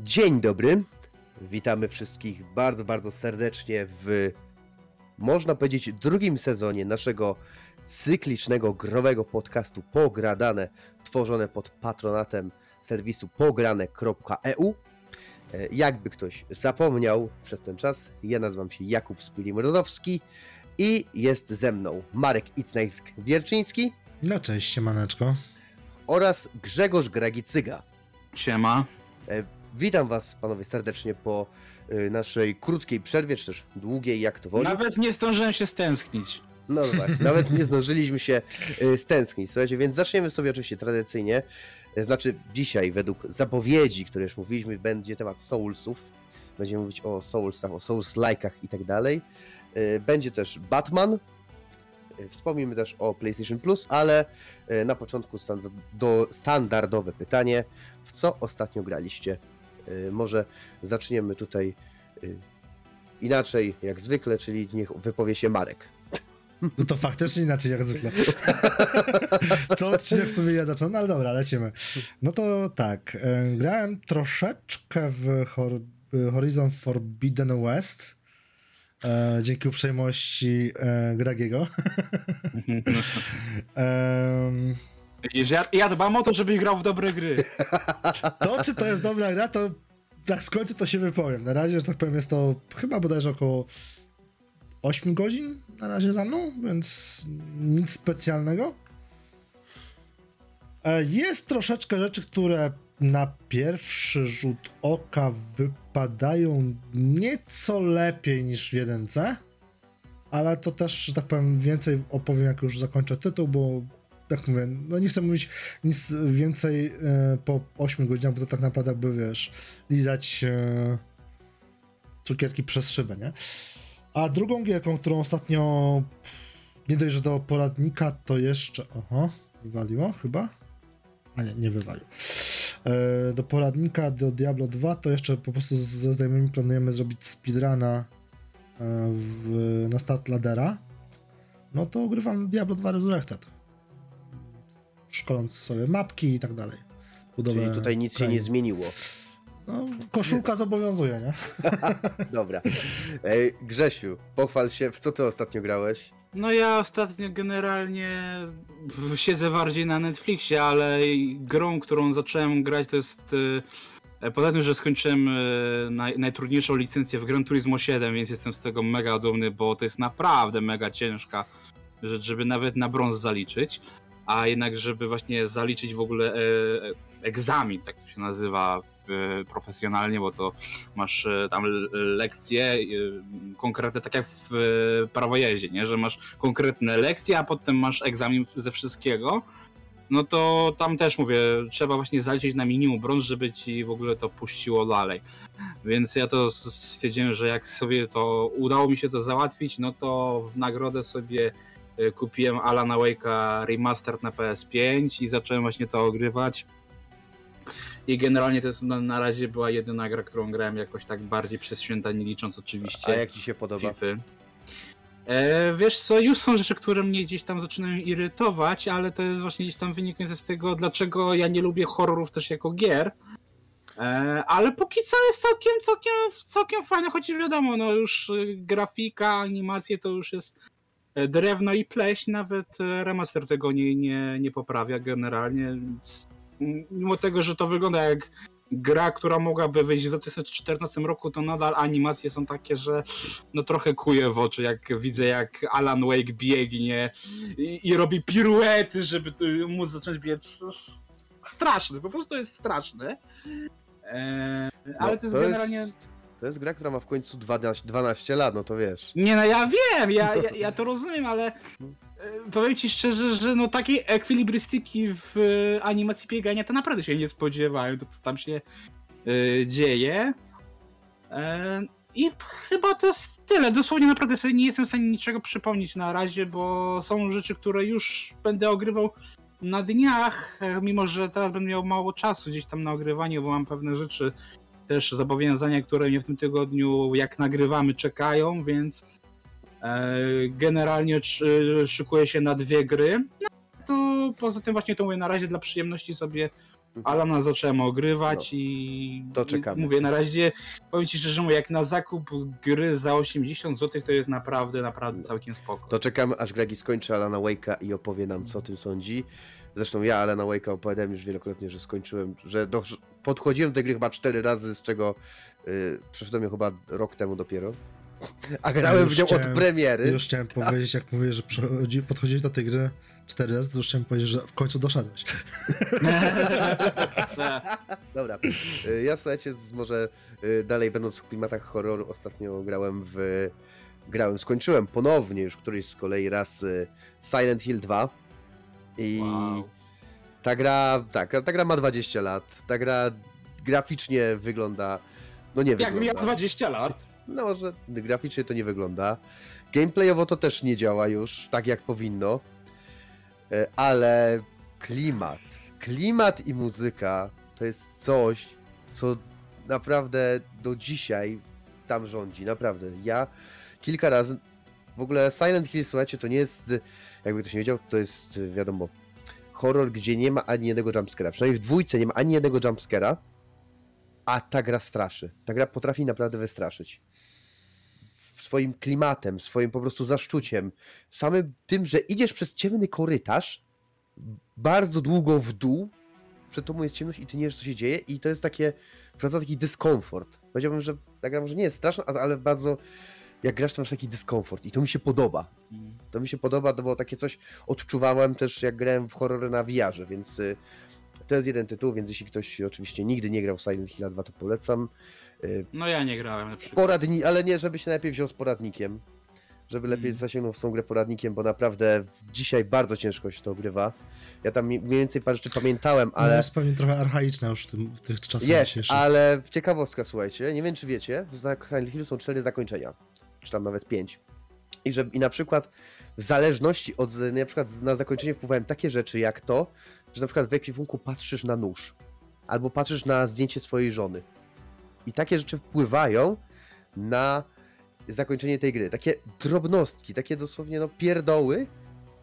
Dzień dobry. Witamy wszystkich bardzo, bardzo serdecznie w, można powiedzieć, drugim sezonie naszego cyklicznego, growego podcastu Pogradane, tworzone pod patronatem serwisu pograne.eu. E, Jakby ktoś zapomniał przez ten czas, ja nazywam się Jakub Spilim-Rodowski i jest ze mną Marek Icnajsk-Wierczyński No cześć, siemaneczko. oraz Grzegorz Gragicyga. Siema. Witam Was, panowie, serdecznie po y, naszej krótkiej przerwie, czy też długiej, jak to woli. Nawet nie zdążyłem się stęsknić. No tak, nawet nie zdążyliśmy się y, stęsknić, słuchajcie, więc zaczniemy sobie oczywiście tradycyjnie. Y, Znaczy, dzisiaj, według zapowiedzi, które już mówiliśmy, będzie temat Soulsów. Będziemy mówić o Soulsach, o Souls-like'ach i tak dalej. Y, Będzie też Batman. Y, Wspomnimy też o PlayStation Plus, ale y, na początku standard- do, standardowe pytanie. W co ostatnio graliście? Y, Może zaczniemy tutaj y, inaczej, jak zwykle, czyli niech wypowie się Marek. No to faktycznie inaczej jak zwykle. Co odcinek w sumie ja zacząłem, no ale dobra, lecimy. No to tak, e, grałem troszeczkę w Hor- w Horizon Forbidden West. E, dzięki uprzejmości e, Gragiego. Em, Widzisz, ja, ja dbam o to, żebyś grał w dobre gry. to, czy to jest dobra gra, to jak skończę, to się wypowiem. Na razie, że tak powiem, jest to chyba bodajże około 8 godzin na razie za mną, więc nic specjalnego. E, Jest troszeczkę rzeczy, które na pierwszy rzut oka wypadają nieco lepiej niż w jedynce, ale to też, że tak powiem, więcej opowiem, jak już zakończę tytuł, bo jak mówię, no nie chcę mówić nic więcej e, po 8 godzinach, bo to tak naprawdę by, wiesz, lizać e, cukierki przez szybę, nie? A drugą gierką, którą ostatnio nie dość, że do poradnika, to jeszcze. Oho, wywaliło chyba? A nie, nie wywalił. E, do poradnika do Diablo 2 to jeszcze po prostu ze znajomymi planujemy zrobić speedruna e, w, na start ladera. No to ugrywam Diablo 2 Resurrected. Szkoląc sobie mapki i tak dalej. Budowę Czyli tutaj nic się krain. nie zmieniło. No, koszulka zobowiązuje, nie? Dobra. Ej, Grzesiu, pochwal się, w co ty ostatnio grałeś? No ja ostatnio generalnie siedzę bardziej na Netflixie, ale grą, którą zacząłem grać to jest... e, Poza tym, że skończyłem e, naj, najtrudniejszą licencję w Gran Turismo 7, więc jestem z tego mega dumny, bo to jest naprawdę mega ciężka rzecz, żeby nawet na brąz zaliczyć. A jednak, żeby właśnie zaliczyć w ogóle e, e, egzamin, tak to się nazywa w, e, profesjonalnie, bo to masz e, tam lekcje e, konkretne, tak jak w e, prawojeździe, nie? że masz konkretne lekcje, a potem masz egzamin ze wszystkiego. No to tam też mówię, trzeba właśnie zaliczyć na minimum brąz, żeby ci w ogóle to puściło dalej. Więc ja to stwierdziłem, że jak sobie to udało mi się to załatwić, no to w nagrodę sobie kupiłem Alana Wake'a Remastered na PS5 i zacząłem właśnie to ogrywać. I generalnie to jest na, na razie była jedyna gra, którą grałem jakoś tak bardziej przez święta, nie licząc oczywiście A jak ci się podoba? FIFA. E, wiesz co, już są rzeczy, które mnie gdzieś tam zaczynają irytować, ale to jest właśnie gdzieś tam wynikające z tego, dlaczego ja nie lubię horrorów też jako gier. E, ale póki co jest całkiem, całkiem, całkiem fajne, choć wiadomo, no już y, grafika, animacje to już jest e, drewno i pleść, nawet e, remaster tego nie, nie, nie poprawia generalnie. Mimo tego, że to wygląda jak gra, która mogłaby wyjść w 2014 roku, to nadal animacje są takie, że no trochę kuje w oczy, jak widzę jak Alan Wake biegnie i, i robi piruety, żeby móc zacząć biec. Straszne, po prostu jest straszne. Eee, ale to jest No, to generalnie... Jest, to jest gra, która ma w końcu 12, 12 lat, no to wiesz. Nie no, ja wiem, ja, ja, ja to rozumiem, ale e, powiem ci szczerze, że no takiej ekwilibrystyki w e, animacji biegania to naprawdę się nie spodziewałem, to co tam się e, dzieje. I chyba to jest tyle. Dosłownie naprawdę sobie nie jestem w stanie niczego przypomnieć na razie, bo są rzeczy, które już będę ogrywał na dniach, mimo że teraz będę miał mało czasu gdzieś tam na ogrywanie, bo mam pewne rzeczy, też zobowiązania, które mnie w tym tygodniu, jak nagrywamy, czekają, więc e, generalnie sz- szykuję się na dwie gry. No, to poza tym właśnie to mówię na razie dla przyjemności sobie Alana zacząłem ogrywać i No. To czekamy. i mówię, na razie powiem ci szczerze, mówię, jak na zakup gry za 80 zł to jest naprawdę, naprawdę No. całkiem spoko. To czekamy, aż Gregi skończy Alana Wake'a i opowie nam, co o tym sądzi. Zresztą ja Alana Wake'a opowiadałem już wielokrotnie, że skończyłem, że do, że podchodziłem do tej gry chyba cztery razy, z czego y, przeszedłem ją chyba rok temu dopiero. A grałem już w nią chciałem- od premiery. Już chciałem powiedzieć, jak mówię, że podchodzili do tej gry cztery razy, to już chciałem powiedzieć, że w końcu doszedłeś. Dobra. Y, Ja słuchajcie, może y, dalej będąc w klimatach horroru, ostatnio grałem w. Grałem, skończyłem ponownie już któryś z kolei raz y, Silent Hill 2. I Wow. ta gra, tak, ta gra ma 20 lat. Ta gra graficznie wygląda. No nie Jak wygląda. miał 20 lat. No, że graficznie to nie wygląda. Gameplayowo to też nie działa już tak jak powinno. E, Ale klimat, klimat i muzyka to jest coś, co naprawdę do dzisiaj tam rządzi. Naprawdę. Ja kilka razy. W ogóle Silent Hill, słuchajcie, to nie jest. Jakby ktoś nie wiedział, to jest wiadomo. Horror, gdzie nie ma ani jednego jumpscare'a. Przynajmniej w dwójce nie ma ani jednego jumpscare'a. A ta gra straszy. Ta gra potrafi naprawdę wystraszyć. Swoim klimatem, swoim po prostu zaszczuciem. Samym tym, że idziesz przez ciemny korytarz, bardzo długo w dół, przed tobą jest ciemność i ty nie wiesz, co się dzieje i to jest takie, wprowadza taki dyskomfort. Powiedziałbym, że ta gra może nie jest straszna, ale bardzo, jak grasz, to masz taki dyskomfort i to mi się podoba. To mi się podoba, to było takie coś, odczuwałem też jak grałem w horrory na VR-ze, więc y, to jest jeden tytuł, więc jeśli ktoś oczywiście nigdy nie grał w Silent Hill 2, to polecam. Y, No ja nie grałem z poradni, ale nie, żeby się najpierw wziął z poradnikiem. Żeby lepiej Mm. zasięgnął w tą grę poradnikiem, bo naprawdę dzisiaj bardzo ciężko się to ogrywa. Ja tam mniej więcej parę rzeczy pamiętałem, Ale ale jest pewnie trochę archaiczna już w, tym, w tych czasach jest, dzisiejszych. ale ciekawostka, słuchajcie, nie wiem czy wiecie, w Silent Hillu są cztery zakończenia, czy tam nawet pięć. I, że, I na przykład w zależności od, na przykład na zakończenie wpływają takie rzeczy jak to, że na przykład w ekwipunku patrzysz na nóż, albo patrzysz na zdjęcie swojej żony. I takie rzeczy wpływają na zakończenie tej gry. Takie drobnostki, takie dosłownie no pierdoły,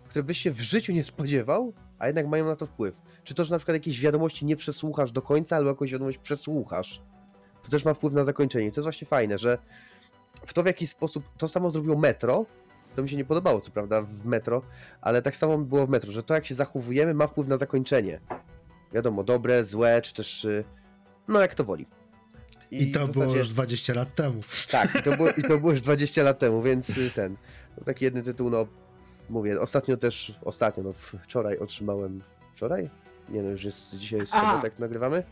które byś się w życiu nie spodziewał, a jednak mają na to wpływ. Czy to, że na przykład jakieś wiadomości nie przesłuchasz do końca, albo jakąś wiadomość przesłuchasz, to też ma wpływ na zakończenie. To jest właśnie fajne, że w to w jakiś sposób, to samo zrobiło Metro, to mi się nie podobało, co prawda, w Metro, ale tak samo było w Metro, że to jak się zachowujemy ma wpływ na zakończenie. Wiadomo, dobre, złe, czy też, y, no jak to woli. I, to w było zasadzie- już 20 lat temu. tak, i to, było, i to było już 20 lat temu, więc y, ten. Taki jeden tytuł, no mówię, ostatnio też, ostatnio, no wczoraj otrzymałem. Wczoraj? Nie no, już jest dzisiaj jest A. sobota, jak nagrywamy.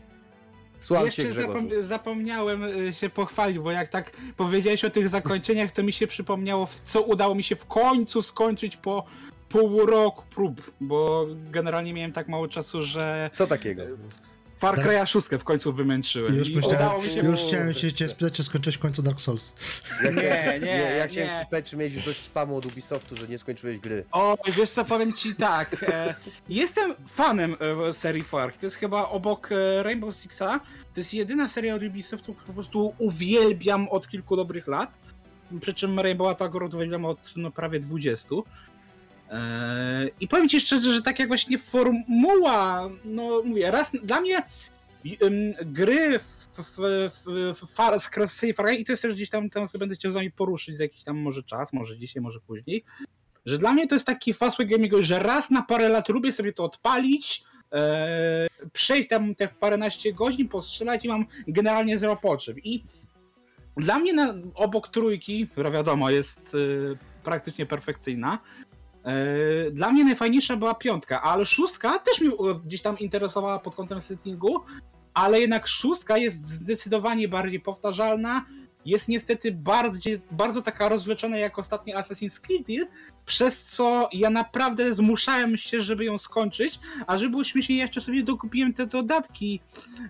Słucham cię, Jeszcze Grzegorzu. zapom- zapomniałem y, się pochwalić, bo jak tak powiedziałeś o tych zakończeniach, to mi się przypomniało, co udało mi się w końcu skończyć po pół roku prób, bo generalnie miałem tak mało czasu, że Co takiego? Far Tak. Cry'a 6 w końcu wymęczyłem. Już myślałem, udało mi się... już chciałem się cię spytać, czy skończyłeś w końcu Dark Souls. Jak, Nie, nie, Ja chciałem nie. się spytać, czy miałeś dość spamu od Ubisoftu, że nie skończyłeś gry. O, wiesz co, powiem ci tak. E, jestem fanem e, serii Far. To jest chyba obok e, Rainbow Sixa. To jest jedyna seria od Ubisoftu, którą po prostu uwielbiam od kilku dobrych lat. Przy czym Rainbow akurat uwielbiam od no, prawie 20. E, I powiem ci szczerze, że tak jak właśnie formuła, no mówię, raz dla mnie gry w, w, w, w Far, z Far i to jest też gdzieś tam, tam będę chciał z wami poruszyć za jakiś tam może czas, może dzisiaj, może później, że dla mnie to jest taki fast gaming, że raz na parę lat lubię sobie to odpalić, e, przejść tam te w paręnaście godzin, postrzelać i mam generalnie zero potrzeb. I dla mnie na, obok trójki, która wiadomo jest e, praktycznie perfekcyjna, dla mnie najfajniejsza była piątka, ale szóstka też mnie gdzieś tam interesowała pod kątem settingu, ale jednak szóstka jest zdecydowanie bardziej powtarzalna, jest niestety bardziej, bardzo taka rozwleczona jak ostatni Assassin's Creed, przez co ja naprawdę zmuszałem się, żeby ją skończyć, a żeby było śmieszniej, jeszcze sobie dokupiłem te dodatki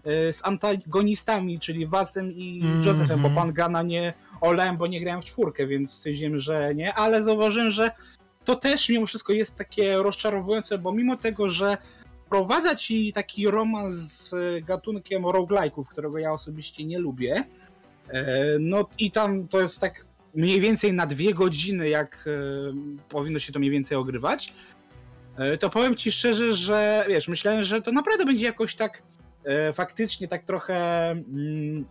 e, z antagonistami, czyli Wasem i Mhm. Josephem, bo pan Gana nie olałem, bo nie grałem w czwórkę, więc stwierdziłem, że nie, ale zauważyłem, że to też mimo wszystko jest takie rozczarowujące, bo mimo tego, że wprowadza ci taki romans z gatunkiem roguelike'ów, którego ja osobiście nie lubię, e, no i tam to jest tak mniej więcej na dwie godziny, jak e, powinno się to mniej więcej ogrywać, e, to powiem ci szczerze, że wiesz, myślałem, że to naprawdę będzie jakoś tak faktycznie tak trochę mm,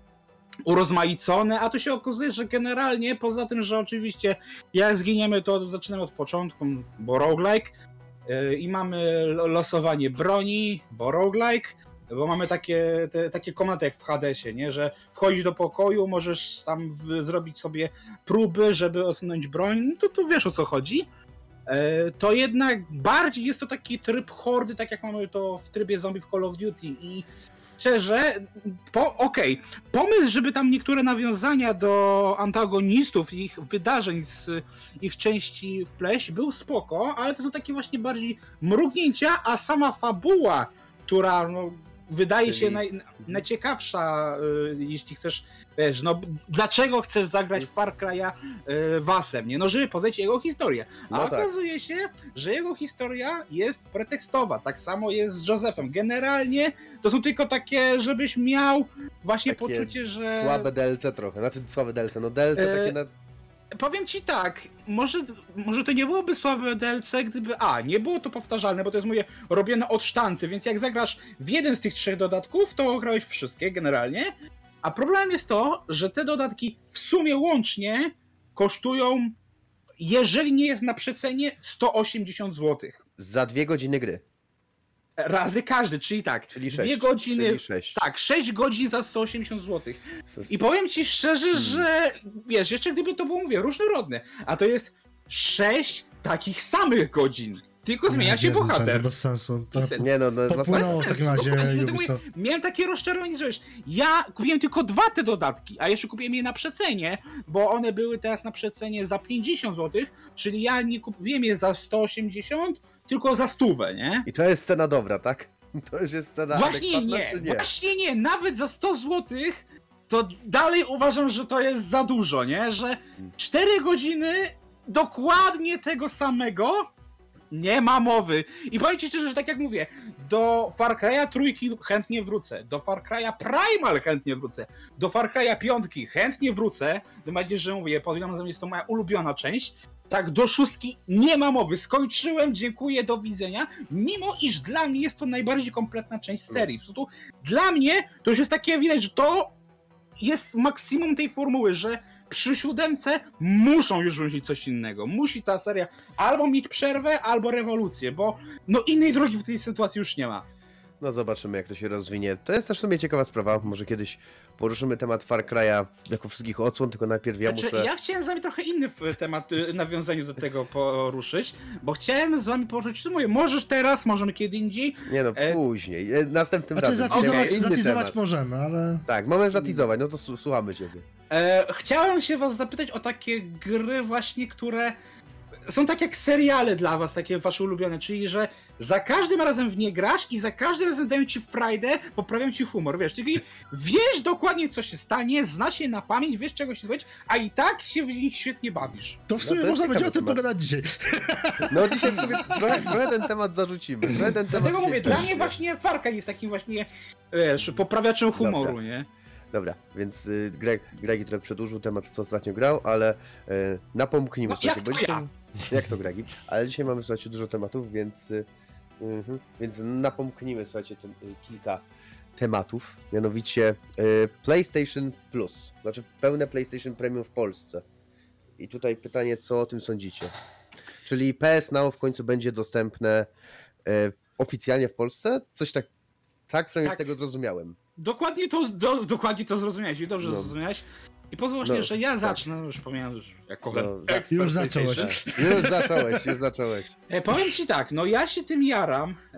urozmaicone, a tu się okazuje, że generalnie poza tym, że oczywiście jak zginiemy, to zaczynamy od początku, bo roguelike e, i mamy lo- losowanie broni, bo roguelike, bo mamy takie, te, takie komnaty jak w Hadesie, nie? że wchodzisz do pokoju, możesz tam w, zrobić sobie próby, żeby osunąć broń, no to, to wiesz o co chodzi. E, To jednak bardziej jest to taki tryb hordy, tak jak mamy to w trybie zombie w Call of Duty. I szczerze, po, okej, pomysł, żeby tam niektóre nawiązania do antagonistów ich wydarzeń z ich części wpleść był spoko, ale to są takie właśnie bardziej mrugnięcia, a sama fabuła, która no, wydaje Czyli- się naj, najciekawsza, y, jeśli chcesz, wiesz, no dlaczego chcesz zagrać w Far Cry'a y, Wasem, nie? No żeby poznać jego historię. A No tak. okazuje się, że jego historia jest pretekstowa. Tak samo jest z Josephem. Generalnie to są tylko takie, żebyś miał właśnie Takie poczucie, że... Słabe DLC trochę, znaczy słabe DLC, no DLC E, takie na... Powiem ci tak, może, może to nie byłoby słabe DLC, gdyby. A, nie było to powtarzalne, bo to jest moje robione od sztancy, więc jak zagrasz w jeden z tych trzech dodatków, to grałeś wszystkie generalnie. A problem jest to, że te dodatki w sumie łącznie kosztują, jeżeli nie jest na przecenie, 180 zł. Za dwie godziny gry, Razy każdy, czyli tak, czyli dwie 6. godziny. Czyli 6. Tak, 6 godzin za 180 zł. I powiem ci szczerze, że wiesz, jeszcze gdyby to było, mówię, różnorodne, a to jest sześć takich samych godzin. Tylko zmienia się Nie, nie, bohater. Bez sensu. To Nie no, no To no, płynęło w takim razie Ubisoft. Miałem takie rozczarowanie, że wiesz, ja kupiłem tylko dwa te dodatki, a jeszcze kupiłem je na przecenie, bo one były teraz na przecenie za 50 zł, czyli ja nie kupiłem je za 180, tylko za stówę, nie? I to jest scena dobra, tak? To już jest scena Właśnie nie, nie? właśnie nie, nawet za 100 zł to dalej uważam, że to jest za dużo, nie? Że 4 godziny dokładnie tego samego nie ma mowy. I powiem ci szczerze, że tak jak mówię, do Far Cry'a trójki chętnie wrócę, do Far Cry'a Primal chętnie wrócę, do Far Cry'a piątki chętnie wrócę, tym bardziej, że mówię, podejrzewam, że jest to moja ulubiona część, tak, do szóstki nie ma mowy. Skończyłem, dziękuję, do widzenia. Mimo iż dla mnie jest to najbardziej kompletna część serii. Po dla mnie to już jest takie widać, że to jest maksimum tej formuły, że przy siódemce muszą już wymyślić coś innego. Musi ta seria albo mieć przerwę, albo rewolucję, bo no innej drogi w tej sytuacji już nie ma. No zobaczymy jak to się rozwinie. To jest też w sumie ciekawa sprawa. Może kiedyś poruszymy temat Far Cry'a jako wszystkich odsłon, tylko najpierw ja Znaczy, muszę... ja chciałem z wami trochę inny w- temat, y, nawiązaniu do tego poruszyć, bo chciałem z wami poruszyć, co mówię, możesz teraz, możemy kiedy indziej, Nie no, E, później. E, Następnym Znaczy razem. zatizować, Inny zatizować możemy, ale... Tak, możesz zatizować, no to słuchamy ciebie. E, chciałem się was zapytać o takie gry właśnie, które są tak jak seriale dla was, takie wasze ulubione, czyli że za każdym razem w nie grasz i za każdym razem dają ci frajdę, poprawiają ci humor, wiesz, czyli wiesz dokładnie co się stanie, znasz je na pamięć, wiesz czego się spodziewać, a i tak się w nich świetnie bawisz. To w No sumie to jest można będzie o tym pogadać dzisiaj. No dzisiaj sobie trochę, trochę ten temat zarzucimy. Trochę ten temat Dlatego mówię, dla mnie właśnie Farka jest takim właśnie, wiesz, poprawiaczem humoru, Dobra. nie? Dobra, więc y, Greg, Gregi trochę przedłużył temat, co ostatnio grał, ale y, napomknijmy No, sobie, jak bo to dzisiaj... ja? Jak to Gregi? Ale dzisiaj mamy, słuchajcie, dużo tematów, więc... Y, mhm, więc napomknijmy, słuchajcie, ten, y, kilka tematów, mianowicie y, PlayStation Plus, znaczy pełne PlayStation Premium w Polsce. I tutaj pytanie, co o tym sądzicie? Czyli PS Now w końcu będzie dostępne y, oficjalnie w Polsce? Coś tak, tak przynajmniej Tak. z tego zrozumiałem. Dokładnie to, do, dokładnie to zrozumiałeś i dobrze No. zrozumiałeś. I pozwól właśnie, No, że ja tak. zacznę, już pomijam, że jako No, ekspert Już zacząłeś. Już zacząłeś, już zacząłeś. E, powiem ci tak, no ja się tym jaram, e,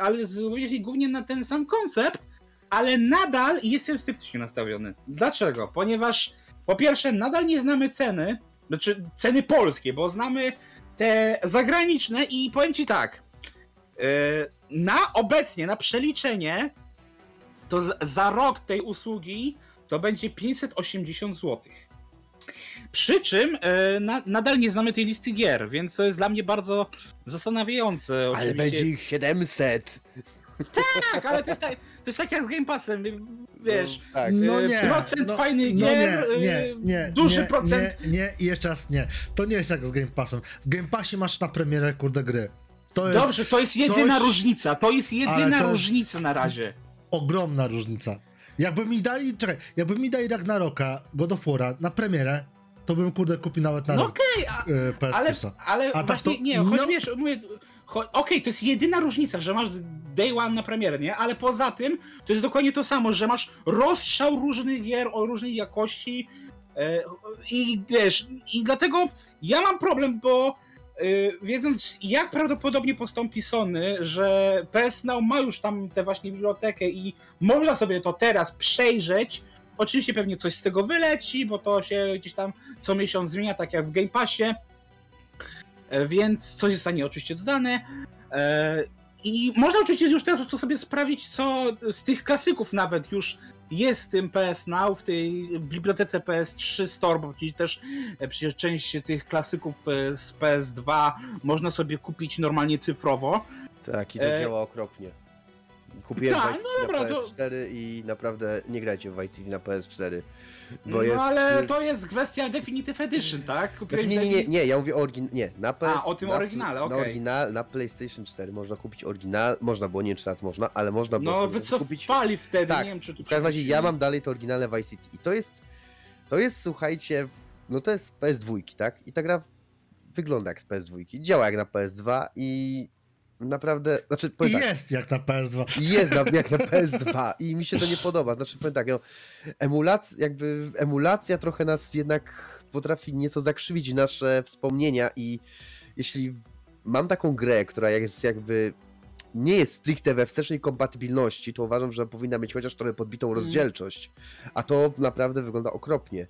ale z- głównie na ten sam koncept, ale nadal jestem sceptycznie nastawiony. Dlaczego? Ponieważ po pierwsze nadal nie znamy ceny, znaczy ceny polskie, bo znamy te zagraniczne i powiem ci tak, e, na obecnie, na przeliczenie, to z, za rok tej usługi to będzie 580 zł. Przy czym e, na, nadal nie znamy tej listy gier, więc to jest dla mnie bardzo zastanawiające. Ale Oczywiście. będzie ich 700. Tak, ale to jest, tak, to jest tak jak z Game Passem, wiesz. No, tak. No e, nie. procent no, fajnych no gier, nie, nie, e, nie, duży nie, procent. Nie, nie i jeszcze raz nie. To nie jest jak z Game Passem. W Game Passie masz na premierę kurde gry. To jest Dobrze, to jest jedyna coś- różnica. To jest Ale jedyna to różnica na razie. ogromna różnica. Jakby mi dali, czekaj, jakby mi dali Ragnaroka, God of War'a na premierę, to bym kurde kupił nawet na No okej, PS ale, ale A tak właśnie to- nie, choć no- wiesz, mówię, cho- okej, to jest jedyna różnica, że masz day one na premierę, nie? Ale poza tym to jest dokładnie to samo, że masz rozstrzał różnych gier o różnej jakości e, i wiesz, i dlatego ja mam problem, bo e, wiedząc jak prawdopodobnie postąpi Sony, że PS Now ma już tam tę właśnie bibliotekę i można sobie to teraz przejrzeć, Oczywiście pewnie coś z tego wyleci, bo to się gdzieś tam co miesiąc zmienia, tak jak w Game Passie. E, Więc coś zostanie oczywiście dodane. I można oczywiście już teraz to sobie sprawdzić, co z tych klasyków nawet już jest w tym PS Now, w tej bibliotece PS3 Store, bo przecież też e, przecież część tych klasyków e, z PS2 można sobie kupić normalnie cyfrowo. Tak, i to E, działa okropnie. Kupiłem tak, Vice no City dobra, na to- PS4 i naprawdę nie grajcie w Vice City na PS4. Bo no jest... ale to jest kwestia Definitive Edition, tak? Kupiłeś Znaczy, nie, nie, nie, nie, ja mówię o oryginale, nie, na PS... o tym na, oryginale, Na okej. oryginal, na PlayStation 4 można kupić oryginal, można było, nie wiem czy teraz można, ale można było No sobie kupić... wycofali wtedy, Tak, nie wiem czy tu W każdym razie ja mam dalej to oryginalne Vice City i to jest, to jest, słuchajcie, no to jest PS2, tak? I ta gra wygląda jak z PS2, działa jak na PS2 i naprawdę, znaczy I tak, jest jak na PS2. i jest jak na PS2 i mi się to nie podoba. Znaczy powiem tak, no, emulacja, jakby emulacja trochę nas jednak potrafi nieco zakrzywić nasze wspomnienia i jeśli mam taką grę, która jest jakby nie jest stricte we wstecznej kompatybilności, to uważam, że powinna mieć chociaż trochę podbitą Mm. rozdzielczość. A to naprawdę wygląda okropnie.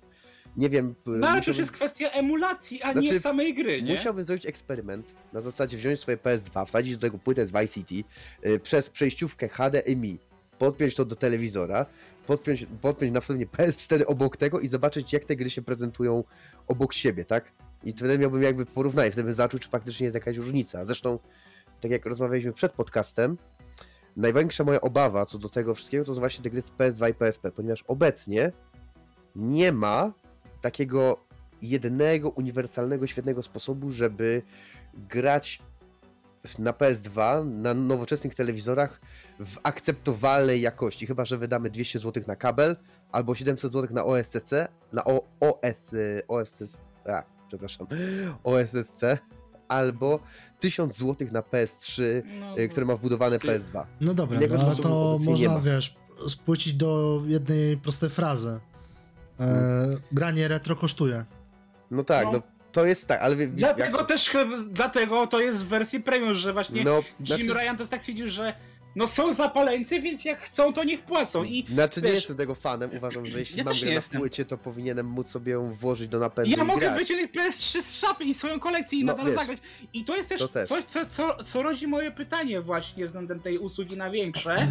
Nie wiem. No ale to już jest kwestia emulacji, a Znaczy, nie samej gry, nie? Musiałbym zrobić eksperyment, na zasadzie wziąć swoje PS2, wsadzić do tego płytę z Vice City, y, przez przejściówkę HDMI, podpiąć to do telewizora, podpiąć, podpiąć następnie PS4 obok tego i zobaczyć jak te gry się prezentują obok siebie, tak? I wtedy miałbym jakby porównanie, wtedy bym zaczął, czy faktycznie jest jakaś różnica. Zresztą, tak jak rozmawialiśmy przed podcastem, największa moja obawa co do tego wszystkiego to są właśnie te gry z PS2 i PSP, ponieważ obecnie nie ma takiego jednego, uniwersalnego, świetnego sposobu, żeby grać na PS2 na nowoczesnych telewizorach w akceptowalnej jakości, chyba że wydamy 200 zł na kabel albo 700 zł na OSCC, na o, OS, OSS, a, przepraszam, OSSC, albo 1000 zł na PS3, No, y, które ma wbudowane Ty- PS2. No dobra, no, to można, wiesz, spłycić do jednej prostej frazy. E, granie retro kosztuje. No tak, No. no, to jest tak, ale Dlatego jak- też, chyba- dlatego to jest w wersji premium, że właśnie no, Jim znaczy- Ryan to tak stwierdził, że no są zapaleńcy, więc jak chcą, to niech płacą i Znaczy nie wiesz- jestem tego fanem, uważam, że jeśli Ja mam grę nie na jestem. płycie, to powinienem móc sobie ją włożyć do napędu ja i mogę grać. wyciągnąć PS3 z szafy i swoją kolekcję i No, nadal wiesz, zagrać. I to jest też, to też. coś, co, co, co rodzi moje pytanie właśnie względem tej usługi na większe,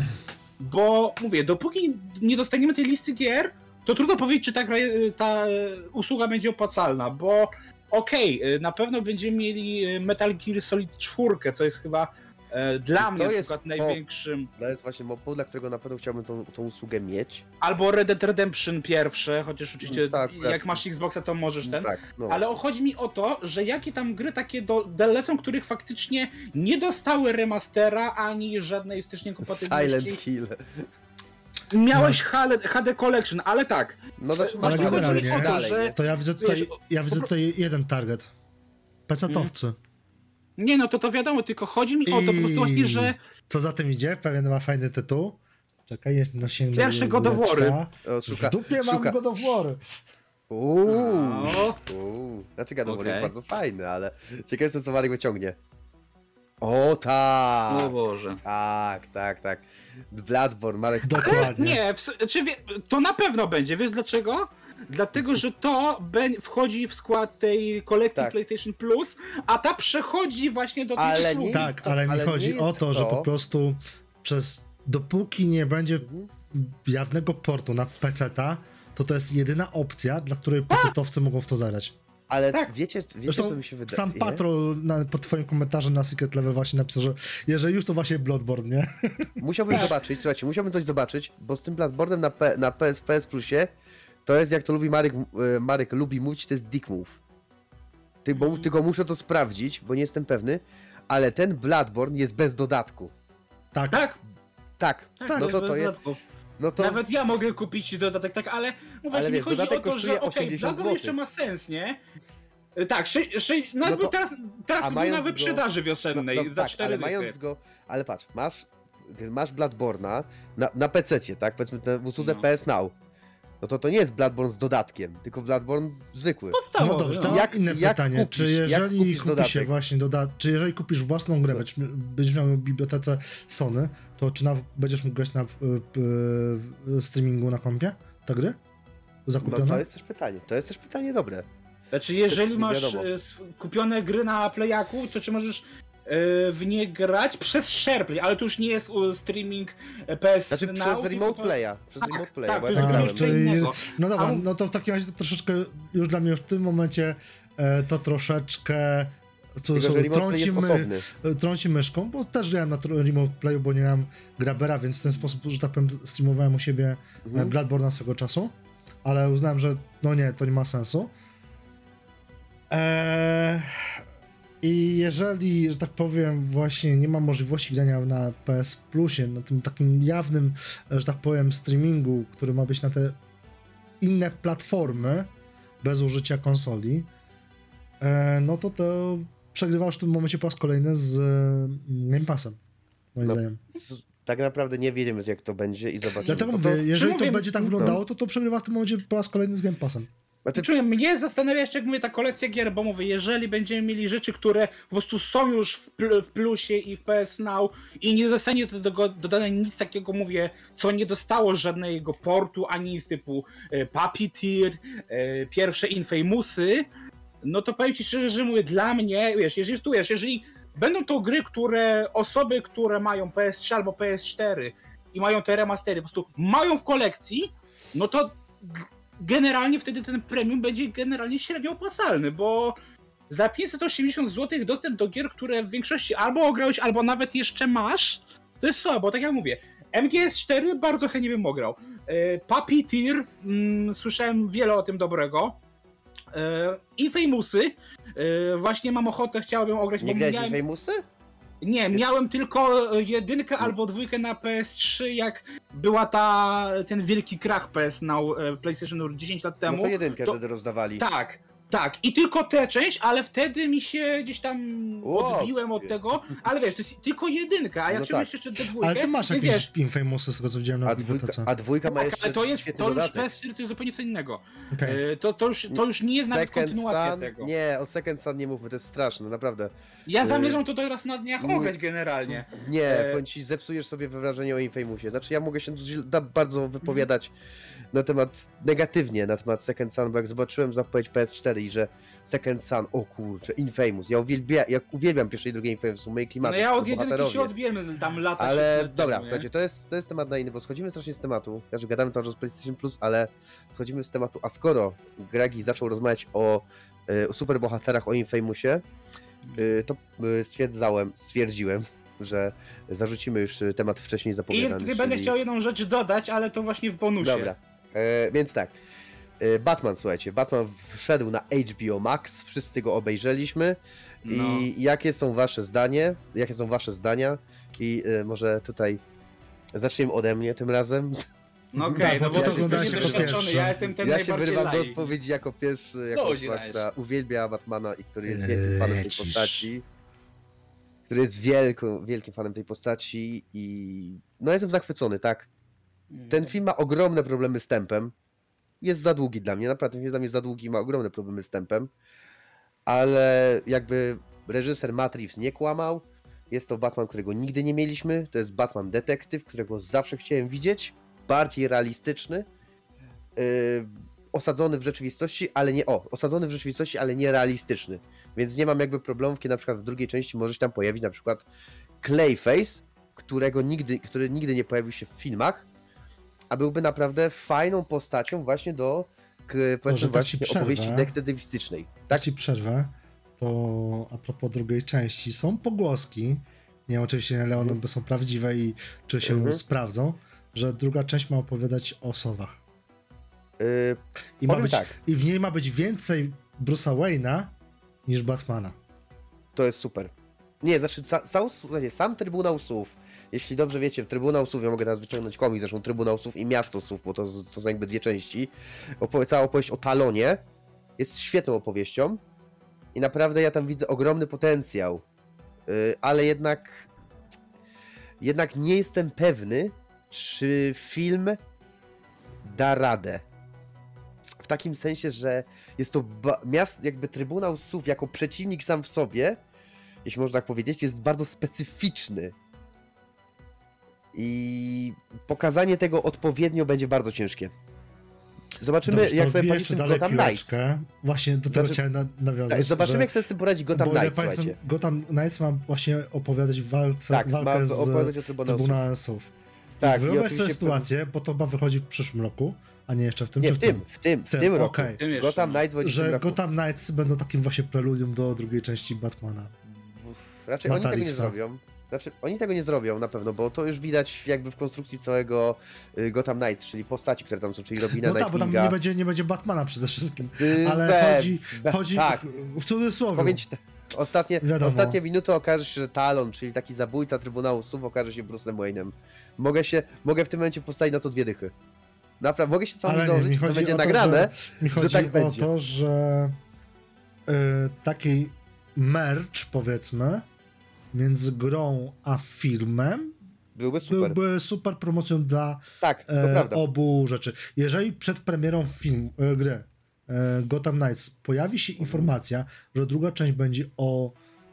bo mówię, dopóki nie dostaniemy tej listy gier, to trudno powiedzieć, czy ta, gra, ta e, usługa będzie opłacalna, bo okej, e, na pewno będziemy mieli e, Metal Gear Solid 4, co jest chyba e, dla mnie jest przykład największym, To jest właśnie motyw, dla którego na pewno chciałbym tą, tą usługę mieć. albo Red Dead Redemption pierwsze, chociaż oczywiście Tak, jak tak. masz Xboxa to możesz ten, Tak, no. Ale chodzi mi o to, że jakie tam gry takie do, do lecą, których faktycznie nie dostały remastera ani żadnej wstecznej kompatybilności. Silent Hill. Miałeś HD, HD Collection, ale tak. No Ale masz mi generalnie- to, dalej, że... nie? To ja widzę tutaj, ja widzę tutaj jeden target. Pecetowcy. Nie no, to to wiadomo, tylko chodzi mi o to po prostu właśnie, że Co za tym idzie? Pewien ma fajny tytuł. Czekaj, jeszcze no sięgnę Pierwsze do God of leczka. O, szuka, W dupie mam szuka. God of War. Uuu, No. uuu. Znaczy God of War jest bardzo fajny, ale ciekawe jestem, co Marek wyciągnie. O tak! O Boże. Tak, tak, tak. Bloodborne, Marek. Dokładnie. Nie, w, czy wie, to na pewno będzie, wiesz dlaczego? Dlatego, że to wchodzi w skład tej kolekcji Tak. PlayStation Plus, a ta przechodzi właśnie do tej Ale nie Tak, to- ale mi ale nie chodzi o jest to, że to- po prostu przez dopóki nie będzie jawnego portu na PC-ta, to to jest jedyna opcja, dla której PC-towcy mogą w to zagrać. Ale Tak. wiecie, wiecie Zresztą co mi się wydaje? sam Patrol na, pod twoim komentarzem na Secret Level właśnie napisał, że jeżeli już to właśnie Bloodborne, nie? Musiałbym zobaczyć, słuchajcie, musiałbym coś zobaczyć, bo z tym Bloodborne'em na, P, na PS, PS Plusie to jest, jak to lubi Marek, e, Marek lubi mówić, to jest dick move. Ty, bo, Mhm. tylko muszę to sprawdzić, bo nie jestem pewny, ale ten Bloodborne jest bez dodatku. Tak, Tak, Tak, tak, no bez to to jest, dodatku. No to Nawet ja mogę kupić dodatek, tak, ale no właśnie wiesz, mi chodzi o to, że okej, 80 Bloodborne złotych. jeszcze ma sens, nie? Y, Tak, sze, sze, no, No to- teraz, teraz na mając go- wyprzedaży no, wiosennej no, za tak, 4 ale dychy. mając go, ale patrz, masz, masz Bloodborne'a na, na PC-cie, tak, powiedzmy w usłudze No. PS Now, no to to nie jest Bloodborne z dodatkiem, tylko Bloodborne zwykły. Podstawowy, no dobrze, no. to Jak- inne jak pytanie. kupisz- czy jeżeli kupisz kupisz, dodatek? się właśnie doda czy jeżeli kupisz własną grę, będziesz, będziesz miał w bibliotece Sony, to czy na, będziesz mógł grać na y, y, streamingu na kompie te gry? No Zakupione? to jest też pytanie, to jest też pytanie dobre. Znaczy, jeżeli masz e, kupione gry na Playaku, to czy możesz w nie grać przez SharePlay, ale to już nie jest e, streaming e, PS Znaczy Now, przez Remote to- Playa, przez Tak, Remote Playa, tak, bo ja tak grałem. Czyli- innego. No dobra, A- no to w takim razie to troszeczkę już dla mnie w tym momencie e, to troszeczkę co, Tylko, że trąci, my, osobny. trąci myszką, bo też grałem na Remote Playu, bo nie miałem Grabera, więc w ten sposób, że tak powiem, streamowałem u siebie mhm. Bloodborne'a swego czasu, ale uznałem, że no nie, to nie ma sensu. Eee, I jeżeli, że tak powiem, właśnie nie ma możliwości grania na PS Plusie, na tym takim jawnym, e, że tak powiem, streamingu, który ma być na te inne platformy, bez użycia konsoli, e, no to to przegrywasz w tym momencie po raz kolejny z mm, Game Passem, moim No, zdaniem. Tak naprawdę nie wiemy jak to będzie i zobaczymy. Dlatego to- mówię, jeżeli to będzie tak no. wyglądało, to to przegrywa w tym momencie po raz kolejny z Game Passem. Znaczy, Czuję, mnie zastanawia jeszcze, jak mówię, ta kolekcja gier, bo mówię, jeżeli będziemy mieli rzeczy, które po prostu są już w, pl- w plusie i w PS Now i nie zostanie do tego dodane nic takiego, mówię, co nie dostało żadnego portu, ani nic typu e, Puppeteer, e, pierwsze Infamous,y no to powiem ci szczerze, że mówię, dla mnie, wiesz, jeżeli tu wiesz, jeżeli będą to gry, które osoby, które mają PS3 albo PS4 i mają te remastery, po prostu mają w kolekcji, no to generalnie wtedy ten premium będzie generalnie średnio opłacalny, bo za 580 zł dostęp do gier, które w większości albo ograłeś, albo nawet jeszcze masz, to jest słabo, tak jak mówię. MGS4 bardzo chętnie bym ograł. E, Puppeteer, mm, słyszałem wiele o tym dobrego. E, Infamousy, e, właśnie mam ochotę, chciałbym ograć, nie grałeś Famousy? Nie, miałem tylko e, jedynkę albo dwójkę na PS3, jak była ta, ten wielki krach PS na e, PlayStation 10 lat temu. No to jedynkę to- wtedy rozdawali. Tak, tak. I tylko tę część, ale wtedy mi się gdzieś tam Ło. odbiłem od tego. Ale wiesz, to jest tylko jedynka, a ja No chciałem tak. jeszcze tę dwójkę. Ale ty masz jakieś wiesz, Infamousy, z widziałem na A dwójka, bibliotece. a dwójka ma tak, jeszcze ale to jest to już dodatek. PS4 to jest zupełnie co innego. Okej. E, To, to, już, to już nie jest nawet Second kontynuacja Sun? tego. Nie, o Second Sun nie mówmy, to jest straszne, naprawdę. Ja Y, zamierzam to teraz na dniach ograć generalnie. Nie, E, powiem ci, zepsujesz sobie wyobrażenie o Infamousie. Znaczy ja mogę się bardzo wypowiadać na temat, negatywnie na temat Second Sun, bo jak zobaczyłem zapowiedź PS4 i że Second Sun, o kurczę, Infamous, ja, uwielbia, ja uwielbiam pierwsze i drugie Infamous, moje klimaty, No ja od jedynki się bohaterowie. odbiłem tam lata Ale siedem dobra, temu, słuchajcie, to jest, to jest temat na inny, bo schodzimy strasznie z tematu. Znaczy, gadamy cały czas o PlayStation Plus, ale schodzimy z tematu. A skoro Gregi zaczął rozmawiać o, y, o superbohaterach, o Infamousie, y, to y, stwierdzałem, stwierdziłem, że zarzucimy już temat wcześniej I zapowiadany. tutaj będę czyli- chciał jedną rzecz dodać, ale to właśnie w bonusie. Dobra, e, więc tak. E, Batman, słuchajcie, Batman wszedł na HBO Max, wszyscy go obejrzeliśmy. No. I jakie są wasze zdanie? Jakie są wasze zdania? I e, może tutaj zaczniemy ode mnie tym razem. No okej, bo no bo to ty oglądałeś jako doświadczony, pierwszy. Ja jestem ten ja się wyrywam do odpowiedzi jako pierwszy, jako osoba, która uwielbia Batmana i który jest wielkim fanem tej postaci. Który jest wielką, wielkim fanem tej postaci i no jestem zachwycony, tak? Ten film ma ogromne problemy z tempem. Jest za długi dla mnie, naprawdę jest dla mnie za długi, ma ogromne problemy z tempem. Ale jakby reżyser Matt Reeves nie kłamał. Jest to Batman, którego nigdy nie mieliśmy. To jest Batman detektyw, którego zawsze chciałem widzieć. Bardziej realistyczny. Yy, osadzony w rzeczywistości, ale nie. O, osadzony w rzeczywistości, ale nie realistyczny. Więc nie mam jakby problemów, kiedy na przykład w drugiej części może się tam pojawić na przykład Clayface, którego nigdy, który nigdy nie pojawił się w filmach, a byłby naprawdę fajną postacią właśnie do powiedzmy tak ci przerwę. opowieści detektywistycznej. Tak ci przerwę, to a propos drugiej części, są pogłoski, nie wiem oczywiście one Mhm. są prawdziwe i czy się Mhm. sprawdzą, że druga część ma opowiadać o sowach. Yy, I, ma być, tak, I w niej ma być więcej Bruce'a Wayne'a niż Batmana. to jest super. Nie, znaczy słuchajcie, sam Trybunał Słów, jeśli dobrze wiecie, Trybunał Słów, ja mogę teraz wyciągnąć komiks, zresztą Trybunał Słów i Miasto Słów, bo to, to są jakby dwie części. Opowie, cała opowieść o Talonie jest świetną opowieścią i naprawdę ja tam widzę ogromny potencjał, yy, ale jednak jednak nie jestem pewny, czy film da radę. W takim sensie, że jest to miast, jakby Trybunał Słów jako przeciwnik sam w sobie, jeśli można tak powiedzieć, jest bardzo specyficzny. I pokazanie tego odpowiednio będzie bardzo ciężkie. Zobaczymy, Dobrze, jak to sobie poradzi z tym Gotham Knights. Właśnie do tego Znaczy- chciałem na, nawiązać. Tak, zobaczymy, że, jak sobie z tym poradzi Gotham ja Knights, pamiętam, słuchajcie. Gotham Knights ma właśnie opowiadać walce, Tak, walkę z opowiadać o. Trybunałem Słów. Tak, wyobraź sobie sytuację, bo to ma wychodzić w przyszłym roku, a nie jeszcze w tym, Nie, czy w tym, w tym, w Tym, tym roku. okej. W tym Gotham no. Knights w tym Że roku. Gotham Knights będą takim właśnie preludium do drugiej części Batmana. Raczej oni tego nie zrobią. Znaczy, oni tego nie zrobią na pewno, bo to już widać jakby w konstrukcji całego y, Gotham Knights, czyli postaci, które tam są, czyli Robina, No tak, bo tam Nightwinga. nie będzie, nie będzie Batmana przede wszystkim. Y, Ale be- chodzi, be- chodzi Tak, w cudzysłowie. powiem ci tak. Ostatnie, Wiadomo. ostatnie minuty okaże się, że Talon, czyli taki zabójca Trybunału Słów, okaże się Bruce'em Wayne'em. Mogę się, mogę w tym momencie postawić na to dwie dychy. Naprawdę, mogę się nie, założyć, że to będzie o nagrane. Mi chodzi tak o będzie. to, że y, taki merch, powiedzmy, między grą a filmem Byłby super. byłby super promocją dla Tak, e, obu rzeczy. Jeżeli przed premierą film, e, gry e, Gotham Knights pojawi się informacja, że druga część będzie o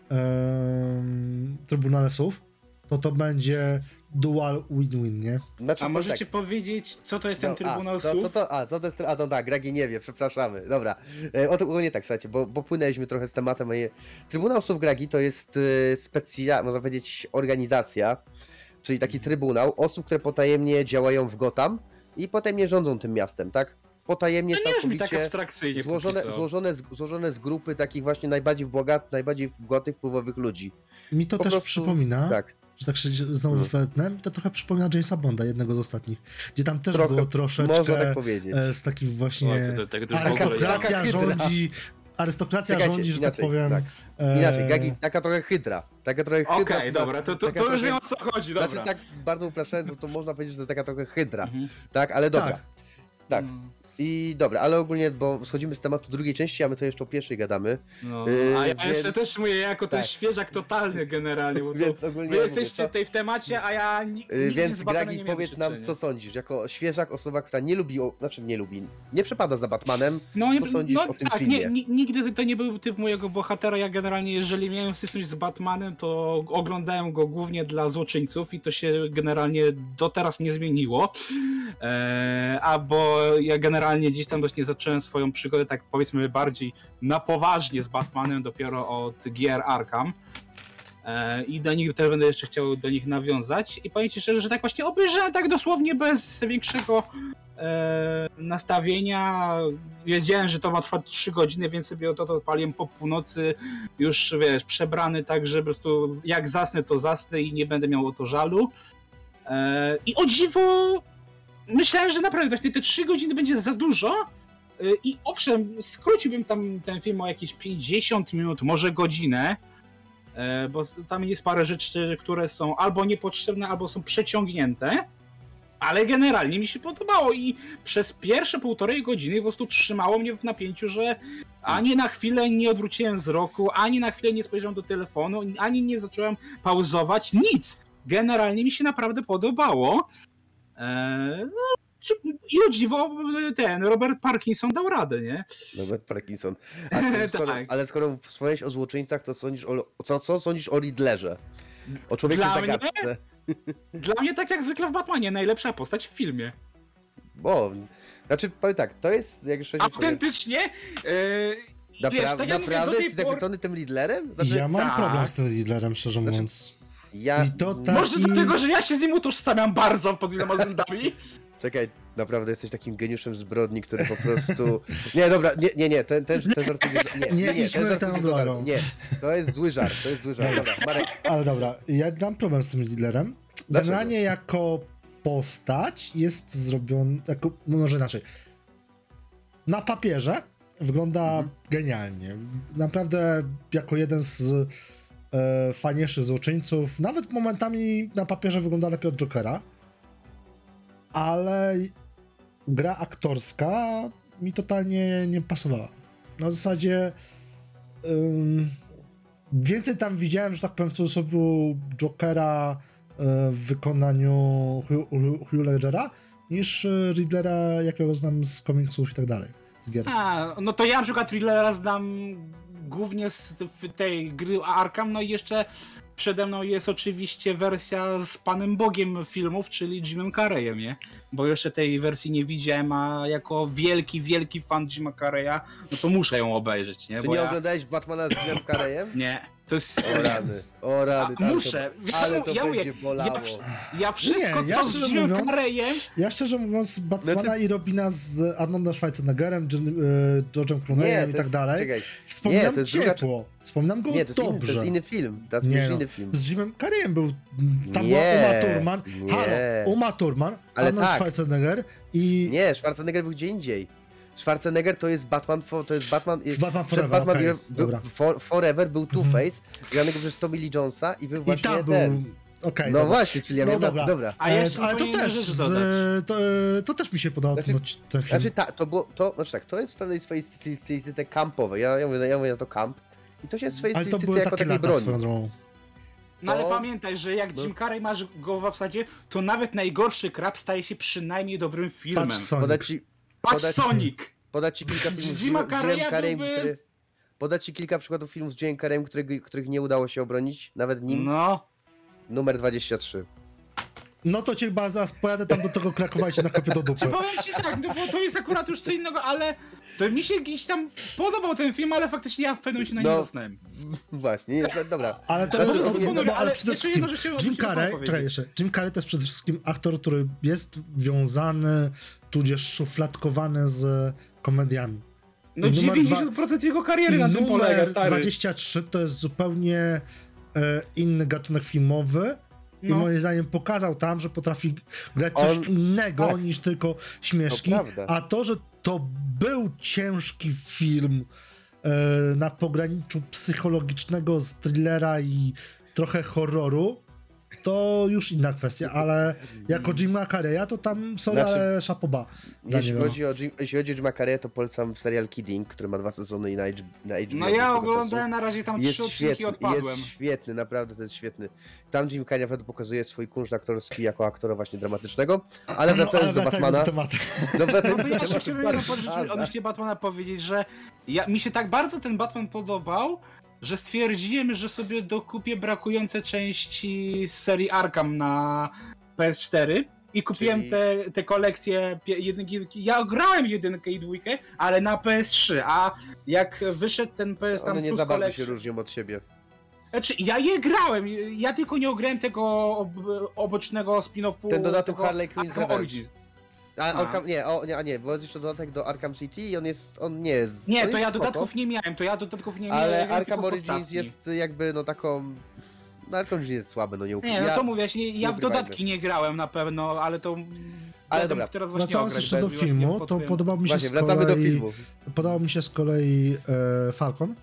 em, Trybunale Słów, to to będzie dual win-win, nie? Znaczy, A tak. możecie powiedzieć, co to jest ten No, Trybunał a, to, Słów? co to, a, co to jest, a no tak, Gragi nie wie, przepraszamy. Dobra, e, o to nie tak, słuchajcie, bo, bo płynęliśmy trochę z tematem. a nie- Trybunał Słów Gragi to jest e, specja, można powiedzieć, organizacja, czyli taki trybunał osób, które potajemnie działają w Gotham i potajemnie rządzą tym miastem, tak? Potajemnie No tak całkowicie abstrakcyjnie. złożone, złożone, z, złożone z grupy takich właśnie najbardziej bogat, najbardziej bogatych, wpływowych ludzi. Mi to Po też prostu- przypomina, Tak. Że tak się znowu Hmm. wetnę, to trochę przypomina Jamesa Bonda, jednego z ostatnich, gdzie tam też Trochę, było troszeczkę tak powiedzieć. e, z takim właśnie arystokracja rządzi, arystokracja Czekajcie, rządzi, że inaczej, tak powiem. tak. e, Inaczej, Gagi, taka trochę hydra. Taka trochę hydra. Okej, zna- dobra, to, to, to już wiem o co chodzi, dobra. Znaczy tak bardzo upraszczając, to można powiedzieć, że to jest taka trochę hydra, Mhm. tak? Ale dobra. Tak. Tak. Mm, I dobra, ale ogólnie, bo schodzimy z tematu drugiej części, a my to jeszcze o pierwszej gadamy, No, Yy, a ja więc- jeszcze też mówię, jako ten tak. świeżak totalny generalnie, bo to więc ogólnie... wy mówię, jesteście co- tutaj w temacie, a ja ni- Yy, Więc z Batmanem Gragi, nie powiedz nam, co sądzisz, jako świeżak, osoba, która nie lubi, o- znaczy nie lubi, nie przepada za Batmanem, No, Co sądzisz no, o tym tak, filmie? Nie, ni- nigdy to nie był typ mojego bohatera. Ja generalnie, jeżeli miałem styczność z Batmanem, to oglądałem go głównie dla złoczyńców i to się generalnie do teraz nie zmieniło. Eee, a bo ja generalnie gdzieś tam właśnie zacząłem swoją przygodę, tak powiedzmy, bardziej na poważnie z Batmanem dopiero od gier Arkham. E, I do nich też będę jeszcze chciał do nich nawiązać. I powiem ci szczerze, że tak właśnie obejrzałem tak dosłownie bez większego e, nastawienia. Wiedziałem, że to ma trwać 3 godziny, więc sobie to, to odpaliłem po północy, już wiesz, przebrany tak, że po prostu jak zasnę, to zasnę i nie będę miał o to żalu. E, I o dziwo, myślałem, że naprawdę właśnie te 3 godziny będzie za dużo. E, I owszem, skróciłbym tam ten film o jakieś 50 minut, może godzinę. E, Bo tam jest parę rzeczy, które są albo niepotrzebne, albo są przeciągnięte. Ale generalnie mi się podobało i przez pierwsze półtorej godziny po prostu trzymało mnie w napięciu, że ani na chwilę nie odwróciłem wzroku, ani na chwilę nie spojrzałem do telefonu, ani nie zacząłem pauzować, nic. Generalnie mi się naprawdę podobało. Eee, no, czy- i o dziwo ten Robert Parkinson dał radę, nie? Robert Parkinson. Co, skoro, Tak. Ale skoro wspomniałeś o złoczyńcach, to sądzisz o, co, co sądzisz o Riddlerze? O człowieku Dla mnie? zagadce. Dla mnie tak jak zwykle w Batmanie, najlepsza postać w filmie. Bo, znaczy, powiem tak, to jest, jak już Autentycznie. Yy, Napra- wiesz, tak naprawdę jesteś pory- zachwycony tym Riddlerem? Znaczy, ja mam tak. problem z tym Riddlerem, szczerze Znaczy, mówiąc. Ja... I to tak- Może i- dlatego, że ja się z nim utożsamiam bardzo pod wieloma względami. Czekaj, naprawdę jesteś takim geniuszem zbrodni, który po prostu... Nie, dobra, nie, nie, nie, ten, ten, ten żart nie, nie, Nie nie, nie, ten żart tą nie, za- drogą. nie, to jest zły żart, to jest zły żart, dobra, Marek, Ale dobra, ja mam problem z tym Riddlerem. Dlaczego? Generalnie jako postać jest zrobiony, jako, no może inaczej. Na papierze wygląda Mhm. genialnie. Naprawdę jako jeden z e, fajniejszych złoczyńców. Nawet momentami na papierze wygląda lepiej od Jokera. Ale gra aktorska mi totalnie nie pasowała. Na zasadzie ym, więcej tam widziałem, że tak powiem, w cudzysłowie Jokera e, w wykonaniu Hugh, Hugh Ledgera niż e, Riddlera, jakiego znam z komiksów i tak dalej. A, no to ja na przykład thrillera znam głównie z tej gry Arkham, no i jeszcze przede mną jest oczywiście wersja z Panem Bogiem filmów, czyli Jimem Carreyem, nie? Bo jeszcze tej wersji nie widziałem, a jako wielki, wielki fan Jima Carreya, no to muszę ją obejrzeć, nie? Czy Bo nie ja... oglądałeś Batmana z Jimem Carreyem? Nie, to jest... O rany, o rany. A, to- muszę. Co, Ale to ja będzie bolało. Ja, ja wszystko, Nie, ja co z szczerze mówiąc- Carreyem... Ja szczerze mówiąc, Batmana Znaczy- i Robina z Arnoldem Schwarzeneggerem, e, George'em Clooneyem to i tak jest- dalej, Czekaj, wspominam Nie, to jest druga- ciepło. Wspominam go nie, to jest, inny, to dobrze. jest inny film. To jest Nie no. inny film. Z Jimem Carreyem był, tam Nie, była Uma Thurman, nie. halo, Uma Thurman, Ale Arnold tak. Schwarzenegger i Nie, Schwarzenegger był gdzie indziej. Schwarzenegger to jest Batman, to jest Batman... Batman przed Forever, Batman okej, był. Mhm. for, Forever był Two-Face, granego przez Tommy Lee Jonesa i był I właśnie był, ten. okej, No dobra. właśnie, czyli ja No dobra. dobra. A E, jeszcze ale to też, z, dodać. to, to też mi się podobał Znaczy- ten, ten film. Znaczy ta, to było, to, znaczy tak, to jest w pewnej swojej styl- stylistyce kampowej, ja, ja, mówię, ja mówię na to kamp. I to się w swojej ale to stylistyce jako takie takiej broni. No ale pamiętaj, że jak. Jim Carrey masz go w obsadzie, to nawet najgorszy krab staje się przynajmniej dobrym filmem. Patrz Sonic. Podać ci, Patrz podać- Sonic! podać ci kilka filmów z Jima Jimem- Jimem Carreya Carreyem, byłby- który... Podać ci kilka przykładów filmów z Jimem Carreyem, których, których nie udało się obronić, nawet nim. No. Numer 23. No to cię chyba zaraz pojadę tam do tego Krakowa i cię nakopię do Czy dupy. powiem ci tak, no bo to jest akurat już co innego, ale to mi się gdzieś tam podobał ten film, ale faktycznie ja w pewnym momencie na nim No. zasnąłem. Właśnie, jest, dobra. Ale to Znaczy, no, bo, ale ale przede wszystkim jedno, chciałem- Jim Carrey, czekaj jeszcze, Jim Carrey to jest przede wszystkim aktor, który jest wiązany, tudzież szufladkowany z komediami. No I numer 90% jego kariery na tym polega, numer stary. 23 to jest zupełnie e, inny gatunek filmowy i No. moim zdaniem pokazał tam, że potrafi grać coś On- innego tak. niż tylko śmieszki, To a to, że to był ciężki film e, na pograniczu psychologicznego z thrillera i trochę horroru, to już inna kwestia, ale jako Jima Carreya to tam sorry, Znaczy- ale szapoba. Jeśli chodzi, o Jim, jeśli chodzi o Jima Carreya, to polecam serial Kidding, który ma dwa sezony i na, H- na HBO. No ja oglądałem czasu. na razie tam Jest trzy odcinki świetny, odpadłem. jest świetny, naprawdę to jest świetny. Tam Jim Carrey naprawdę pokazuje swój kunszt aktorski jako aktora właśnie dramatycznego, ale No, wracając do wracajmy Batmana... tematu. No, No wracając to do ja tematu jeszcze chciałbym Batmana. powiedzieć, odnośnie Batmana powiedzieć, że ja, mi się tak bardzo ten Batman podobał, że stwierdziłem, że sobie dokupię brakujące części z serii Arkham na PS4 i kupiłem Czyli- te, te kolekcje jedynki, ja grałem jedynkę i dwójkę, ale na PS3, a jak wyszedł ten PS tam One nie za bardzo się różnią od siebie. znaczy ja je grałem, ja tylko nie ograłem tego ob, obocznego spin-offu Ten dodatek Harley Revenge. Origins. A, A. Arkham, nie, o, nie, a nie, bo jest jeszcze dodatek do Arkham City i on jest, on nie jest Nie, on to jest ja spoko, dodatków nie miałem, to ja dodatków nie miałem. Ale Arkham Origins podstawki. jest jakby no taką... No Arkham Origins jest słaby, no nie ukrywam. Nie, no ja, to mówię, ja, się- ja w ukrywajmy. dodatki nie grałem na pewno, ale to. Ale dobra, teraz właśnie Wracając ograć, jeszcze do filmu, to podobał mi się Właśnie, z wracamy kolei, do filmu. Podobał mi się z kolei e, Falcon.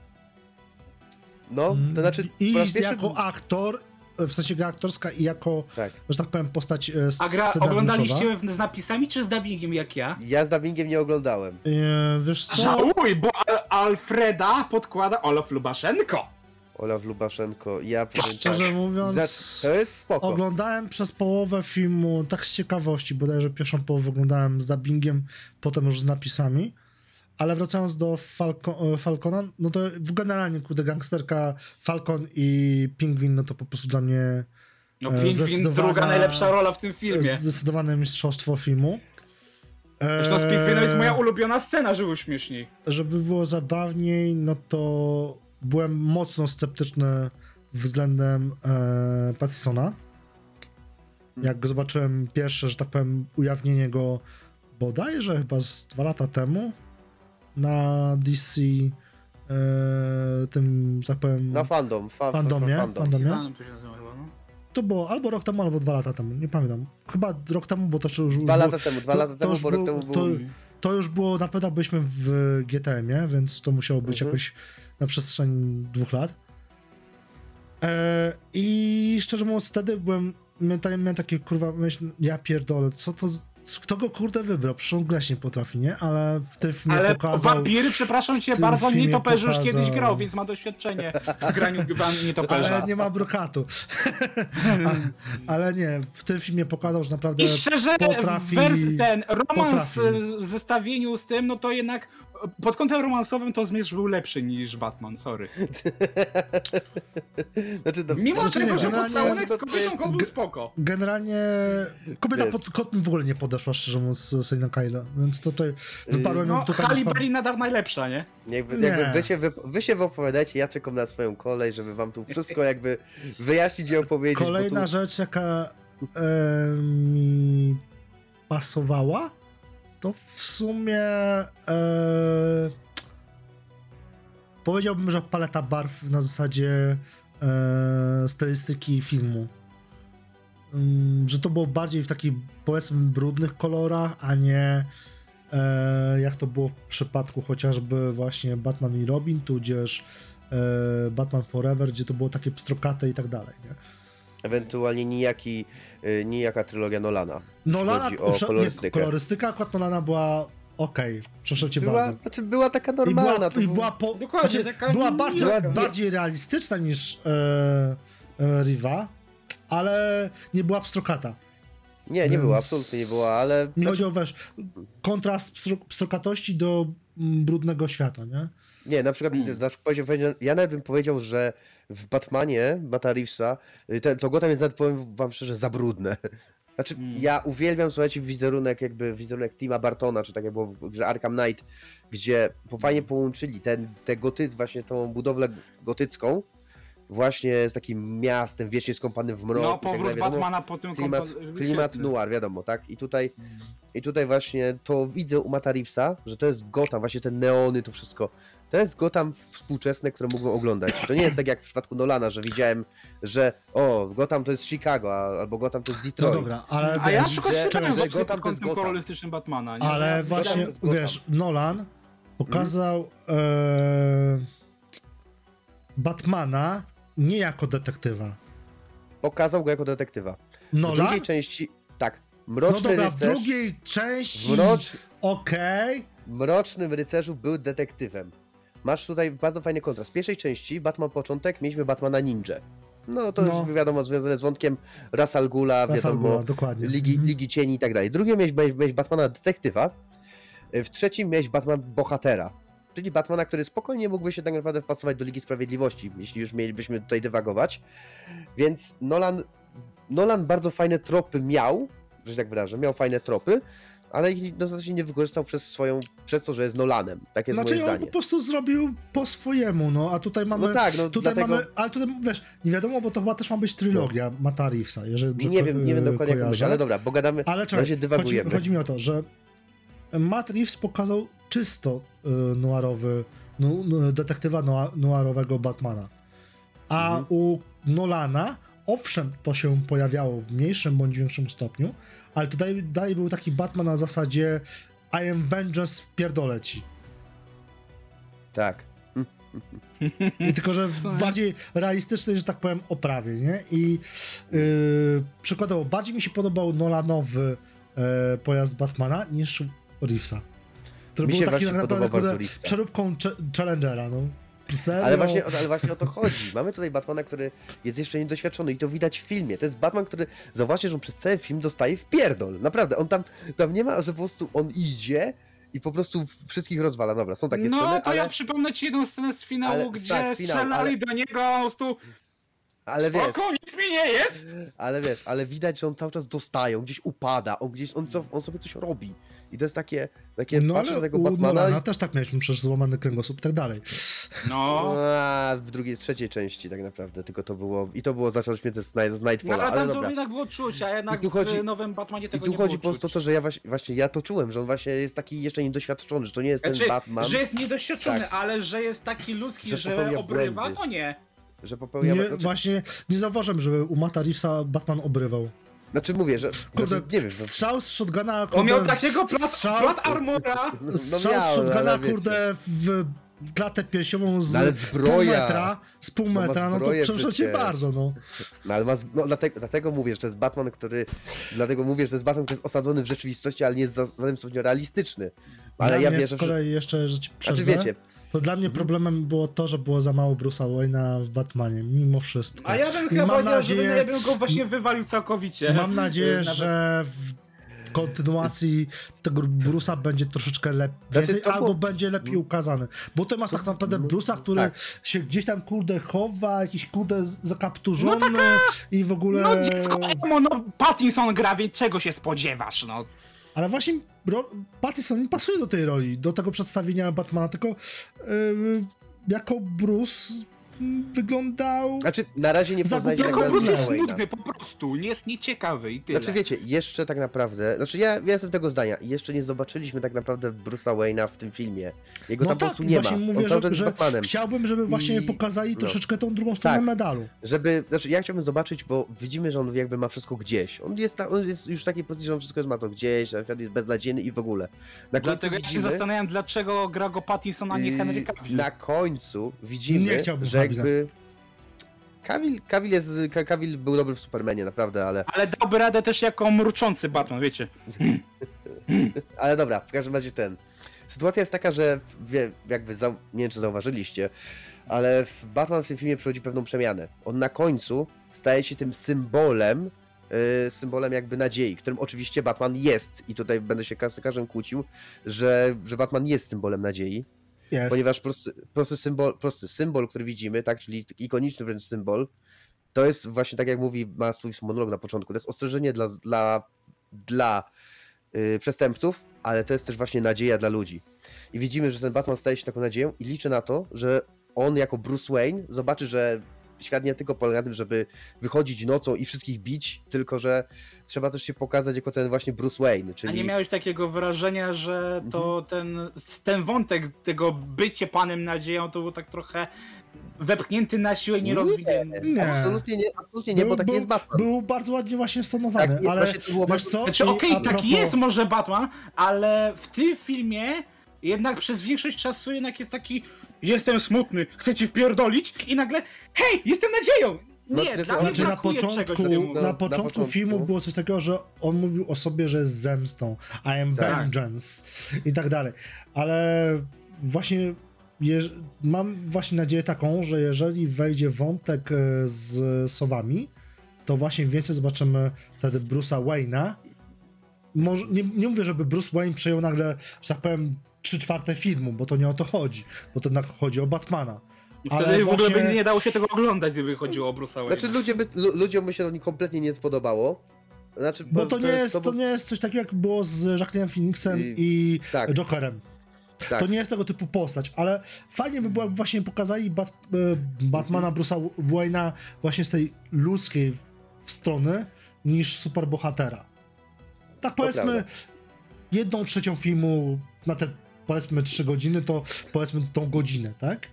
No, to znaczy... po I raz pierwszy- jako aktor, w sensie gra aktorska i jako, Tak. że tak powiem, postać e, A gra oglądaliście z napisami czy z dubbingiem jak ja? Ja z dubbingiem nie oglądałem. E, wiesz co? Żałuj, bo Al- Alfreda podkłada Olaf Lubaszenko. Olaf Lubaszenko, ja powiem Szczerze tak. mówiąc, Za- To jest spoko. oglądałem przez połowę filmu, tak z ciekawości, bodajże pierwszą połowę oglądałem z dubbingiem, potem już z napisami. Ale wracając do Falco, e, Falcona, no to generalnie, kurde, gangsterka Falcon i Pingwin, no to po prostu dla mnie No E, Pingwin, druga najlepsza rola w tym filmie. zdecydowane mistrzostwo filmu. E, Zresztą z Pingwinem jest moja ulubiona scena, żeby śmieszniej. żeby było zabawniej, no to byłem mocno sceptyczny względem e, Pattisona. Jak go zobaczyłem pierwsze, że tak powiem, ujawnienie go bodajże chyba z dwa lata temu na DC e, tym, tak powiem, Na fandom, fa, Fandomie, fa, fandom. fandom. Fanem to się nazywa chyba, no. to było albo rok temu, albo dwa lata temu, nie pamiętam. Chyba rok temu, bo to już Dwa było, lata temu, dwa to- lata to temu, już bo rok było- temu to- był... To już było, na pewno byliśmy w GTM-ie, więc to musiało być Mhm. jakoś na przestrzeni dwóch lat. E, I szczerze mówiąc, wtedy byłem, miałem, miałem takie kurwa myśl, ja pierdolę, co to, z- kto go kurde wybrał? Przecież nie potrafi, nie? Ale w tym filmie Ale pokazał... wampiry, przepraszam cię bardzo, filmie nietoperz już pokazał- kiedyś grał, więc ma doświadczenie w graniu nietoperza. Ale nie ma brokatu. Ale nie, w tym filmie pokazał, że naprawdę I szczerze, potrafi- ten romans potrafi. w zestawieniu z tym, no to jednak pod kątem romansowym to Zmierzch był lepszy niż Batman, sorry. Znaczy, no, Mimo Znaczy tego, że pocałunek z to kobietą jest- on był spoko. Generalnie kobieta Wiesz. pod kot mi w ogóle nie podeszła, szczerze mówiąc, z Selina Kyla, więc tutaj wyparłem ją No, tutaj Halle Berry nadal najlepsza, nie? Jakby, Nie. jakby wy, się wy, wy się wypowiadajcie, ja czekam na swoją kolej, żeby wam tu wszystko jakby wyjaśnić i opowiedzieć. Kolejna tu, rzecz, jaka e, mi pasowała, to w sumie e, powiedziałbym, że paleta barw na zasadzie e, stylistyki filmu. Mm, że to było bardziej w takich powiedzmy brudnych kolorach, a nie e, jak to było w przypadku chociażby właśnie Batman i Robin, tudzież e, Batman Forever, gdzie to było takie pstrokate i tak dalej. Nie? Ewentualnie nijaki, y, nijaka trylogia Nolana. Nolana, o kolorystykę. Nie, kolorystyka akurat Nolana była okej, proszę cię Była, bardzo. znaczy była taka I normalna. była, to i był- była, po, Dokładnie, znaczy, taka była bardziej, była- bardziej realistyczna niż e, e, Riva, ale nie była pstrokata. Nie, nie Więc- była, absolutnie nie była, ale... Mi chodzi o wiesz, kontrast pstro, pstrokatości do brudnego świata, nie? Nie, na przykład, Hmm. znaczy, powiedział, powiedział- ja nawet bym powiedział, że w Batmanie, Mata Reevesa, y, te, to Gotham jest nawet, powiem wam szczerze, za brudne. Znaczy, Hmm. ja uwielbiam, słuchajcie, wizerunek, jakby wizerunek Tima Bartona, czy tak jak było w grze Arkham Knight, gdzie po- fajnie połączyli ten, te goty, właśnie tą budowlę gotycką, właśnie z takim miastem wiecznie skąpanym w mrok. No, tak powrót wiadomo, Batmana po tym klimat, klimat noir, wiadomo, tak? I tutaj, I tutaj właśnie to widzę u Mata Reevesa, że to jest Gotham, właśnie te neony, to wszystko. To jest Gotham współczesne, które mógłbym oglądać. To nie jest tak jak w przypadku Nolana, że widziałem, że o, Gotham to jest Chicago, a- albo Gotham to jest No Detroit. dobra, ale A ja wiesz, przykład że- się że właśnie Gotham pod to jest kątem Gotham. kolorystycznym Batmana, nie? ale Ja- właśnie, wiesz, Nolan pokazał e, Batmana nie jako detektywa. Pokazał go jako detektywa. W drugiej części, tak, No Mroczny dobra, w Rycerz, drugiej części mrocz, okej, Mrocznym Rycerzu był detektywem. Masz tutaj bardzo fajny kontrast. W pierwszej części, Batman początek, mieliśmy Batmana Ninja. No to No. już wiadomo, związane z wątkiem Ras Al Ghula, Ras Al wiadomo, dokładnie. Ligi, Mhm. Ligi Cieni i tak dalej. Drugie miałeś, miałeś Batmana detektywa. W trzecim miałeś Batman bohatera. Czyli Batmana, który spokojnie mógłby się tak naprawdę wpasować do Ligi Sprawiedliwości, jeśli już mielibyśmy tutaj dywagować. Więc Nolan, Nolan bardzo fajne tropy miał, że się tak wyrażę, miał fajne tropy, ale ich dostatecznie nie wykorzystał przez swoją, przez to, że jest Nolanem. Takie jest Znaczy moje on po zdanie. prostu zrobił po swojemu, no a tutaj mamy... No tak, no Tutaj dlatego... mamy, ale tutaj wiesz, nie wiadomo, bo to chyba też ma być trylogia Mata Reevesa, jeżeli Nie wiem, nie wiem dokładnie kojarzę. ale dobra, bo gadamy, Ale na czekaj, razie chodzi, dywagujemy. chodzi mi o to, że Matt Reeves pokazał czysto noirowy, nu, nu, detektywa noirowego Batmana. A Mhm. u Nolana, owszem, to się pojawiało w mniejszym bądź większym stopniu, ale tutaj dalej był taki Batman na zasadzie I am vengeance, pierdolę ci. Tak. I tylko, że w bardziej realistycznej, że tak powiem, oprawie, nie? I yy, przykładowo, bardziej mi się podobał Nolanowy e, pojazd Batmana niż Reevesa. Który Mi był się taki tak naprawdę kurde, przeróbką Challengera, no. Serio? Ale właśnie, ale właśnie o to chodzi. Mamy tutaj Batmana, który jest jeszcze niedoświadczony i to widać w filmie. To jest Batman, który, zauważcie, że on przez cały film dostaje w pierdol. Naprawdę, on tam, tam nie ma, że po prostu on idzie i po prostu wszystkich rozwala. Dobra, są takie no sceny, to ale, ja przypomnę ci jedną scenę z finału, ale- gdzie tak, z finału, strzelali ale- do niego, a on po prostu ale wiesz, spoko, nic mi nie jest! ale wiesz, ale widać, że on cały czas dostaje, on gdzieś upada, on gdzieś, on, co, on sobie coś robi. I to jest takie, takie No patrzę ale tego u Batmana i... też tak mieliśmy przecież złamany kręgosłup i tak dalej. No, A, w drugiej, trzeciej części tak naprawdę, tylko to było, i to było zacząć mnie z, Night- z no Nightfalla, ale ale tam dobra. to jednak było czuć, a jednak I tu chodzi- w nowym Batmanie I tego tu nie chodzi było po prostu to, że ja właśnie, właśnie ja to czułem, że on właśnie jest taki jeszcze niedoświadczony, że to nie jest ten Znaczy, Batman, że jest niedoświadczony, Tak. ale że jest taki ludzki, Że że, obrywa, błędy. to nie. że popełnia... Nie, znaczy, Właśnie nie zauważyłem, żeby u Mata Reevesa Batman obrywał. Znaczy mówię, że... Kurde, znaczy, nie wiem, no, strzał z shotguna, On kurde, miał takiego plat, strzał- plat armora. no Strzał miał, z shotguna, kurde, w klatę piersiową z No pół metra, z pół No metra, no to przepraszam cię bardzo, no. No ale ma, z- no, dlatego, dlatego mówię, że to jest Batman, który. Dlatego mówię, że to jest Batman, który jest osadzony w rzeczywistości, ale nie jest w żadnym stopniu realistyczny. Ale dla ja wierzę, z że. kolei jeszcze, że ci Znaczy przerwę, wiecie, to dla mnie Mhm. problemem było to, że było za mało Bruce'a Wayne'a w Batmanie, mimo wszystko. A ja bym I chyba mam powiedział, nadzieję- że ja bym go właśnie wywalił całkowicie. Mam nadzieję, Nawet- że w kontynuacji tego Bruce'a będzie troszeczkę lepiej, Znaczy, albo było- będzie lepiej ukazany. Bo ty masz tak naprawdę no, Bruce'a, który tak. się gdzieś tam kurde chowa, jakiś kurde zakapturzony i w ogóle... No dziecko emo, no Pattinson gra, więc czego się spodziewasz, no. Ale właśnie. Pattison nie pasuje do tej roli, do tego przedstawienia Batmana, tylko yy, jako Bruce wyglądał... Znaczy, na razie nie Tylko tak naprawdę jest nudny po prostu, nie jest nieciekawy i tyle. Znaczy wiecie, jeszcze tak naprawdę, znaczy ja, ja jestem tego zdania, jeszcze nie zobaczyliśmy tak naprawdę Bruce'a Wayne'a w tym filmie. Jego No tam po tak, prostu i nie ma. właśnie On mówię, cały że, czas że chciałbym, żeby właśnie I- pokazali no. troszeczkę tą drugą stronę Tak. medalu. Żeby, znaczy ja chciałbym zobaczyć, bo widzimy, że on jakby ma wszystko gdzieś. On jest, ta, on jest już w takiej pozycji, że on wszystko jest, ma to gdzieś, na przykład jest beznadziejny i w ogóle. Na Dlatego ja się widzimy, zastanawiam, dlaczego gra go Pattinson, a nie Henry Cavill. Na końcu widzimy, Nie chciałbym że. Jakby... Cavill, Cavill, jest, Ka- Cavill był dobry w Supermanie, naprawdę, ale... Ale dałby radę też jako mruczący Batman, wiecie. Ale dobra, w każdym razie ten. Sytuacja jest taka, że wie, jakby zau- nie wiem czy zauważyliście, ale w Batman w tym filmie przechodzi pewną przemianę. On na końcu staje się tym symbolem, yy, symbolem jakby nadziei, którym oczywiście Batman jest. I tutaj będę się każdym kłócił, że, że Batman jest symbolem nadziei, Jest. ponieważ prosty, prosty, symbol, prosty symbol, który widzimy, tak, czyli ikoniczny wręcz symbol, to jest właśnie tak jak mówi, ma swój monolog na początku, to jest ostrzeżenie dla, dla, dla yy, przestępców, ale to jest też właśnie nadzieja dla ludzi. I widzimy, że ten Batman staje się taką nadzieją i liczę na to, że on jako Bruce Wayne zobaczy, że świat nie tylko polega na tym, żeby wychodzić nocą i wszystkich bić, tylko że trzeba też się pokazać jako ten właśnie Bruce Wayne, A czyli... nie miałeś takiego wrażenia, że to ten, ten wątek tego bycie panem nadzieją to był tak trochę wepchnięty na siłę, nie rozwinięty. Nie. Absolutnie nie, absolutnie nie, bo taki jest Batman. Był bardzo ładnie właśnie stonowany, Tak, nie, ale właśnie to było wiesz co? Znaczy I okej, a taki propos- jest może Batman, ale w tym filmie jednak przez większość czasu jednak jest taki jestem smutny, chcę ci wpierdolić i nagle hej, jestem nadzieją! No, Nie, to dla mnie Znaczy na początku, czegoś. No, na na początku początku. filmu było coś takiego, że on mówił o sobie, że jest zemstą, I am Tak. vengeance i tak dalej. Ale właśnie jeż- mam właśnie nadzieję taką, że jeżeli wejdzie wątek e, z Sowami, to właśnie więcej zobaczymy wtedy Bruce'a Wayne'a. Może, nie, nie mówię, żeby Bruce Wayne przejął nagle, że tak powiem, trzy czwarte filmu, bo to nie o to chodzi, bo to jednak chodzi o Batmana. I ale wtedy w ogóle właśnie- by nie dało się tego oglądać, gdyby chodziło o Bruce'a Wayne'a. Znaczy ludzie by, lu, ludziom by się to kompletnie nie spodobało. Znaczy, Bo to nie jest, to bo- nie jest coś takiego, jak było z Jacqueline Phoenixem I- i tak. Jokerem. Tak. To nie jest tego typu postać, ale fajnie by było, jakby właśnie pokazali Bat, e, Batmana, Bruce'a Wayne'a właśnie z tej ludzkiej w- strony niż superbohatera. Tak powiedzmy, jedną trzecią filmu na te powiedzmy trzy godziny, to powiedzmy tą godzinę, tak?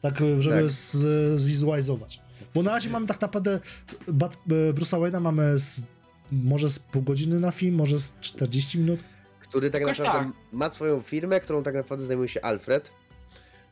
Tak, e, żeby Tak. Z, zwizualizować. Bo na razie mamy tak naprawdę Bat, e, Bruce'a Wayne'a mamy z, może z pół godziny na film, może z 40 minut. który tak Jakoś naprawdę tak. ma swoją firmę, którą tak naprawdę zajmuje się Alfred.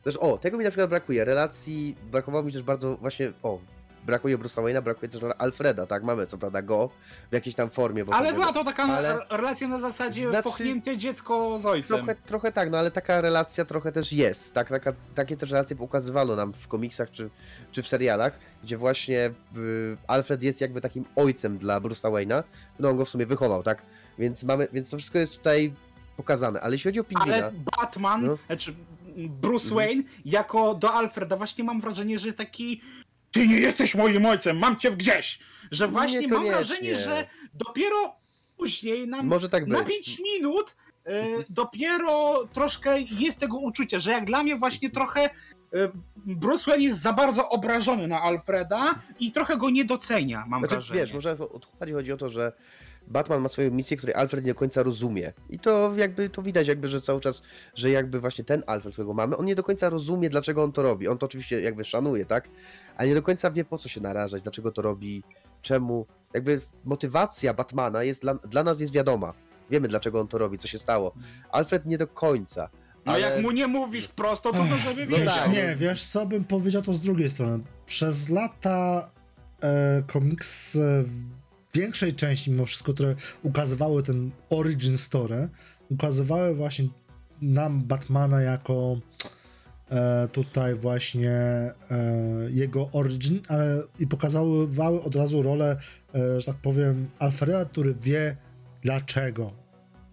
Też, o, tego mi na przykład brakuje. Relacji, brakowało mi też bardzo właśnie, o, brakuje Bruce'a Wayne'a, brakuje też Alfreda, tak? Mamy co prawda go w jakiejś tam formie. Bo Ale była to taka ale- re- relacja na zasadzie Znaczy- pochnięte dziecko z ojcem. Trochę, trochę tak, no ale taka relacja trochę też jest. Tak, taka, takie też relacje pokazywano nam w komiksach czy, czy w serialach, gdzie właśnie y, Alfred jest jakby takim ojcem dla Bruce'a Wayne'a. No on go w sumie wychował, tak? Więc mamy, więc to wszystko jest tutaj pokazane. Ale jeśli chodzi o Pingwina, Ale Batman, No. znaczy Bruce Mhm. Wayne, jako do Alfreda właśnie mam wrażenie, że jest taki ty nie jesteś moim ojcem, mam cię w gdzieś. Że właśnie mam Niekoniecznie. wrażenie, że dopiero później nam może tak na być. 5 minut e, dopiero troszkę jest tego uczucia, że jak dla mnie właśnie trochę e, Bruce Wayne jest za bardzo obrażony na Alfreda i trochę go nie docenia, mam Znaczy, wrażenie. wiesz, może o- chodzi, chodzi o to, że Batman ma swoją misję, której Alfred nie do końca rozumie. I to jakby to widać, jakby, że cały czas, że jakby właśnie ten Alfred, którego mamy, on nie do końca rozumie, dlaczego on to robi. On to oczywiście jakby szanuje, tak? Ale nie do końca wie, po co się narażać, dlaczego to robi, czemu. Jakby motywacja Batmana jest dla, dla nas jest wiadoma. Wiemy, dlaczego on to robi, co się stało. Alfred nie do końca. No Ale- jak mu nie mówisz prosto, to to żeby No Wiesz, tak. nie, wiesz co bym powiedział to z drugiej strony. Przez lata e, komiks e, większej części mimo wszystko, które ukazywały ten origin story, ukazywały właśnie nam Batmana jako e, tutaj właśnie e, jego origin, ale i pokazywały od razu rolę, e, że tak powiem, Alfreda, który wie dlaczego,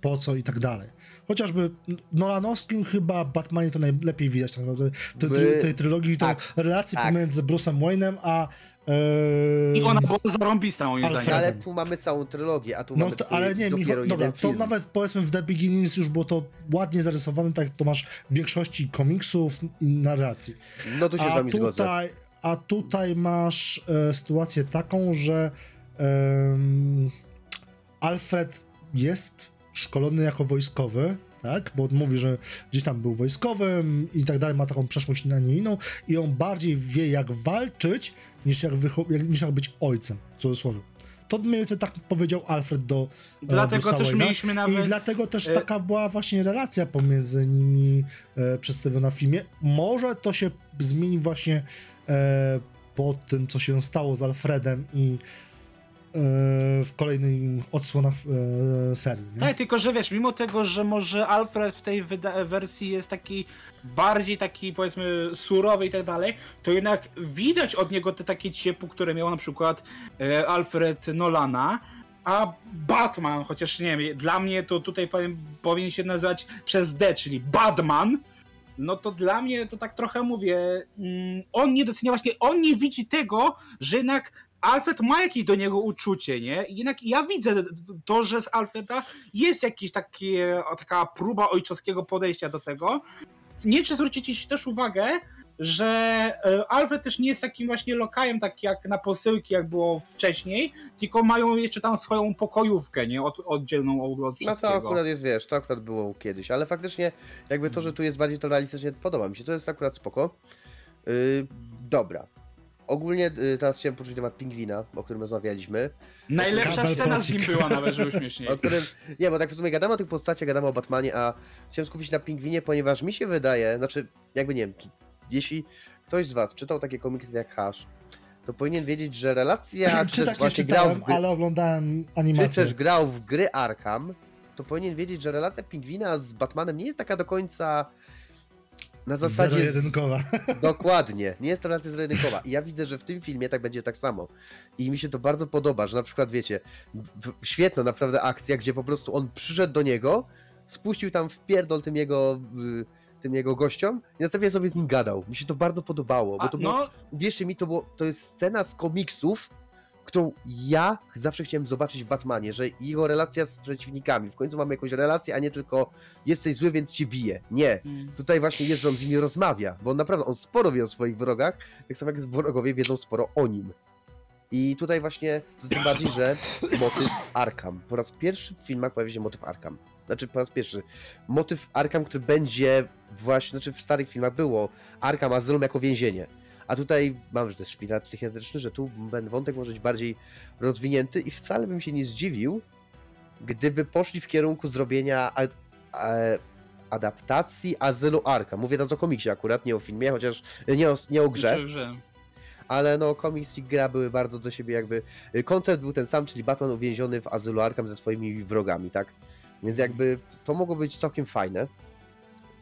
po co i tak dalej. Chociażby Nolanowskim chyba Batmanie to najlepiej widać tak naprawdę. W tej, By- tej trylogii tak, to relacji tak. pomiędzy Bruce'em Wayne'em a e, I ona była zarąbista moim Ale zdaniem. Ale tu mamy całą trylogię, a tu No mamy to, ale nie, dopiero Michał, jeden dobra, to film. nawet powiedzmy w The Beginnings już było to ładnie zarysowane, tak jak to masz w większości komiksów i narracji. No tu się z A wami zgodzę. tutaj, a tutaj masz e, sytuację taką, że em, Alfred jest szkolony jako wojskowy, tak? Bo on mówi, że gdzieś tam był wojskowym i tak dalej, ma taką przeszłość na nie inną i on bardziej wie jak walczyć niż jak, niż jak być ojcem, w cudzysłowie. To mniej więcej tak powiedział Alfred do e, Dlatego Bruce'a też Wayne'a. mieliśmy I nawet... dlatego też e, taka była właśnie relacja pomiędzy nimi e, przedstawiona w filmie. Może to się zmieni właśnie e, po tym, co się stało z Alfredem i w kolejnych odsłonach e, serii. Nie? Tak, tylko że wiesz, mimo tego, że może Alfred w tej wersji jest taki bardziej taki powiedzmy surowy i tak dalej, to jednak widać od niego te takie ciepło, które miał na przykład e, Alfred Nolana, a Batman, chociaż nie wiem, dla mnie to tutaj powiem, powinien się nazywać przez D, czyli Batman, no to dla mnie to tak trochę mówię, mm, on nie docenia właśnie, on nie widzi tego, że jednak Alfred ma jakieś do niego uczucie, nie? I jednak ja widzę to, że z Alfreda jest jakaś taka próba ojcowskiego podejścia do tego. Nie wiem, czy zwrócicie też uwagę, że e, Alfred też nie jest takim właśnie lokajem, tak jak na posyłki, jak było wcześniej, tylko mają jeszcze tam swoją pokojówkę, nie? Od, oddzielną od No wszystkiego. to akurat jest, wiesz, to akurat było kiedyś, ale faktycznie jakby to, że tu jest bardziej to realistycznie, podoba mi się, to jest akurat spoko. Yy, dobra. Ogólnie yy, teraz chciałem poczuć temat pingwina, o którym rozmawialiśmy. Najlepsza Kabel scena z nim była nawet, żeby śmieszniej. O którym, nie, bo tak w sumie gadamy o tych postaciach, gadamy o Batmanie, a chciałem skupić się na pingwinie, ponieważ mi się wydaje, znaczy, jakby nie wiem, czy, jeśli ktoś z was czytał takie komiksy jak Hash, to powinien wiedzieć, że relacja, czy też właśnie grał w gry, ale oglądałem czy animację. też grał w gry Arkham, to powinien wiedzieć, że relacja pingwina z Batmanem nie jest taka do końca na zasadzie. z- Zero-jedynkowa. Dokładnie, nie jest to relacja zero-jedynkowa. I ja widzę, że w tym filmie tak będzie tak samo. I mi się to bardzo podoba, że na przykład wiecie, w, świetna naprawdę akcja, gdzie po prostu on przyszedł do niego, spuścił tam w pierdol tym jego. tym jego gościom i następnie sobie z nim gadał. Mi się to bardzo podobało, bo A, to było no, wierzcie mi, to, było, to jest scena z komiksów, którą ja zawsze chciałem zobaczyć w Batmanie, że jego relacja z przeciwnikami. W końcu mamy jakąś relację, a nie tylko jesteś zły, więc cię bije. Nie. Tutaj właśnie jest, że on z nimi rozmawia, bo on naprawdę, on sporo wie o swoich wrogach, tak samo jak wrogowie wiedzą sporo o nim. I tutaj właśnie, to tym bardziej, że motyw Arkham. Po raz pierwszy w filmach pojawi się motyw Arkham. Znaczy po raz pierwszy. Motyw Arkham, który będzie właśnie, znaczy w starych filmach było Arkham Asylum jako więzienie. A tutaj mam, że to jest szpital psychiatryczny, że tu ten wątek może być bardziej rozwinięty i wcale bym się nie zdziwił, gdyby poszli w kierunku zrobienia ad, adaptacji Azylu Arkham. Mówię teraz o komiksie akurat, nie o filmie, chociaż nie o, nie o grze, Czy- że- ale no komiks i gra były bardzo do siebie jakby... y, Koncept był ten sam, czyli Batman uwięziony w Azylu Arkham ze swoimi wrogami, tak? Więc jakby to mogło być całkiem fajne.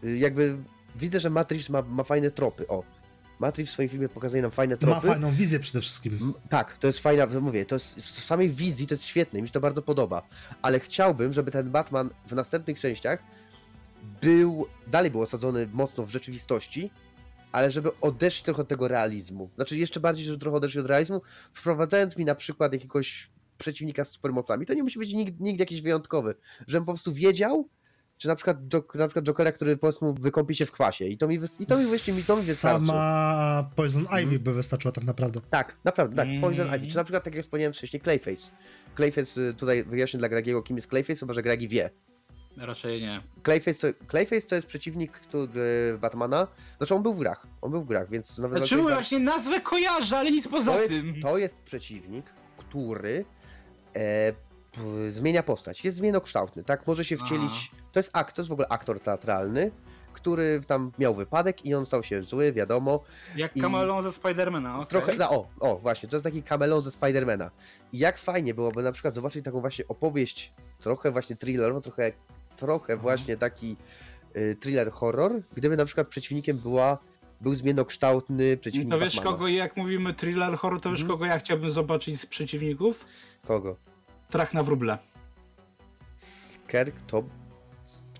Y, Jakby widzę, że Matrix ma, ma fajne tropy, o. Matrix w swoim filmie pokazuje nam fajne Ma tropy. fajną wizję przede wszystkim. Tak, to jest fajna, mówię, to jest z samej wizji to jest świetne, mi się to bardzo podoba, ale chciałbym, żeby ten Batman w następnych częściach był, dalej był osadzony mocno w rzeczywistości, ale żeby odeszli trochę od tego realizmu. Znaczy jeszcze bardziej, żeby trochę odeszli od realizmu, wprowadzając mi na przykład jakiegoś przeciwnika z supermocami. To nie musi być nikt, nikt jakiś wyjątkowy, żebym po prostu wiedział, czy na przykład, na przykład Jokera, który powiedzmy wykąpi się w kwasie i to mi, i to mi, właśnie, mi, to mi wystarczy. Sama Poison Ivy Mhm. by wystarczyła tak naprawdę. Tak, naprawdę, tak. Mm. Poison Ivy. Czy na przykład, tak jak wspomniałem wcześniej, Clayface. Clayface, y, tutaj wyjaśnię dla Gragiego, kim jest Clayface, chyba że Gragi wie. Raczej nie. Clayface to, Clayface to jest przeciwnik który, Batmana. Znaczy on był w grach, on był w grach, więc nawet... Znaczy właśnie nazwę kojarzę, ale nic poza to, jest, tym. to jest przeciwnik, który e, zmienia postać. Jest zmienokształtny, tak? Może się wcielić... To jest akt, to jest w ogóle aktor teatralny, który tam miał wypadek i on stał się zły, wiadomo. Jak I- Kameleon ze Spidermana, okej. Trochę, no, o, o, właśnie, to jest taki kamelon ze Spidermana. I jak fajnie byłoby na przykład zobaczyć taką właśnie opowieść, trochę właśnie thrillerową, trochę, trochę Mhm. właśnie taki y, thriller horror, gdyby na przykład przeciwnikiem była, był zmiennokształtny przeciwnik To wiesz Batmana. kogo, jak mówimy thriller horror, to wiesz Mhm. kogo ja chciałbym zobaczyć z przeciwników? Kogo? Trach na wróble. Skerk to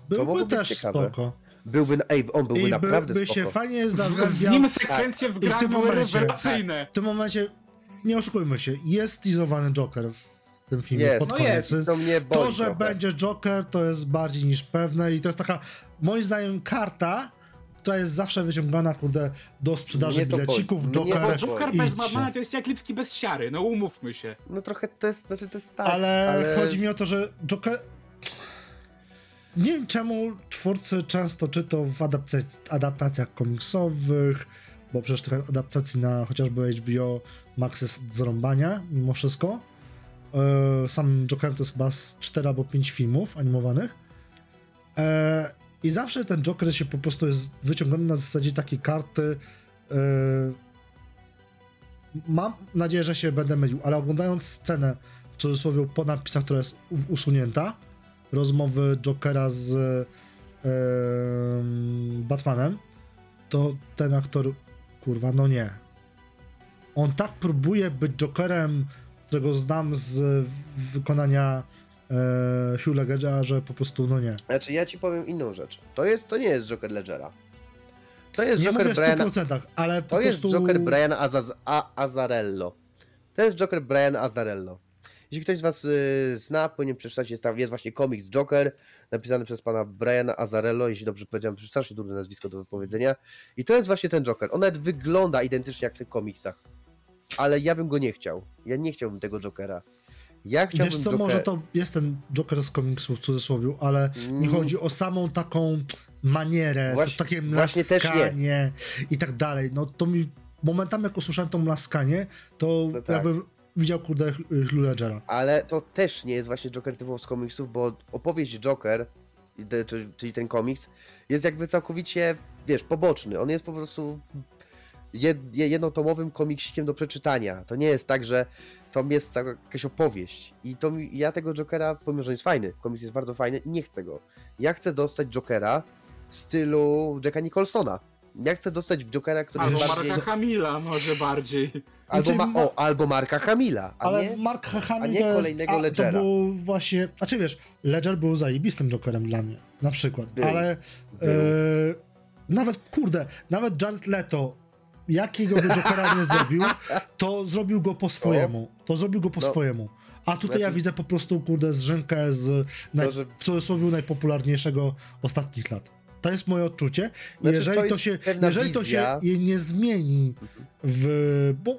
Byłby mogło być też ciekawe. spoko. byłby, ej, on byłby I by, naprawdę by spoko. się fajnie zazębiał. nim sekwencje w I w grach tym momencie- rewelacyjne. W tym momencie, nie oszukujmy się, jest teasowany Joker w tym filmie Jest, pod no koniec. jest. To To, że trochę. będzie Joker, to jest bardziej niż pewne i to jest taka, moim zdaniem, karta, która jest zawsze wyciągana, kurde, do sprzedaży Mnie bilecików. Mnie Joker. Joker bez Batmana to jest jak lipki bez siary, no umówmy się. No trochę to jest, znaczy to jest tak, ale, chodzi mi o to, że Joker... Nie wiem czemu twórcy często, czy to w adaptac- adaptacjach komiksowych, bo przecież tych adaptacji na chociażby HBO Max jest zrąbania mimo wszystko. E, Sam Jokerem to jest chyba z 4 albo 5 filmów animowanych. I zawsze ten Joker się po prostu jest wyciągany na zasadzie takiej karty. e, Mam nadzieję, że się będę mylił, ale oglądając scenę w cudzysłowie po napisach, która jest usunięta, rozmowy Jokera z em, Batmanem, to ten aktor, kurwa, no nie. On tak próbuje być Jokerem, którego znam z wykonania e, Hugh Ledgera, że po prostu, no nie. Znaczy ja ci powiem inną rzecz. To jest, to nie jest Joker Ledgera. To jest Nie Joker mówię Briana, 100%, ale po to jest prostu... Joker Briana Azaz, A, Azarello. To jest Joker Briana Azarello. Jeśli ktoś z was y, zna, powinien przeczytać, jest, tam, jest właśnie komiks Joker, napisany przez pana Briana Azarello, jeśli dobrze powiedziałem, strasznie trudne nazwisko do wypowiedzenia. I to jest właśnie ten Joker. On nawet wygląda identycznie jak w tych komiksach. Ale ja bym go nie chciał. Ja nie chciałbym tego Jokera. Ja chciałbym Wiesz co, Joker... może to jest ten Joker z komiksu w cudzysłowie, ale mi Mm, chodzi o samą taką manierę, Właśnie- to takie mlaskanie i tak dalej. No to mi momentami jak usłyszałem to mlaskanie, to No tak. ja bym widział kurde Hugh Ledgera. Ale to też nie jest właśnie Joker typowo z komiksów, bo opowieść Joker, czyli ten komiks, jest jakby całkowicie, wiesz, poboczny. On jest po prostu jed, je- jednotomowym komiksikiem do przeczytania. To nie jest tak, że tam jest cała jakaś opowieść. I to mi, ja tego Jokera, pomimo że on jest fajny, komiks jest bardzo fajny, nie chcę go. Ja chcę dostać Jokera w stylu Jacka Nicholsona. Ja chcę dostać Jokera, który Albo jest bardziej... Marka Hamila może bardziej. Albo, Znaczy, ma, o, albo Marka Hamila, a Ale nie... Mark Hamill nie to jest, kolejnego a, to Ledgera. był właśnie, a czy wiesz, Ledger był zajebistym Jokerem dla mnie, na przykład, Był. ale Był. e, nawet, kurde, nawet Jared Leto, jakiego by Jokera nie zrobił, to zrobił go po swojemu, to zrobił go po No. swojemu. A tutaj ja Znaczy- widzę po prostu, kurde, zrzynkę z naj, że- w cudzysłowie najpopularniejszego ostatnich lat. To jest moje odczucie. Znaczy, jeżeli to to, się, jeżeli to się. Mhm. nie zmieni w... Bo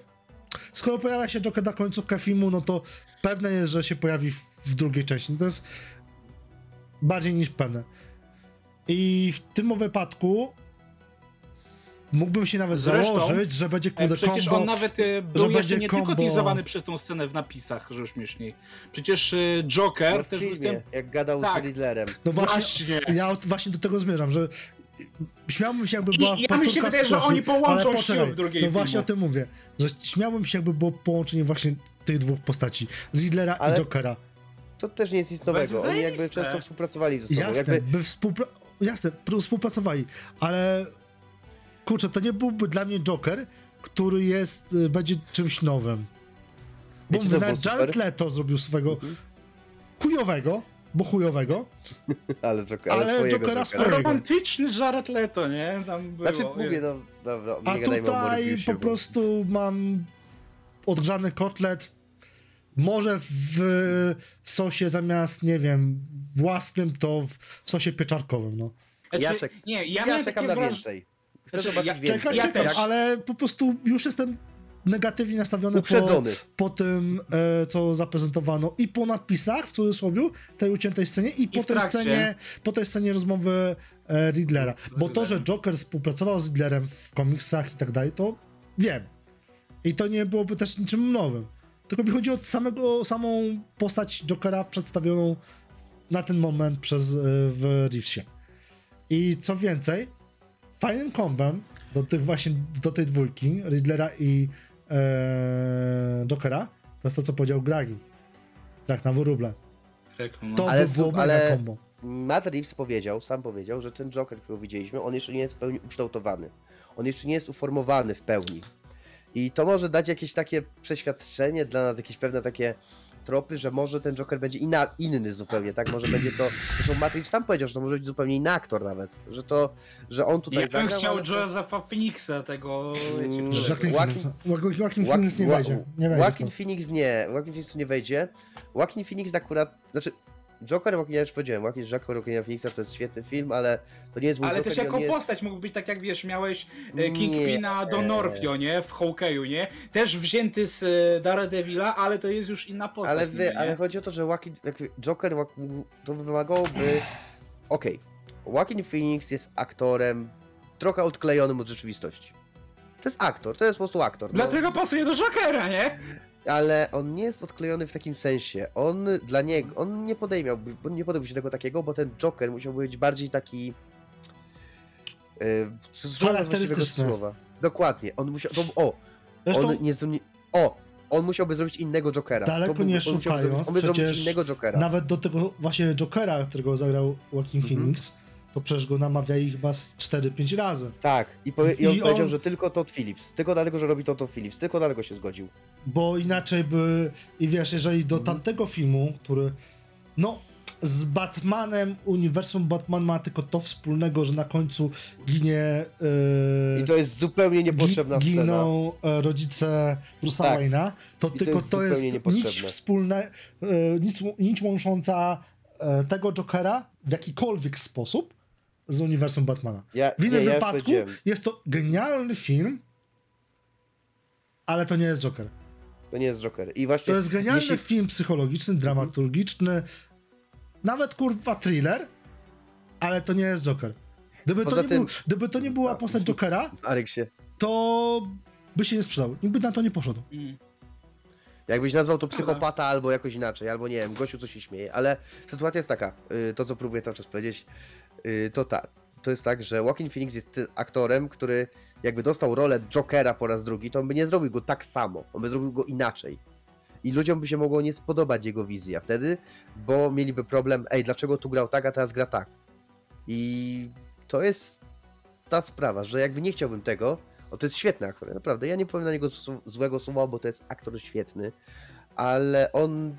skoro pojawia się Joker na końcówkę filmu, no to pewne jest, że się pojawi w, w drugiej części. To jest bardziej niż pewne. I w tym wypadku mógłbym się nawet Zresztą, założyć, że będzie E, kurde Przecież combo... on nawet e, był jeszcze nie tylko combo- teasowany przez tą scenę w napisach, że już śmieszniej. Przecież e, Joker No w też filmie, występ... jak gadał Tak. z Riddlerem. No właśnie, Właśnie. ja od- właśnie do tego zmierzam, że śmiałbym się jakby I- była ja mi się powtórka wydaje, że oni połączą ale poczekaj, w drugiej No właśnie filmu. o tym mówię, że śmiałbym się jakby było połączenie właśnie tych dwóch postaci, Riddlera Ale- i Jokera. To też nie jest nic nowego. Będzie Oni jakby często współpracowali ze sobą. Jasne, Jakby, by współpra... Jasne, pr- współpracowali, ale kurczę, to nie byłby dla mnie Joker, który jest, y, będzie czymś nowym. Bo Wiecie, mówię, nawet Jared? Leto zrobił swego Mhm. chujowego, bo chujowego, ale Joker, ale, ale swojego Jokera Jokera. swojego. Romantyczny Jared Leto, nie? Tam było, Znaczy mówię, no dobra, A nie o tutaj po bo- prostu mam odgrzany kotlet, może w sosie zamiast, nie wiem, własnym, to w sosie pieczarkowym, no. Znaczy, Ja czek- nie, ja, Ja, czekam takie na wraż- więcej. Chcę Znaczy, zobaczyć ja- więcej. Czekam, ja czekam, też. ale po prostu już jestem negatywnie nastawiony po, po tym, e, co zaprezentowano i po napisach, w cudzysłowie, tej uciętej scenie i po w tej scenie, po tej scenie rozmowy e, Riddlera. Bo to, że. Joker współpracował z Riddlerem w komiksach i tak dalej, to wiem. I to nie byłoby też niczym nowym. Tylko mi chodzi o samego, samą postać Jokera przedstawioną na ten moment przez e, w Reevesie. I co więcej, fajnym kombem do tych właśnie, do tej dwójki, Riddlera i e, Jokera, to jest to, co powiedział Gragi. Strach na wróble. Reklam, no. To Ale by było ale- kombo. Matt Reeves powiedział, sam powiedział, że ten Joker, którego widzieliśmy, on jeszcze nie jest w pełni ukształtowany. On jeszcze nie jest uformowany w pełni. I to może dać jakieś takie przeświadczenie dla nas, jakieś pewne takie tropy, że może ten Joker będzie inna, inny zupełnie, tak? Może będzie to. Zresztą Reeves sam powiedział, że to może być zupełnie inny aktor nawet. Że to, że on tutaj Ja bym zagrał, chciał ale to- Josepha Phoenixa, tego... Mm, wiecie, Że Joaquin którego. Joaquin- Phoenix, Joaquin- Joaquin Joaquin- Phoenix nie Wa- wejdzie. Nie wejdzie. Joaquin to. Phoenix nie, Joaquin Phoenix tu nie wejdzie. Joaquin Phoenix akurat, znaczy Joker, Joaquin, ja już powiedziałem, Joaquin Joker Joaquina Phoenixa to jest świetny film, ale to nie jest mój Ale Joker też jako jest... postać mógł być tak jak wiesz, miałeś e. Kingpina do Norfio, nie? W Hawkeye'u, nie? Też wzięty z e, Daredevila, ale to jest już inna postać. Ale, wy, nie? ale chodzi o to, że Joaquin, Joker to wymagałoby. Okej. Joaquin Phoenix jest aktorem trochę odklejonym od rzeczywistości. To jest aktor, to jest po prostu aktor. no. Dlatego pasuje do Jokera, nie? Ale on nie jest odklejony w takim sensie. On dla niego, on nie podejmiałby, on nie podjąłby się tego takiego, bo ten Joker musiałby być bardziej taki. Yy, Charakterystyczny. Słowa. Dokładnie. On musiał. To, o, Zresztą on nie, o, on musiałby zrobić innego Jokera. Daleko nie szukając, zrobić, on by przecież innego Jokera. nawet do tego właśnie Jokera, którego zagrał Joaquin Mhm. Phoenix, to przecież go namawiali chyba z 4-5 razy. Tak, i, powie, i on I powiedział, on- że tylko Todd Phillips. Tylko dlatego, że robi to Todd Phillips. Tylko dlatego się zgodził. Bo inaczej by. I wiesz, jeżeli do Mhm. tamtego filmu, który. No, z Batmanem, uniwersum Batman ma tylko to wspólnego, że na końcu ginie. Yy, I to jest zupełnie niepotrzebna gi- scena. giną e, rodzice Bruce'a Tak. Wayne'a, to I tylko jest to jest, zupełnie nic wspólne, e, nic, nic łącząca e, tego Jokera w jakikolwiek sposób z uniwersum Batmana. Ja, W innym nie, ja wypadku jest to genialny film, ale to nie jest Joker. to nie jest Joker. I właśnie, To jest genialny jeśli- film psychologiczny, dramaturgiczny, nawet kurwa thriller, ale to nie jest Joker. Gdyby, to nie, tym- był, gdyby to nie była postać Jokera, to by się nie sprzedał. Nikt by na to nie poszedł. Mm. Jakbyś nazwał to psychopata albo jakoś inaczej, albo nie wiem, gościu co się śmieje, ale sytuacja jest taka, y, to co próbuję cały czas powiedzieć, to tak, to jest tak, że Joaquin Phoenix jest aktorem, który jakby dostał rolę Jokera po raz drugi, to on by nie zrobił go tak samo, on by zrobił go inaczej. I ludziom by się mogło nie spodobać jego wizja wtedy, bo mieliby problem, ej, dlaczego tu grał tak, a teraz gra tak. I to jest ta sprawa, że jakby nie chciałbym tego, o, to jest świetny aktor, naprawdę. Ja nie powiem na niego złego słowa, bo to jest aktor świetny, ale on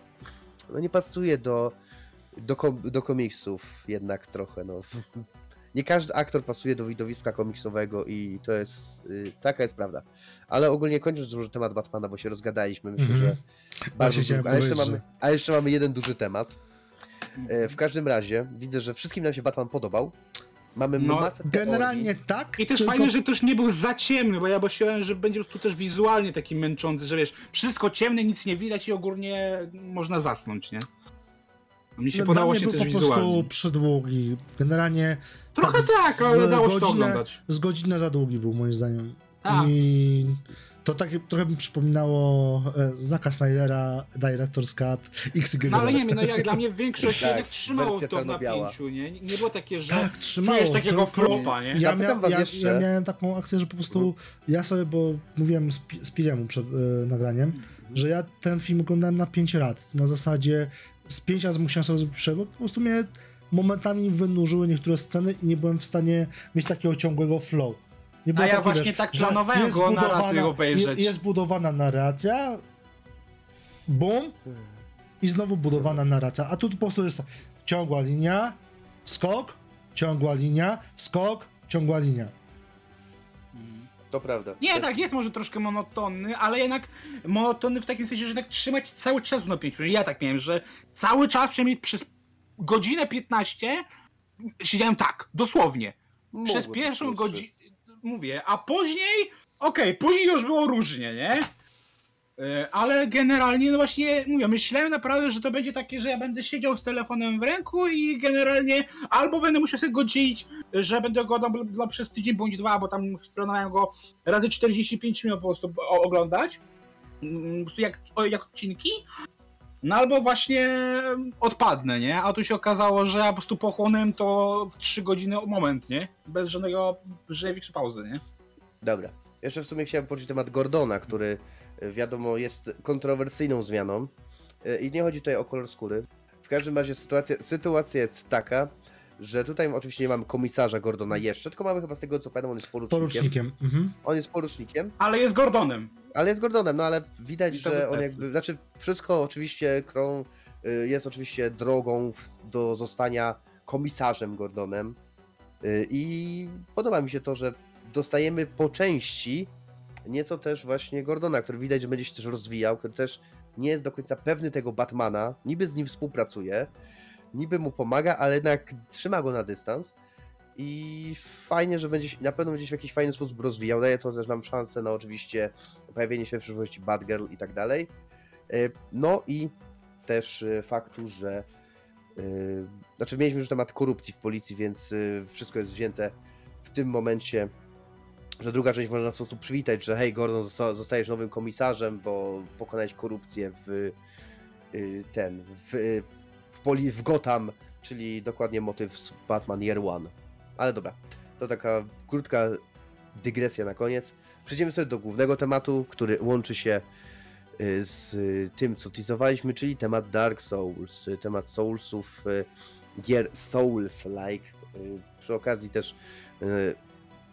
no, nie pasuje do, do, kom, do komiksów jednak trochę. No. Nie każdy aktor pasuje do widowiska komiksowego i to jest, y, taka jest prawda. Ale ogólnie kończąc duży temat Batmana, bo się rozgadaliśmy, myślę, Mhm. że bardzo chciałem długo. A jeszcze, mamy, a jeszcze mamy jeden duży temat. E, W każdym razie widzę, że wszystkim nam się Batman podobał. Mamy No, masę teorii. Generalnie tak. I też tylko- fajne, że też nie był za ciemny, bo ja myślałem, że będzie tu też wizualnie taki męczący, że wiesz, wszystko ciemne, nic nie widać i ogólnie można zasnąć, nie? A mi się No, podobało się mnie też był po wizualnie. prostu przydługi. Generalnie Trochę tak, ale z dało się to godzinę- oglądać. z godzinę za długi był moim zdaniem. Tak. I to tak trochę mi przypominało e, Zaka Snydera, Director's Cut, XY. No ale nie wiem, no jak dla mnie większość Tak, jednak trzymało to w napięciu, nie? Nie było takie, że Tak, trzymało. czujesz takiego flopa, nie? Ja, mia, ja, ja miałem taką akcję, że po prostu ja sobie, bo mówiłem z, Pi- z Piriemu przed e, nagraniem, że ja ten film oglądałem na 5 lat. Na zasadzie z 5 razy musiałem sobie zrobić przerwę, po prostu mnie momentami wynurzyły niektóre sceny i nie byłem w stanie mieć takiego ciągłego flow. Nie było A ja takie, właśnie wiesz, tak planowałem jest go na obejrzeć. je- Jest budowana narracja, bum, i znowu budowana narracja. A tu po prostu jest ciągła linia, skok, ciągła linia, skok, ciągła linia. To prawda. Nie, tak, jest może troszkę monotonny, ale jednak monotonny w takim sensie, że jednak trzymać cały czas w napięciu. Ja tak miałem, że cały czas przynajmniej przez godzinę 15 siedziałem tak, dosłownie. Przez Mogło być pierwszą godzinę, mówię, a później, okej, później już było różnie, nie? E, Ale generalnie, no właśnie, mówię, myślałem naprawdę, że to będzie takie, że ja będę siedział z telefonem w ręku i generalnie albo będę musiał sobie go dzielić, że będę go oglądał przez tydzień bądź dwa, bo tam planowałem go razy 45 minut po prostu oglądać, Mm, jak, jak odcinki, No albo właśnie odpadnę, nie? A tu się okazało, że ja po prostu pochłonąłem to w 3 godziny moment, nie? Bez żadnego, żadnej większej pauzy, nie? Dobra. Jeszcze w sumie chciałem poruszyć temat Gordona, który wiadomo jest kontrowersyjną zmianą. Y, I nie chodzi tutaj o kolor skóry. W każdym razie sytuacja, sytuacja jest taka, że tutaj oczywiście nie mamy komisarza Gordona jeszcze, tylko mamy chyba z tego co pamiętam, on jest porucznikiem. Porucznikiem. Mhm. On jest porucznikiem, Ale jest Gordonem. ale jest Gordonem, no ale widać, że on wystarczy. jakby, znaczy wszystko oczywiście krą, y, jest oczywiście drogą do zostania komisarzem Gordonem Y, i podoba mi się to, że dostajemy po części nieco też właśnie Gordona, który widać, że będzie się też rozwijał, który też nie jest do końca pewny tego Batmana, niby z nim współpracuje, niby mu pomaga, ale jednak trzyma go na dystans i fajnie, że będzie na pewno będzie się w jakiś fajny sposób rozwijał, daje to też nam szansę na oczywiście pojawienie się w przyszłości Batgirl i tak dalej. Y, No i też y, faktu, że y, znaczy mieliśmy już temat korupcji w policji, więc wszystko jest wzięte w tym momencie, że druga część można w sposób przywitać, że hej Gordon, zosta- zostajesz nowym komisarzem, bo pokonałeś korupcję w y, ten, w, w, poli, w Gotham, czyli dokładnie motyw z Batman Year One. Ale dobra, to taka krótka dygresja na koniec. Przejdziemy sobie do głównego tematu, który łączy się y, z y, tym, co teasowaliśmy, czyli temat Dark Souls, y, temat Soulsów, gier Souls-like. Przy okazji też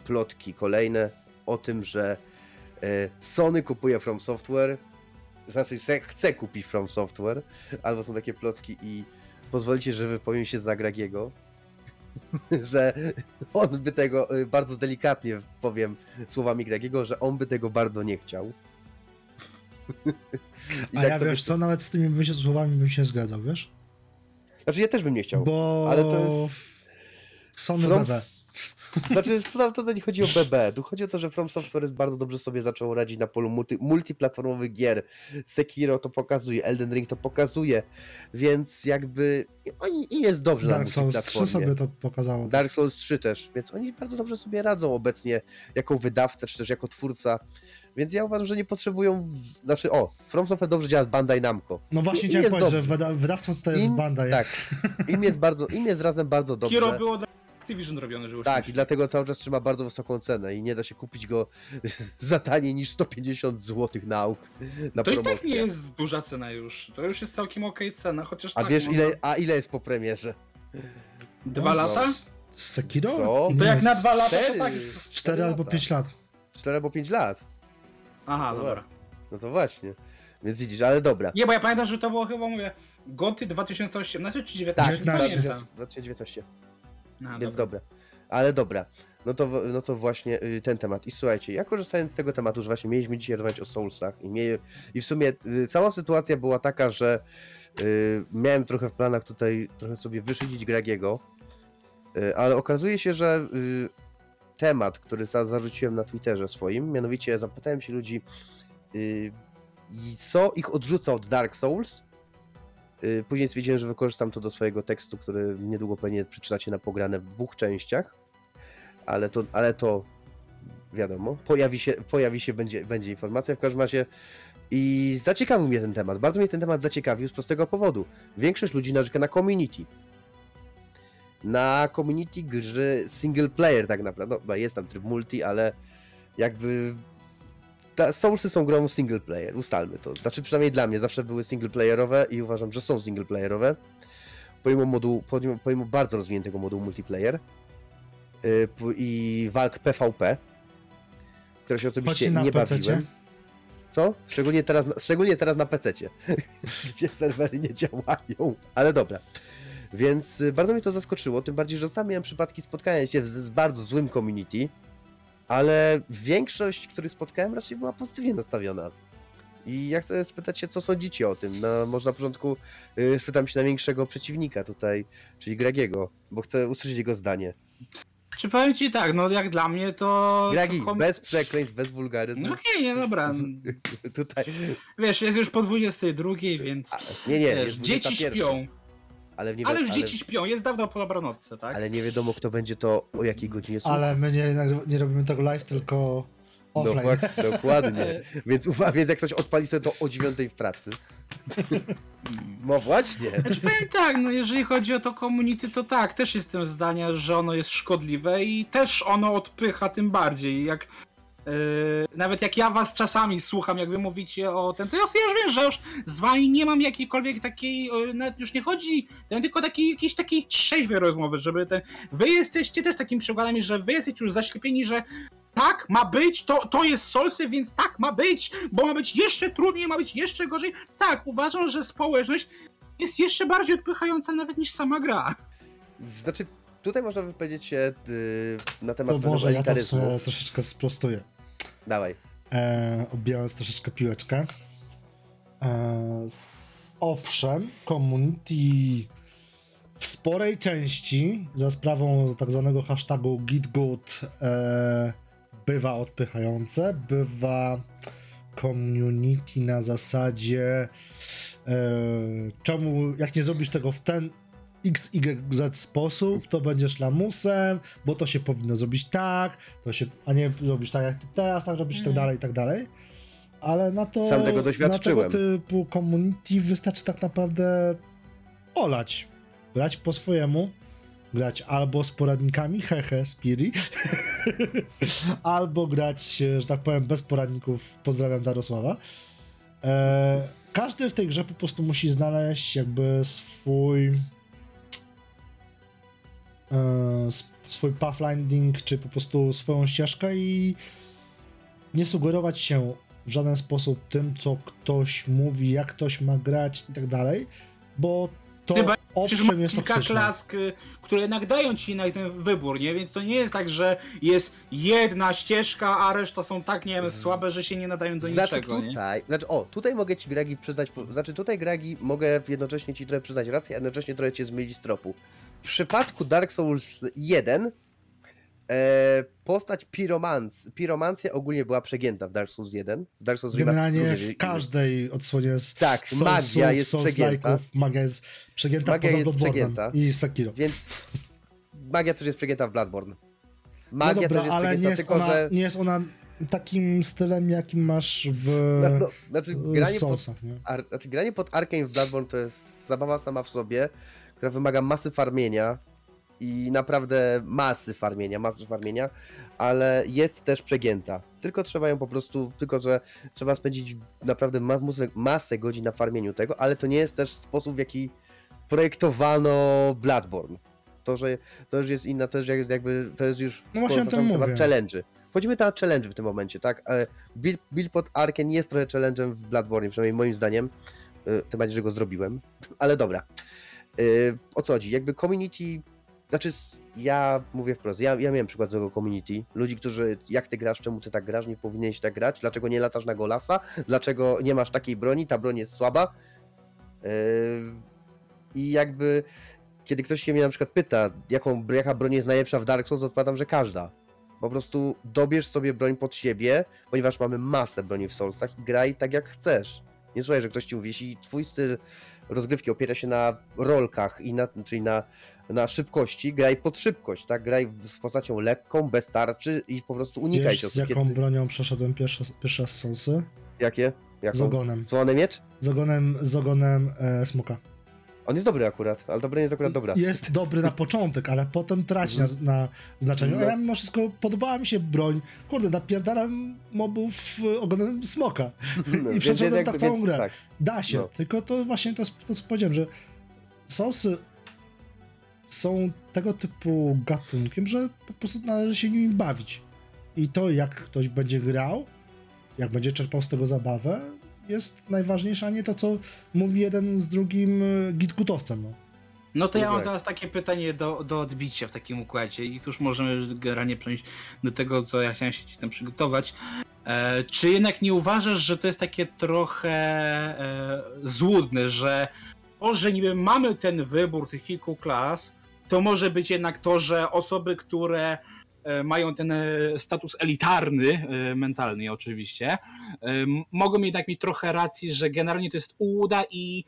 plotki kolejne o tym, że y, Sony kupuje From Software, znaczy chce kupić From Software, albo są takie plotki i pozwolicie, że wypowiem się za Gragiego, że on by tego, y, bardzo delikatnie powiem słowami Gragiego, że on by tego bardzo nie chciał. I A tak ja sobie- wiesz co, nawet z tymi słowami bym się zgadzał, wiesz? Znaczy ja też bym nie chciał. Bo... ale to jest- Sony From... BB. Znaczy, tu, tu nie chodzi o BB, tu chodzi o to, że From Software jest bardzo dobrze sobie zaczął radzić na polu multi, multiplatformowych gier. Sekiro to pokazuje, Elden Ring to pokazuje, więc jakby oni, im jest dobrze Dark na Souls 3 multiplatformie. sobie to pokazało. Dark Souls 3 też, więc oni bardzo dobrze sobie radzą obecnie jako wydawca, czy też jako twórca. Więc ja uważam, że nie potrzebują. Znaczy, o, From Software dobrze działa z Bandai Namco. No właśnie Im chciałem powiedzieć, że wyda wydawcą tutaj jest Bandai. Tak. Im jest bardzo, im jest razem bardzo dobrze. Kiro było dla Activision robione, że już Tak, i dlatego cały czas trzyma bardzo wysoką cenę i nie da się kupić go za taniej niż 150 zł na auk na To i promocję. tak nie jest duża cena już. To już jest całkiem okej cena, chociaż A tak, wiesz można- ile, a ile jest po premierze? Dwa No, lata? Sekiro? Co? To jak na dwa lata, to cztery. tak. z 4 albo lata. 5 lat. 4 albo 5 lat. Aha, No dobra. No to właśnie. Więc widzisz, ale dobra. Nie, bo ja pamiętam, że to było chyba, mówię, Goty 2018 czy 19? Tak, nie 19. pamiętam. 2019. Aha, Więc dobra. dobra. Ale dobra. No to, no to właśnie y, ten temat. I słuchajcie, ja korzystając z tego tematu, że właśnie mieliśmy dzisiaj rozmawiać o Soulsach i, mie- i w sumie y, cała sytuacja była taka, że y, miałem trochę w planach tutaj trochę sobie wyszydzić Gragiego, y, ale okazuje się, że y, temat, który za, zarzuciłem na Twitterze swoim, mianowicie zapytałem się ludzi, y, i co ich odrzuca od Dark Souls, Później stwierdziłem, że wykorzystam to do swojego tekstu, który niedługo pewnie przeczytacie na pograne w dwóch częściach, ale to, ale to wiadomo, pojawi się, pojawi się będzie, będzie informacja w każdym razie i zaciekawił mnie ten temat. Bardzo mnie ten temat zaciekawił z prostego powodu. Większość ludzi narzeka na community. Na community gry single player tak naprawdę. No, jest tam tryb multi, ale jakby ta, Soulsy są grą single player, ustalmy to. Znaczy przynajmniej dla mnie zawsze były single playerowe i uważam, że są single playerowe. Pomimo modułu, pomimo, pomimo bardzo rozwiniętego modułu multiplayer yy, i walk PvP, które się osobiście nie PC-cie. bawiłem. Co? Szczególnie teraz, na- szczególnie teraz na PC-cie, gdzie serwery nie działają. Ale dobra. Więc y, bardzo mnie to zaskoczyło, tym bardziej, że sam miałem przypadki spotkania się z, z bardzo złym community, ale większość, których spotkałem, raczej była pozytywnie nastawiona. I ja chcę spytać się, co sądzicie o tym. No, może na początku y, spytam się największego przeciwnika tutaj, czyli Gragiego, bo chcę usłyszeć jego zdanie. Czy powiem ci tak, no jak dla mnie to... Gragi, to kom- bez przekleństw, bez wulgaryzmu. No okej, nie, dobra. Tutaj. Wiesz, jest już po 22, więc... A, nie, nie, wiesz, dzieci 21, śpią, Ale, nie ale już ale, dzieci śpią, jest dawno po dobranocce, tak? ale nie wiadomo, kto będzie to o jakiej godzinie słuchał. Ale my nie, nie robimy tego live, tylko offline. Dokład- dokładnie. Więc, uwa- więc jak ktoś odpali sobie to o dziewiątej w pracy. No właśnie. Znaczy powiem tak, no jeżeli chodzi o to community, to tak, też jestem zdania, że ono jest szkodliwe i też ono odpycha tym bardziej. Jak nawet jak ja was czasami słucham, jak wy mówicie o tym, to ja, już wiem, że już z wami nie mam jakiejkolwiek takiej, yy, nawet już nie chodzi, to tylko takiej, jakiejś takiej trzeźwej rozmowy, żeby ten, wy jesteście też takim przykładem, że wy jesteście już zaślepieni, że tak, ma być, to, to jest Solsy, więc tak, ma być, bo ma być jeszcze trudniej, ma być jeszcze gorzej. Tak, uważam, że społeczność jest jeszcze bardziej odpychająca nawet niż sama gra. Znaczy, tutaj można wypowiedzieć się y, na temat To pewnego może ja to troszeczkę sprostuję. Dawaj. e, odbijając troszeczkę piłeczkę. E, s, owszem, community w sporej części za sprawą tak zwanego hashtagu gitgood e, bywa odpychające, bywa community na zasadzie e, czemu, jak nie zrobisz tego w ten X, Y, Z sposób, to będziesz lamusem, bo to się powinno zrobić tak, to się, a nie robisz tak jak ty teraz, tak robisz i tak Mhm. dalej, i tak dalej. Ale na to, Sam tego na doświadczyłem. tego typu community wystarczy tak naprawdę olać. Grać po swojemu, grać albo z poradnikami, hehe, Spiri, albo grać, że tak powiem, bez poradników, pozdrawiam Darosława. E, każdy w tej grze po prostu musi znaleźć jakby swój sw- swój pathfinding, czy po prostu swoją ścieżkę i nie sugerować się w żaden sposób tym, co ktoś mówi, jak ktoś ma grać i tak dalej, bo to Przecież owszem jest kilka toksyczne. klask, y, które jednak dają ci na ten wybór, nie? Więc to nie jest tak, że jest jedna ścieżka, a reszta są tak, nie wiem, słabe, że się nie nadają do Znaczy niczego, nie? tutaj, znaczy o, tutaj mogę ci Gragi przyznać, znaczy tutaj Gragi mogę jednocześnie ci trochę przyznać rację, a jednocześnie trochę cię zmylić z tropu. W przypadku Dark Souls 1 e, postać piromans, piromancja ogólnie była przegięta w Dark Souls 1. W Dark Souls Generalnie w każdej odsłonie Tak, Souls- magia Souls- jest Souls przegięta, magia jest przegięta Magia poza jest przegięta. i Sekiro. więc magia też jest przegięta w Bloodborne. No Magia dobra, też jest ale nie przegięta, jest, tylko ona, że... nie jest ona takim stylem, jakim masz w No, no, znaczy, granie pod nie? Ar znaczy, granie pod Arkane w Bloodborne to jest zabawa sama w sobie, która wymaga masy farmienia i naprawdę masy farmienia, masy farmienia, ale jest też przegięta. Tylko trzeba ją po prostu, tylko że trzeba spędzić naprawdę ma masę, masę godzin na farmieniu tego, ale to nie jest też sposób, w jaki projektowano Bloodborne. To, że to już jest inna, to już jest jakby, to jest już No właśnie o tym temat mówię. challenge'y. Wchodzimy na challenge w tym momencie, tak? E, Build, build pod Arkane jest trochę challenge'em w Bloodborne, przynajmniej moim zdaniem. E, Tym bardziej, że go zrobiłem. Ale dobra. E, O co chodzi? Jakby community... Znaczy, ja mówię wprost, ja, ja miałem przykład złego community. Ludzi, którzy, jak ty grasz, czemu ty tak grasz, nie powinieneś tak grać, dlaczego nie latasz na golasa, dlaczego nie masz takiej broni, ta broń jest słaba. E, I jakby, kiedy ktoś się mnie na przykład pyta, jaką, jaka broń jest najlepsza w Dark Souls, odpowiadam, że każda. Po prostu dobierz sobie broń pod siebie, ponieważ mamy masę broni w Soulsach i graj tak jak chcesz. Nie słuchaj, że ktoś ci mówi, jeśli twój styl rozgrywki opiera się na rolkach, i na, czyli na, na szybkości, graj pod szybkość, tak? Graj w- z postacią lekką, bez tarczy i po prostu unikaj Wiesz, z ciosów. jaką bronią przeszedłem pierwszy, pierwszy raz Soulsy? Jakie? Jaką? Z ogonem. Złony miecz? Z ogonem, z ogonem e, smoka. On jest dobry akurat, ale dobra nie jest akurat dobra. Jest dobry na początek, ale potem traci na, na znaczeniu. A No. ja mimo wszystko podobała mi się broń. Kurde, napierdalam mobów e, ogonem smoka. No, I przeszedłem tak całą więc grę. Tak. Da się, No. tylko to właśnie to, to co powiedziałem, że Soulsy są tego typu gatunkiem, że po prostu należy się nimi bawić. I to, jak ktoś będzie grał, jak będzie czerpał z tego zabawę, jest najważniejsze, a nie to, co mówi jeden z drugim e, gitgutowcem. No. No to ja mam teraz takie pytanie do, do odbicia w takim układzie i tu już możemy generalnie przejść do tego, co ja chciałem się ci tam przygotować. E, czy jednak nie uważasz, że to jest takie trochę e, złudne, że to, że niby mamy ten wybór tych kilku klas, to może być jednak to, że osoby, które mają ten e, status elitarny, e, mentalny oczywiście, e, mogą jednak mieć trochę racji, że generalnie to jest ułuda i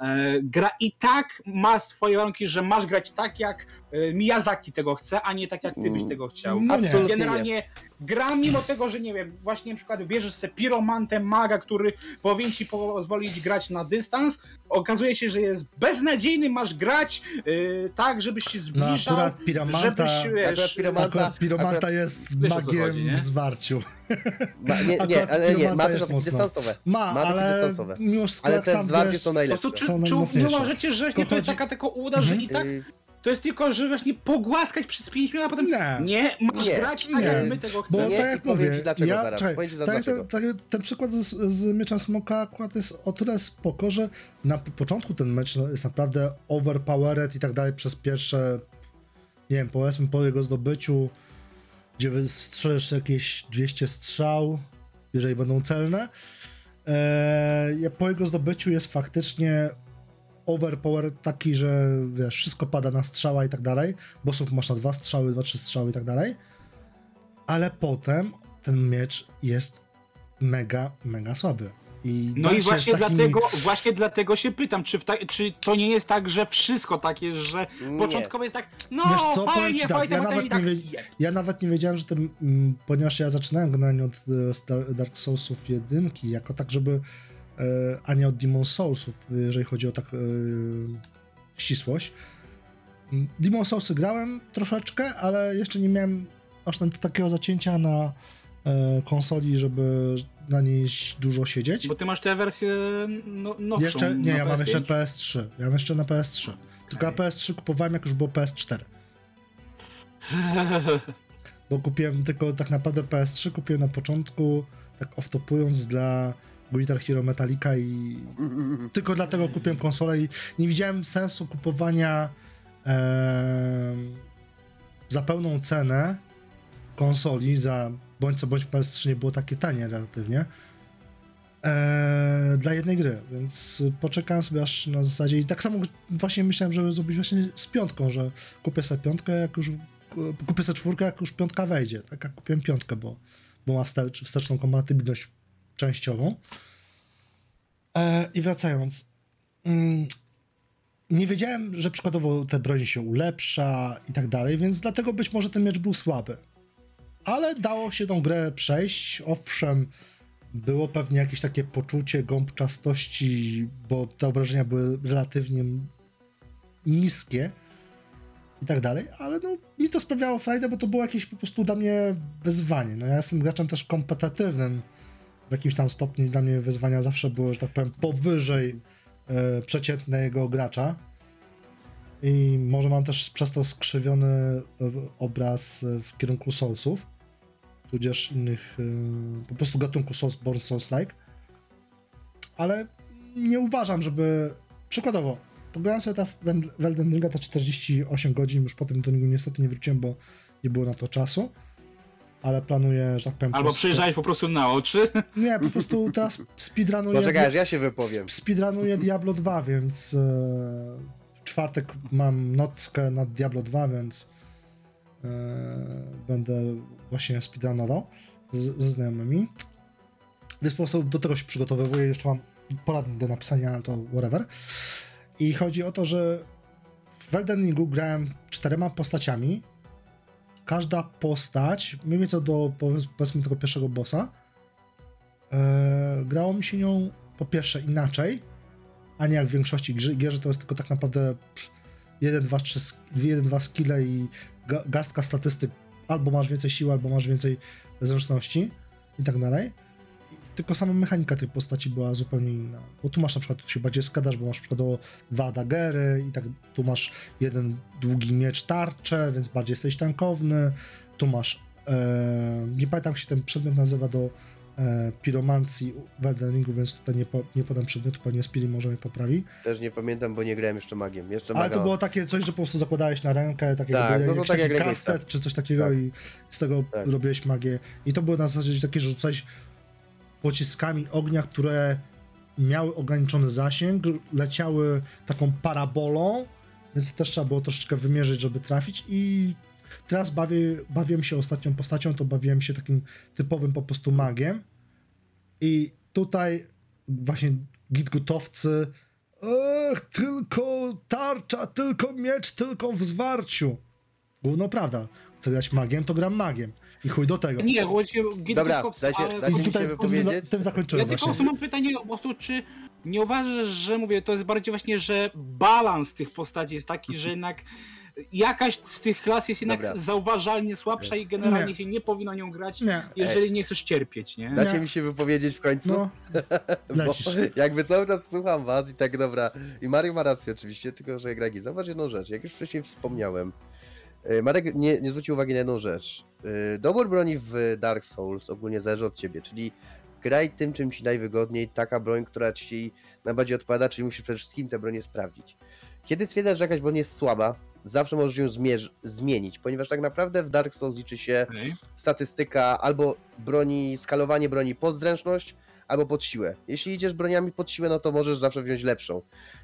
e, gra i tak ma swoje warunki, że masz grać tak, jak e, Miyazaki tego chce, a nie tak, jak ty byś Mm. tego chciał. No nie. Generalnie gra mimo tego, że nie wiem, właśnie na przykład bierzesz sobie piromantem maga, który powinien ci pozwolić grać na dystans, okazuje się, że jest beznadziejny, masz grać yy, tak, żebyś się No zbliżał, akurat Piramanta, żebyś, wiesz, akurat Piromanta- akurat Piromanta akurat- jest wiesz, magiem chodzi, nie? w zwarciu. Ma, nie, nie, ale nie, Piromanta ma też ataki dystansowe. Ma, Ma ataki ale dystansowe. mimo wszystko Ale te sam zwarcie wiesz, są Po najlepsze. prostu, czy, Są czy, nie uważacie, że To to jest chodzi- taka tylko uda, że i tak Y, to jest tylko, że właśnie pogłaskać przez 5 minut, a potem Nie. nie, masz Nie, grać tak, nie. jak my tego Bo chcemy. Nie, tak jak mówię, ci dlaczego ja, zaraz, czekaj, ci tak, dlaczego. tak, tak, ten przykład z, z Mieczem Smoka akurat jest o tyle spoko, że na początku ten mecz no, jest naprawdę overpowered i tak dalej przez pierwsze, nie wiem, powiedzmy po jego zdobyciu, gdzie wystrzelisz jakieś 200 strzał, jeżeli będą celne. Eee, po jego zdobyciu jest faktycznie overpowered taki, że wiesz, wszystko pada na strzała i tak dalej. Bossów masz na dwa strzały, dwa, trzy strzały i tak dalej. Ale potem ten miecz jest mega, mega słaby. I No i właśnie takimi- dlatego, właśnie dlatego się pytam, czy, ta, czy to nie jest tak, że wszystko tak jest, że Nie. początkowo jest tak, no Wiesz co, fajnie, tak, fajnie, ja nawet tak nie, wie, ja nawet nie wiedziałem, że ten, mm, ponieważ ja zaczynałem generalnie od e, Dark Soulsów jedynki, jako tak, żeby, a nie od Demon Soulsów, jeżeli chodzi o tak e, ścisłość. Demon Soulsy grałem troszeczkę, ale jeszcze nie miałem aż takiego zacięcia na e, konsoli, żeby na niej dużo siedzieć. Bo ty masz tę wersję no, nowszą. Jeszcze, nie, ja mam PS5. jeszcze PS3. Ja mam jeszcze na PS3. Tylko ja PS3 kupowałem, jak już było PS4. Bo kupiłem tylko tak naprawdę PS3, kupiłem na początku, tak off-topując dla Guitar Hero Metallica i tylko dlatego kupiłem konsolę i nie widziałem sensu kupowania em, za pełną cenę konsoli, za bądź co bądź PS3 nie było takie tanie relatywnie, e, dla jednej gry, więc poczekałem sobie aż na zasadzie i tak samo właśnie myślałem, żeby zrobić właśnie z piątką, że kupię sobie piątkę, jak już kupię sobie czwórkę, jak już piątka wejdzie, tak jak kupiłem piątkę, bo, bo ma wstecz, wsteczną kompatybilność częściową. E, I wracając, mm, nie wiedziałem, że przykładowo te broń się ulepsza i tak dalej, więc dlatego być może ten miecz był słaby. Ale dało się tą grę przejść. Owszem, było pewnie jakieś takie poczucie gąbczastości, bo te obrażenia były relatywnie niskie i tak dalej, ale no mi to sprawiało frajdę, bo to było jakieś po prostu dla mnie wyzwanie. No ja jestem graczem też kompetatywnym w jakimś tam stopniu dla mnie wyzwania zawsze było, że tak powiem, powyżej e, przeciętnego gracza. I może mam też przez to skrzywiony e, obraz e, w kierunku Soulsów, tudzież innych e, po prostu gatunku Soulsborne, Souls-like. Ale nie uważam, żeby... Przykładowo, pograłem sobie teraz w Elden Ringa te 48 godzin, już potem do niego niestety nie wróciłem, bo nie było na to czasu. Ale planuję, że tak powiem... Albo przyjrzałeś po prostu na oczy. Nie, po prostu teraz speedrunuję... Poczekaj, aż ja się wypowiem. Sp- Speedrunuję Diablo 2, więc e, w czwartek mam nockę nad Diablo 2, więc e, będę właśnie speedrunował ze znajomymi. Więc po prostu do tego się przygotowywuję. Jeszcze mam poradnik do napisania, ale to whatever. I chodzi o to, że w Elden Ringu grałem czterema postaciami. Każda postać, mniej więcej do powiedzmy tego pierwszego bossa, e, grało mi się nią po pierwsze inaczej, a nie jak w większości gier, że to jest tylko tak naprawdę 1, 2, 3, 1, 2 skille i ga- garstka statystyk. Albo masz więcej siły, albo masz więcej zręczności i tak dalej. Tylko sama mechanika tej postaci była zupełnie inna. Bo tu masz na przykład, tu się bardziej skadasz, bo masz przykładowo dwa dagery i tak tu masz jeden długi miecz tarczę, więc bardziej jesteś tankowny. Tu masz, e, nie pamiętam jak się ten przedmiot nazywa do e, piromancji w Elden Ringu, więc tutaj nie, po, nie podam przedmiotu, pewnie Spiri może mnie poprawi. Też nie pamiętam, bo nie grałem jeszcze magiem. Jeszcze Ale to było takie coś, że po prostu zakładałeś na rękę, takiego Tak, jak, no tak taki kastet czy coś takiego Tak. i z tego Tak. robiłeś magię. I to było na zasadzie takie, że rzucałeś pociskami ognia, które miały ograniczony zasięg, leciały taką parabolą, więc też trzeba było troszeczkę wymierzyć, żeby trafić i teraz bawię, bawiłem się ostatnią postacią, to bawiłem się takim typowym po prostu magiem i tutaj właśnie gitgutowcy Ech, tylko tarcza, tylko miecz, tylko w zwarciu. Główno prawda. Chcę grać magiem, to gram magiem. I chuj do tego. Nie, chodzi o Git Dobra, Cox, dajcie- ale... dajcie I mi tutaj się tym, tym Ja zakończyłem tylko właśnie. mam pytanie po prostu, czy nie uważasz, że mówię, to jest bardziej właśnie, że balans tych postaci jest taki, że jednak jakaś z tych klas jest jednak Dobra. zauważalnie słabsza i generalnie Nie. się nie powinno nią grać, Nie, jeżeli nie chcesz cierpieć, nie? Dacie Nie. mi się wypowiedzieć w końcu? no, Bo jakby cały czas słucham was i tak dobra. I Mario ma rację oczywiście, tylko że Gregi, zauważ jedną rzecz, jak już wcześniej wspomniałem. E, Marek nie, nie zwrócił uwagi na jedną rzecz. E, Dobór broni w Dark Souls ogólnie zależy od ciebie, czyli graj tym, czym ci najwygodniej, taka broń, która ci najbardziej odpowiada, czyli musisz przede wszystkim tę broń sprawdzić. Kiedy stwierdzasz, że jakaś broń jest słaba, zawsze możesz ją zmienić, ponieważ tak naprawdę w Dark Souls liczy się Okej. statystyka albo broni, skalowanie broni pod zręczność, albo pod siłę. Jeśli idziesz broniami pod siłę, no to możesz zawsze wziąć lepszą.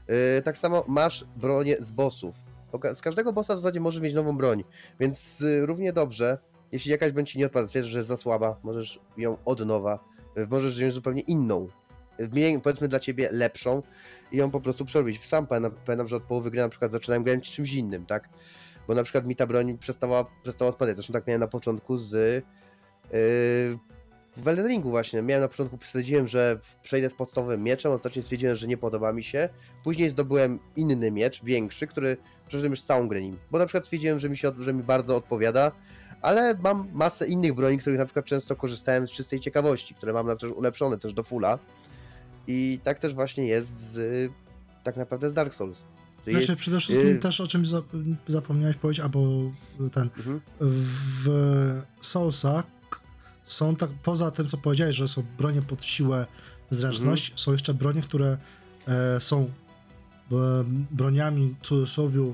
Yy, tak samo masz bronię z bossów. Z każdego bossa w zasadzie możesz mieć nową broń, więc yy, równie dobrze, jeśli jakaś broń ci nie odpada, że jest za słaba, możesz ją od nowa, yy, możesz wziąć zupełnie inną. Mniej- Powiedzmy dla ciebie lepszą i ją po prostu przerobić. Sam pamiętam, że od połowy gry na przykład zaczynałem grać czymś innym, tak? Bo na przykład mi ta broń przestała, przestała odpadać. Zresztą tak miałem na początku z Yy, w Elden Ringu właśnie. Miałem na początku, stwierdziłem, że przejdę z podstawowym mieczem, ostatecznie stwierdziłem, że nie podoba mi się. Później zdobyłem inny miecz, większy, który przeszedłem już całą grę nim. Bo na przykład stwierdziłem, że mi się, że mi bardzo odpowiada, ale mam masę innych broni, których na przykład często korzystałem z czystej ciekawości, które mam na przykład ulepszone też do fulla. I tak też właśnie jest z, tak naprawdę z Dark Souls. Jest- Znaczy, przede wszystkim yy, też o czymś za, zapomniałeś powiedzieć, albo ten, Mhm. w Soulsach są tak, poza tym co powiedziałeś, że są bronie pod siłę, zręczność, Mhm. są jeszcze bronie, które e, są e, broniami w cudzysłowie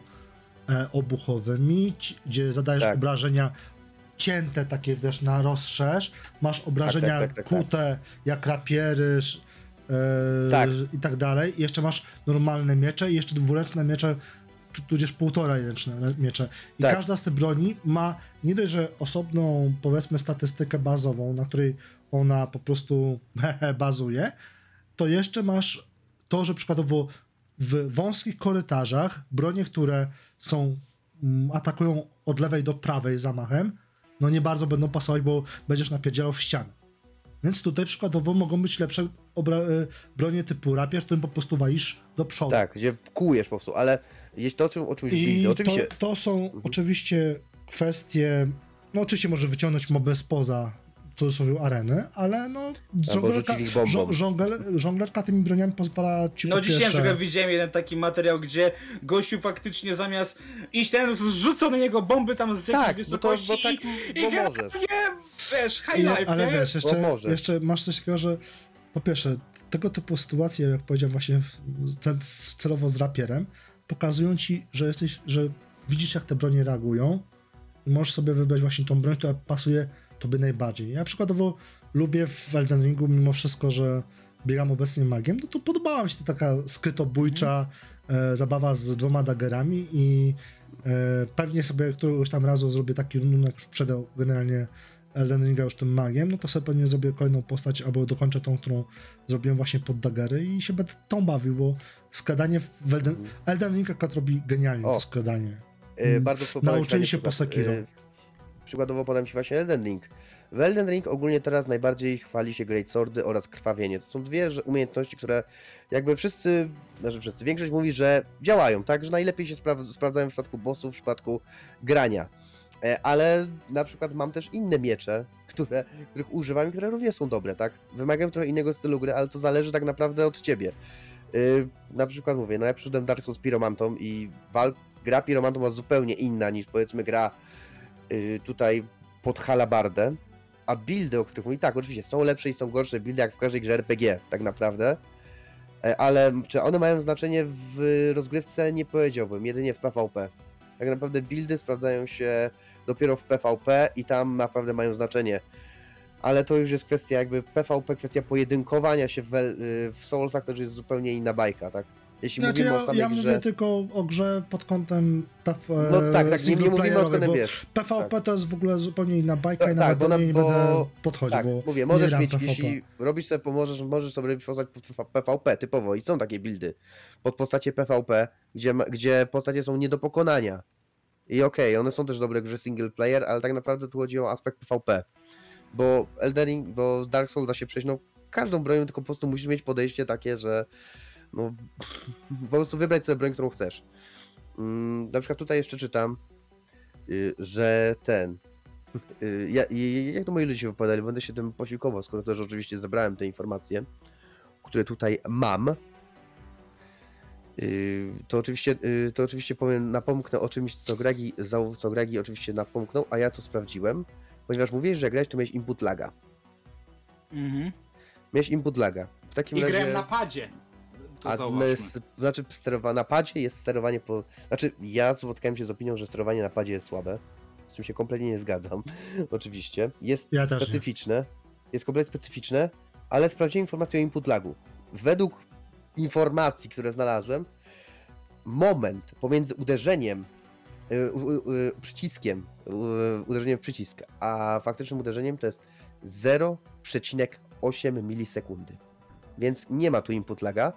e, obuchowymi, gdzie zadajesz Tak. obrażenia cięte takie, wiesz, na rozszerz, masz obrażenia tak, tak, tak, tak. kute jak rapiery, e, Tak. i tak dalej. I jeszcze masz normalne miecze i jeszcze dwuręczne miecze, tudzież półtora ręczne miecze. I Tak. każda z tych broni ma nie dość, że osobną, powiedzmy, statystykę bazową, na której ona po prostu bazuje, to jeszcze masz to, że przykładowo w wąskich korytarzach bronie, które są mm, atakują od lewej do prawej zamachem, no nie bardzo będą pasować, bo będziesz napierdzielał w ścianę. Więc tutaj przykładowo mogą być lepsze y, bronie typu rapier, którym po prostu walisz do przodu. Tak, gdzie kłujesz po prostu, ale jeśli to, o czym, o czymś I buildy, oczywiście... to, to są oczywiście kwestie, no oczywiście może wyciągnąć mobę spoza w cudzysłowie areny, ale no żonglerka, żongler, żonglerka tymi broniami pozwala ci No dzisiaj na pierwsze- przykład widziałem jeden taki materiał, gdzie gościu faktycznie zamiast iść ten, zrzucą na niego bomby tam z jakiejś Tak, bo to, wysokości bo tak, i, bo i możesz. wiesz, high I, life, ale nie? wiesz, jeszcze, może. jeszcze masz coś takiego, że po pierwsze, tego typu sytuacje, jak powiedziałem właśnie w- celowo z rapierem, pokazują ci, że jesteś, że widzisz jak te bronie reagują i możesz sobie wybrać właśnie tą broń, która pasuje tobie najbardziej. Ja przykładowo lubię w Elden Ringu mimo wszystko, że biegam obecnie magiem, no to podobała mi się ta taka skrytobójcza e, zabawa z dwoma daggerami i e, pewnie sobie któregoś tam razu zrobię taki run, jak już przede generalnie Elden Ringa już tym magiem, no to sobie pewnie zrobię kolejną postać, albo dokończę tą, którą zrobiłem właśnie pod daggery i się będę tą bawił, bo skradanie w Elden, Elden Ring akurat robi genialnie O. to skradanie. E, bardzo podam ci Nauczyli się po. Sekiro. E, Przykładowo podam Ci właśnie Elden Ring. W Elden Ring ogólnie teraz najbardziej chwali się Great Swordy oraz krwawienie. To są dwie umiejętności, które jakby wszyscy, znaczy wszyscy, większość mówi, że działają, tak? Że najlepiej się spra sprawdzają w przypadku bossów, w przypadku grania. E, Ale na przykład mam też inne miecze, które, których używam i które również są dobre, tak? Wymagają trochę innego stylu gry, ale to zależy tak naprawdę od Ciebie. Yy, na przykład mówię, no ja przyszedłem Dark Souls Piromantą i walk, gra Piromantą była zupełnie inna niż powiedzmy gra yy, tutaj pod halabardę, a buildy, o których mówi, tak, oczywiście są lepsze i są gorsze buildy, jak w każdej grze RPG, tak naprawdę, E, ale czy one mają znaczenie w rozgrywce, nie powiedziałbym, jedynie w PvP. Tak naprawdę buildy sprawdzają się dopiero w PvP i tam naprawdę mają znaczenie. Ale to już jest kwestia jakby PvP, kwestia pojedynkowania się w, y, w Soulsach, to już jest zupełnie inna bajka, tak? Jeśli Znaczy, mówimy ja, o samej ja grze... mówię tylko o grze pod kątem PV, No tak, tak, nie, nie mówimy o singleplayerowej, tym, bo wiesz. PvP to jest w ogóle zupełnie inna bajka No i tak, nawet bo do niej nie bo- będę podchodził, Tak, bo mówię, możesz mieć, PvP. jeśli robisz sobie, możesz, możesz sobie robić postać pod PvP typowo i są takie buildy pod postacie PvP, gdzie, gdzie postacie są nie do pokonania. I okej, one są też dobre w grze single player, ale tak naprawdę tu chodzi o aspekt PvP. Bo Eldering, bo Dark Souls da się przejść no, każdą bronią, tylko po prostu musisz mieć podejście takie, że no, po prostu wybrać sobie broń, którą chcesz. Mm, na przykład tutaj jeszcze czytam, y, że ten. y, Ja, i- jak to moi ludzie się wypowiadali, będę się tym posiłkował, skoro też oczywiście zebrałem te informacje, które tutaj mam. Y, To oczywiście, y, to oczywiście powiem, napomknę o czymś, co Gregi, co Gregi oczywiście napomknął, a ja to sprawdziłem, ponieważ mówiłeś, że jak grałeś, to miałeś input laga. Mhm. Miałeś input laga. W takim I razie... grałem na padzie. To A zauważmy. s- znaczy sterowa- na padzie jest sterowanie po... Znaczy ja spotkałem się z opinią, że sterowanie na padzie jest słabe. Z czym się kompletnie nie zgadzam. Oczywiście. Jest Ja też nie. specyficzne. Jest kompletnie specyficzne, ale sprawdziłem informację o input lagu. Według informacji, które znalazłem, moment pomiędzy uderzeniem y, u- y, przyciskiem, y, uderzeniem w przycisk, a faktycznym uderzeniem to jest 0,8 milisekundy. Więc nie ma tu input laga.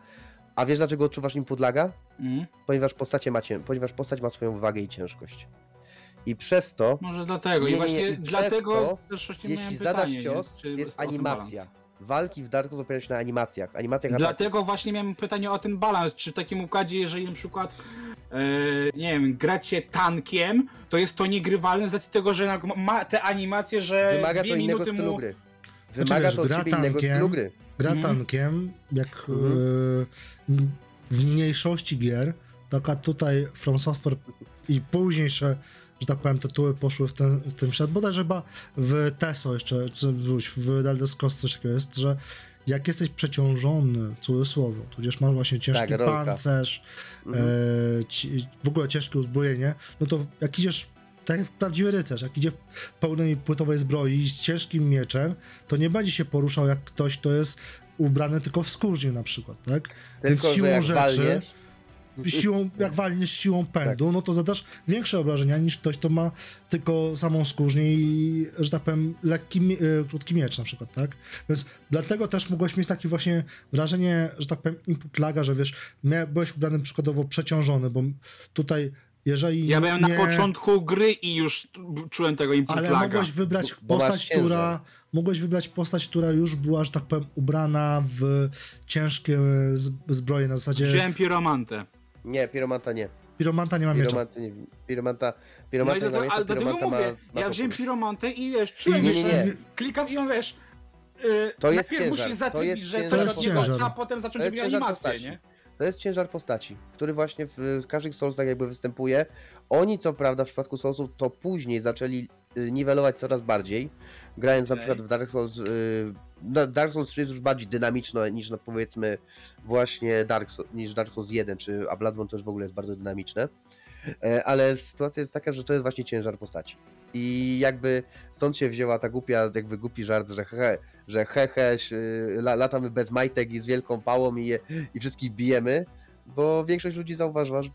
A wiesz dlaczego odczuwasz input laga? Mhm. Ponieważ, postacie ma cię, ponieważ postać ma swoją wagę i ciężkość. I przez to, Może dlatego. Nie, nie, I właśnie nie, i dlatego też właśnie jeśli zadasz pytanie, cios, nie? Jest animacja. Walki w Dark Souls opierają się na animacjach. Animacjach ataku. Dlatego właśnie miałem pytanie o ten balans. Czy w takim układzie, jeżeli na przykład e, nie wiem, gracie tankiem, to jest to niegrywalne z racji tego, że ma te animacje, że Wymaga dwie to innego minuty stylu mu... gry. Znaczy, Wymaga wiesz, to od ciebie tankiem- gry. Gra Mhm. tankiem, jak Mhm. e, w mniejszości gier, taka tutaj From Software i późniejsze, że tak powiem, tytuły poszły w ten, w tym świat, bodajże chyba w TESO jeszcze, czy wróć, w Elder Scrolls coś takiego jest, że jak jesteś przeciążony, w cudzysłowie, tudzież masz właśnie ciężki Tak, pancerz, Mhm. e, ci, w ogóle ciężkie uzbrojenie, no to jak idziesz tak jak prawdziwy rycerz, jak idzie w pełnej płytowej zbroi z ciężkim mieczem, to nie będzie się poruszał jak ktoś, kto jest ubrany tylko w skórznie na przykład, tak? Więc Tylko, że siłą jak rzeczy, walniesz, siłą, jak walniesz siłą pędu, no to zadasz większe obrażenia niż ktoś, kto ma tylko samą skórznię i, że tak powiem, lekki, e, krótki miecz na przykład, tak? Więc dlatego też mogłeś mieć takie właśnie wrażenie, że tak powiem, input laga, że wiesz, byłeś ubrany przykładowo przeciążony, bo tutaj jeżeli Ja byłem nie... na początku gry i już czułem tego input Ale mogłeś wybrać postać, która. Mogłeś wybrać postać, która już była, że tak powiem, ubrana w ciężkie z- zbroje na zasadzie. Wziąłem piromantę. nie, piromanta nie. Piromanta nie ma miecza. Piromanta nie. Piromanta, No i piromanta nie ma dlatego, miecza, ale dlatego piromanta ma, mówię, ma ja wziąłem piromantę i wiesz, czułem, Nie, że nie, nie. klikam i on wiesz, yy, To jest najpierw ciężar, musisz jest że To jest od niego, ciężar. a potem zacząć robić animację, nie? To jest ciężar postaci, który właśnie w, każdych Soulsach jakby występuje. Oni co prawda w przypadku Soulsów to później zaczęli y, niwelować coraz bardziej, grając na Okej. przykład w Dark Souls. Y, no, Dark Souls 3 jest już bardziej dynamiczne niż no, powiedzmy właśnie Dark Souls, niż Dark Souls 1, czy a Bloodborne też w ogóle jest bardzo dynamiczne. E, Ale sytuacja jest taka, że to jest właśnie ciężar postaci. I jakby stąd się wzięła ta głupia, jakby głupi żart, że he, że he, he y, la, latamy bez majtek i z wielką pałą i, je, i wszystkich bijemy, bo większość ludzi zauważyła, że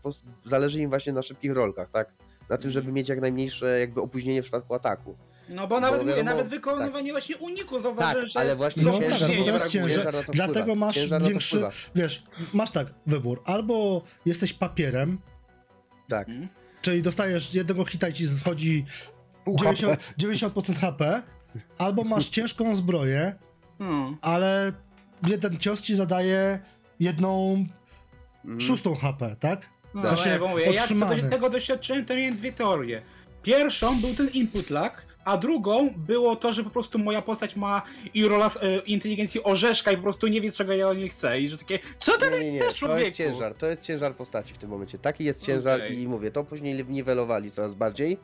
zależy im właśnie na szybkich rolkach, tak? Na tym, żeby mieć jak najmniejsze jakby opóźnienie w przypadku ataku. No bo nawet, mówię, wiadomo, nawet wykonywanie właśnie uniku Tak, zauważyłem, że ale właśnie No ciężar, tak, bo to jest ciężar, dlatego wpływa. masz Ciężar większy-. Wiesz, masz tak wybór. Albo jesteś papierem, Tak. czyli dostajesz jednego hita i ci schodzi Pół HP. 90%, 90% HP, albo masz ciężką zbroję, No. ale jeden cios ci zadaje jedną Mm. szóstą HP, tak? No, W sensie bo mówię, to, otrzymany. tego doświadczyłem, to miałem dwie teorie. Pierwszą był ten input lag, a drugą było to, że po prostu moja postać ma i rola e, inteligencji orzeszka i po prostu nie wie, czego ja od niej chcę. I że takie, co ty Nie, nie, nie, chcesz, to człowieku? jest ciężar, to jest ciężar postaci w tym momencie. Taki jest ciężar Okej. i mówię, to później niwelowali coraz bardziej.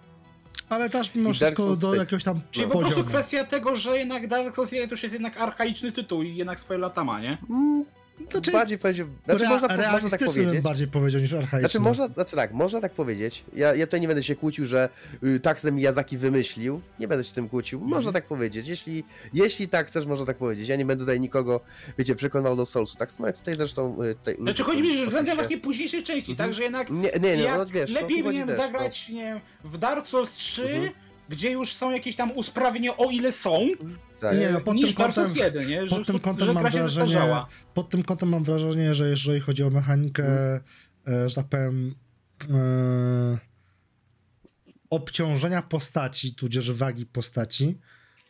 Ale też mimo wszystko do jakiegoś tam Czyli po poziomu. prostu kwestia tego, że jednak Dark Souls 1 to już jest jednak archaiczny tytuł i jednak swoje lata ma, nie? Mm, Znaczy, bardziej powiedział, znaczy Rea- można, można tak bym powiedzieć. bardziej powiedział niż archaiczny. Znaczy można, znaczy tak, można tak powiedzieć. Ja, ja tutaj nie będę się kłócił, że y, tak sobie Miyazaki wymyślił. Nie będę się tym kłócił. Można Mhm. tak powiedzieć. Jeśli, jeśli tak chcesz, można tak powiedzieć. Ja nie będę tutaj nikogo, wiecie, przekonywał do Soulsu. Tak samo jak tutaj zresztą... Y, tutaj, Znaczy chodzi mi, że względem właśnie późniejszej części, Mhm. tak, że jednak Nie, nie, nie, no wiesz, lepiej miałem też, zagrać, nie wiem, w Dark Souls 3, Mhm. gdzie już są jakieś tam usprawnienia, o ile są, No, tak. Nie, no, pod niż tym kątem- 1, nie? Że, pod tym kątem że mam wrażenie-. Pod tym kątem mam wrażenie, że jeżeli chodzi o mechanikę, e, że tak powiem, e, obciążenia postaci, tudzież wagi postaci,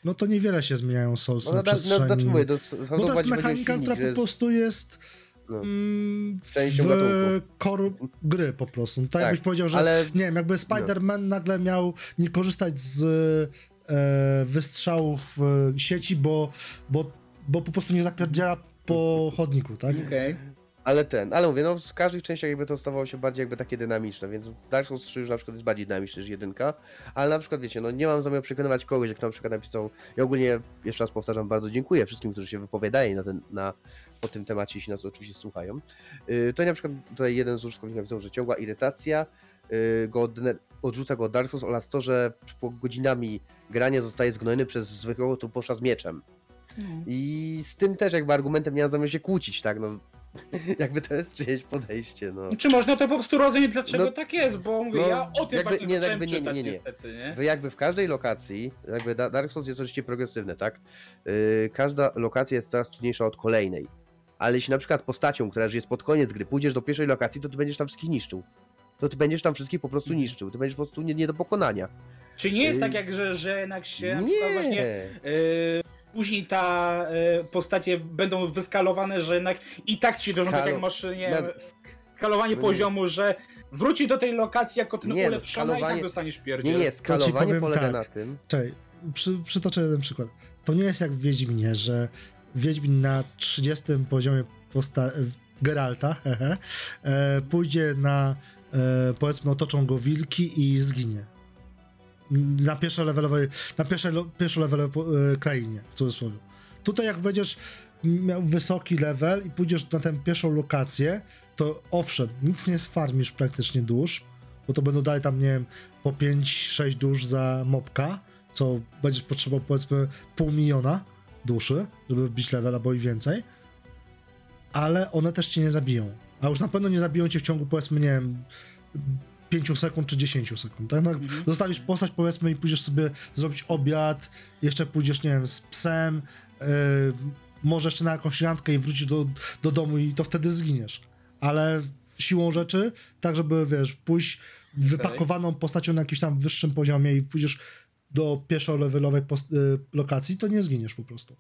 no to niewiele się zmieniają Soulsy No, na no, no, przestrzeni... mówię, to, bo to jest mechanika, która po prostu jest No. mm, Częścią w gatunku. core gry po prostu. Tak, Tak, jakbyś powiedział, że ale nie wiem, jakby Spider-Man nagle miał nie korzystać z wystrzałów e, sieci, bo, bo, bo po prostu nie zapierdziela po chodniku, tak? Okej. Ale ten, ale mówię, no w każdych częściach jakby to stawało się bardziej jakby takie dynamiczne, więc Dark Souls 3 już na przykład jest bardziej dynamiczny niż jedynka, ale na przykład wiecie, no nie mam zamiaru przekonywać kogoś, jak na przykład napisał, ja ogólnie jeszcze raz powtarzam, bardzo dziękuję wszystkim, którzy się wypowiadają na ten, na, po tym temacie, jeśli nas oczywiście słuchają. Yy, to na przykład tutaj jeden z użytkowników napisał, że ciągła irytacja yy, go odrzuca go od Dark Souls oraz to, że po godzinami grania zostaje zgnojony przez zwykłego truposza z mieczem. I z tym też jakby argumentem nie mam zamiar się kłócić, tak, no jakby to jest czyjeś podejście, no. Czy można to po prostu rozumieć, dlaczego No, tak jest? Bo mówię, no, ja o tym jakby- właśnie nie, jakby nie, nie, nie, nie. niestety, nie? Wy jakby w każdej lokacji, jakby Da- Dark Souls jest oczywiście progresywny, tak? Yy, każda lokacja jest coraz trudniejsza od kolejnej. Ale jeśli na przykład postacią, która już jest pod koniec gry, pójdziesz do pierwszej lokacji, to ty będziesz tam wszystkich niszczył. To ty będziesz tam wszystkich po prostu Mhm. niszczył. Ty będziesz po prostu nie, nie do pokonania. Czy nie jest Yy, tak jak, że, że jednak się na przykład właśnie Nie. yy, później ta yy, postacie będą wyskalowane, że jednak i tak ci dążą, tak Skalo- jak masz, nie wiem, Nad- skalowanie no nie. poziomu, że wróci do tej lokacji jako ten Nie, no, ulepszony i tak skalowanie- dostaniesz Nie, pierdziel. nie, skalowanie powiem polega tak. na tym. Czekaj, przy, przytoczę jeden przykład. To nie jest jak w Wiedźminie, że Wiedźmin na 30 poziomie posta- Geralta hehe, e, pójdzie na, e, powiedzmy, otoczą go wilki i zginie. Na pierwszolevelowej, na pierwszolevelowej e, krainie, w cudzysłowie. Tutaj jak będziesz miał wysoki level i pójdziesz na tę pierwszą lokację, to owszem, nic nie sfarmisz praktycznie dusz, bo to będą dalej tam, nie wiem, po 5-6 dusz za mopka, co będziesz potrzebował powiedzmy pół miliona duszy, żeby wbić level albo i więcej, ale one też cię nie zabiją. A już na pewno nie zabiją cię w ciągu powiedzmy, nie wiem, 5 sekund czy 10 sekund. Tak? No, Mhm. zostawisz postać powiedzmy i pójdziesz sobie zrobić obiad, jeszcze pójdziesz, nie wiem, z psem, yy, może jeszcze na jakąś randkę i wrócisz do, do domu i to wtedy zginiesz. Ale siłą rzeczy, tak żeby, wiesz, pójść wypakowaną postacią na jakimś tam wyższym poziomie i pójdziesz do pierwszolevelowej post- y, lokacji, to nie zginiesz po prostu.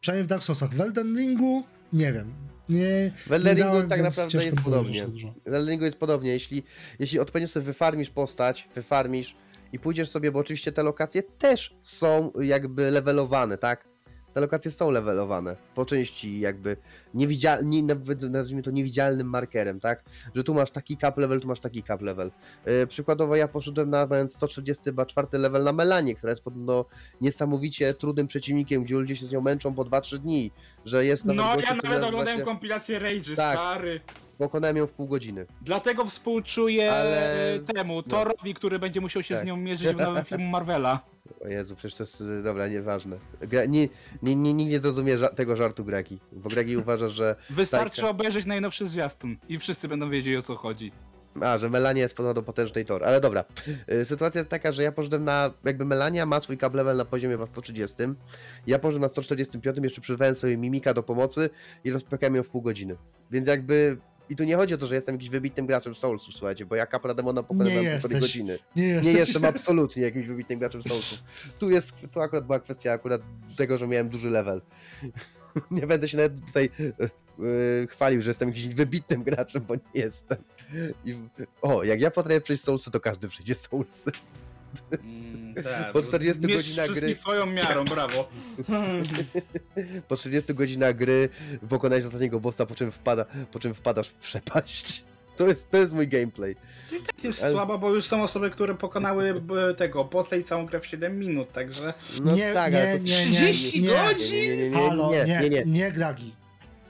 Przynajmniej w Dark Soulsach. W Elden Ringu nie wiem. Nie, W Elden Ringu dałem, tak naprawdę jest podobnie. W Elden Ringu jest podobnie. Jeśli, jeśli odpowiednio sobie wyfarmisz postać, wyfarmisz i pójdziesz sobie, bo oczywiście te lokacje też są jakby levelowane, tak? Te lokacje są levelowane. Po części jakby niewidzialnym, nazwijmy to niewidzialnym markerem, tak? Że tu masz taki cap level, tu masz taki cap level. Yy, przykładowo ja poszedłem na mając 134 level na Melanie, która jest podobno niesamowicie trudnym przeciwnikiem, gdzie ludzie się z nią męczą po 2-3 dni. Że jest nawet No, gościu, ja nawet oglądałem się- kompilację Rage'y, Tak. stary. Pokonałem ją w pół godziny. Dlatego współczuję Ale- temu, no. Torowi, który będzie musiał się Tak. z nią mierzyć w nowym filmu Marvela. O Jezu, przecież to jest, y, dobra, nieważne. Gra, nie, nie, nie, nikt nie zrozumie ża- tego żartu Gregi, bo Gregi uważa, że, Wystarczy obejrzeć najnowszy zwiastun i wszyscy będą wiedzieli o co chodzi. a, że Melania jest podobno potężnej Thor, ale dobra. Y, Sytuacja jest taka, że ja poszedłem na, jakby Melania ma swój cap level na poziomie chyba 130, ja poszedłem na 145, jeszcze przyzwałem sobie Mimika do pomocy i rozpekałem ją w pół godziny. Więc jakby, i tu nie chodzi o to, że jestem jakimś wybitnym graczem Soulsów, słuchajcie, bo ja kapra demona pokonałem Nie półtorej godziny. Nie Nie jestem. jestem absolutnie jakimś wybitnym graczem Soulsów. Tu jest, tu akurat była kwestia akurat tego, że miałem duży level. Nie będę się nawet tutaj yy, chwalił, że jestem jakimś wybitnym graczem, bo nie jestem. I, o, jak ja potrafię przejść Soulsy, to każdy przejdzie Soulsy. Mm, tak, Po 40 mierz godzinach gry. swoją miarą, brawo. Po 30 godzinach gry pokonałeś ostatniego bossa, po czym, wpada, po czym wpadasz w przepaść. To jest, to jest mój gameplay. Jest Ale- słaba, bo już są osoby, które pokonały e, tego postać całą grę w 7 minut, także... No Nie, tak, nie, ale to... nie, nie, 30 nie. godzin? Nie, nie, nie, nie, Halo, nie, nie, nie. nie Gragi.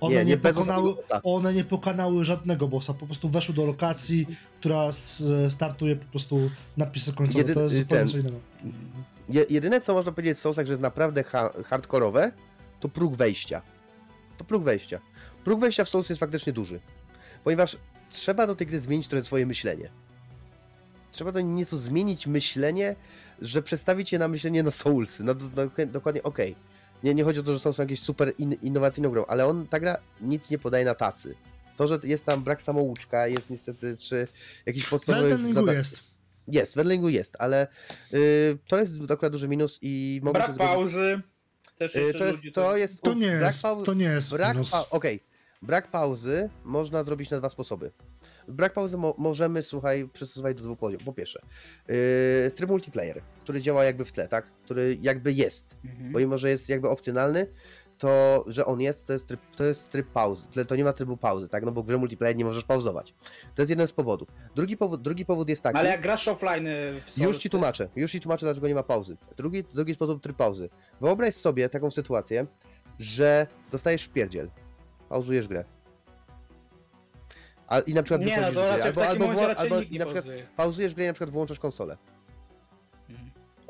One Nie, nie, nie pokonały, bossa. one nie pokonały żadnego bossa, po prostu weszły do lokacji, która startuje po prostu napisy końcowe. Jedy- to jest zupełnie co innego. Je, jedyne co można powiedzieć w Soulsach, że jest naprawdę ha hardkorowe, to próg wejścia. To próg wejścia. Próg wejścia w Souls jest faktycznie duży. Ponieważ trzeba do tej gry zmienić trochę swoje myślenie. Trzeba do nieco zmienić myślenie, że przestawić je na myślenie na Soulsy. No, do, do, dokładnie, okej. Nie, nie chodzi o to, że Souls są jakieś super in, innowacyjną grą, ale on, ta gra nic nie podaje na tacy. To, że jest tam brak samouczka, jest niestety, czy jakiś W podstawowy... Elden Ringu zada- jest. Jest, w Wendlingu jest, ale y, to jest akurat duży minus i mogę Brak pauzy. Też Y, to jest, to jest, To nie brak jest, pau- to nie jest Brak, minus. pa- okej. Brak pauzy można zrobić na dwa sposoby. Brak pauzy mo- możemy, słuchaj, przystosować do dwóch poziomów. Po pierwsze, yy, tryb multiplayer, który działa jakby w tle, tak? Który jakby jest, Mhm. pomimo, że jest jakby opcjonalny, to, że on jest, to jest tryb, to jest tryb pauzy. To nie ma trybu pauzy, tak? No bo w grze multiplayer nie możesz pauzować. To jest jeden z powodów. Drugi powód, drugi powód jest taki... Ale jak grasz offline y, w Souls, Już ci tłumaczę, już ci tłumaczę, dlaczego nie ma pauzy. Drugi, drugi sposób tryb pauzy. Wyobraź sobie taką sytuację, że dostajesz wpierdziel, pauzujesz grę. A, I na przykład Nie, no to gry, raczej w albo, albo, albo nikt i na przykład pauzuje. pauzujesz grę i na przykład włączasz konsolę.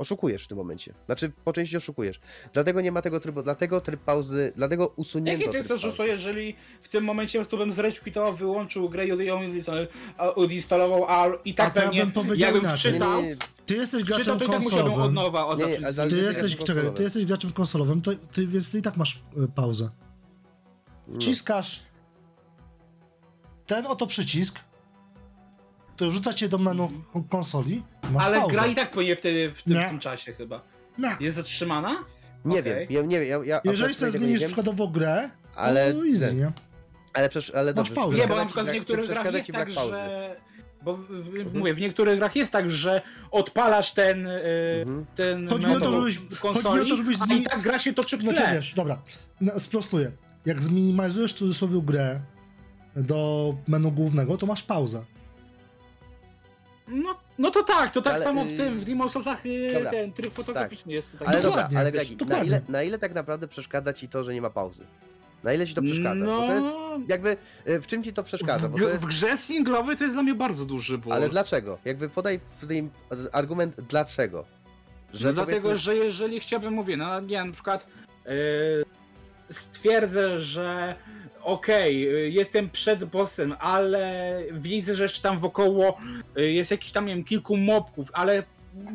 Oszukujesz w tym momencie. Znaczy, po części oszukujesz. Dlatego nie ma tego trybu, dlatego tryb pauzy, dlatego usunięto Jakie ty tryb chcesz, pauzy. że jeżeli w tym momencie prostu bym zrequitował, wyłączył grę i ją odinstalował, a i A tak to ja pewnie bym powiedział jakbym inaczej. Nie, wczytał, nie, nie, Ty jesteś wczytał, graczem to i tak musiałbym od konsolowym. nowa o Nie, nie, zacząć ale- z- ale Ty jesteś, jest czekaj, ty jesteś graczem konsolowym, to, ty, więc ty i tak masz y, pauzę. no. Wciskasz ten oto przycisk, to rzuca cię do menu konsoli, masz Ale pauzę. gra i tak płynie wtedy w tym, Nie. w tym czasie chyba. Nie. Jest zatrzymana? Nie Okej. wiem, ja nie wiem, ja, ja Jeżeli akurat sobie tego nie zmienisz wiem, przykładowo grę, ale, no easy, nie? ale, przecież, ale Masz dobrze, pauzę. Nie, bo na przykład w niektórych grach jest tak, że... Bo w, w, Mhm. mówię, w niektórych grach jest tak, że odpalasz ten, y, Mhm. ten Chodzi mi o to, menu żebyś- konsoli, chodzi mi o to, żebyś a zmieni- i tak gra się toczy w tle. Znaczy wiesz, dobra, no, sprostuję. Jak zminimalizujesz w cudzysłowie grę do menu głównego, to masz pauzę. No, no to tak, to tak Ale, samo w y, tym, w Demon Soulsach y, dobra, ten tryb fotograficzny jest. Tak. Ale Dokładnie, dobra, ale Gregi, na ile, na ile tak naprawdę przeszkadza ci to, że nie ma pauzy? Na ile ci to przeszkadza? No, Bo to jest jakby, y, w czym ci to przeszkadza? w, Bo to jest, w grze singlowej to jest dla mnie bardzo duży ból. ale dlaczego? Jakby podaj w tym argument dlaczego. Że no dlatego, powiedzmy- że jeżeli chciałbym, mówię, no nie na przykład yy, stwierdzę, że okej, y, jestem przed bossem, ale widzę, że jeszcze tam wokoło y, jest jakiś tam, nie wiem, kilku mobków, ale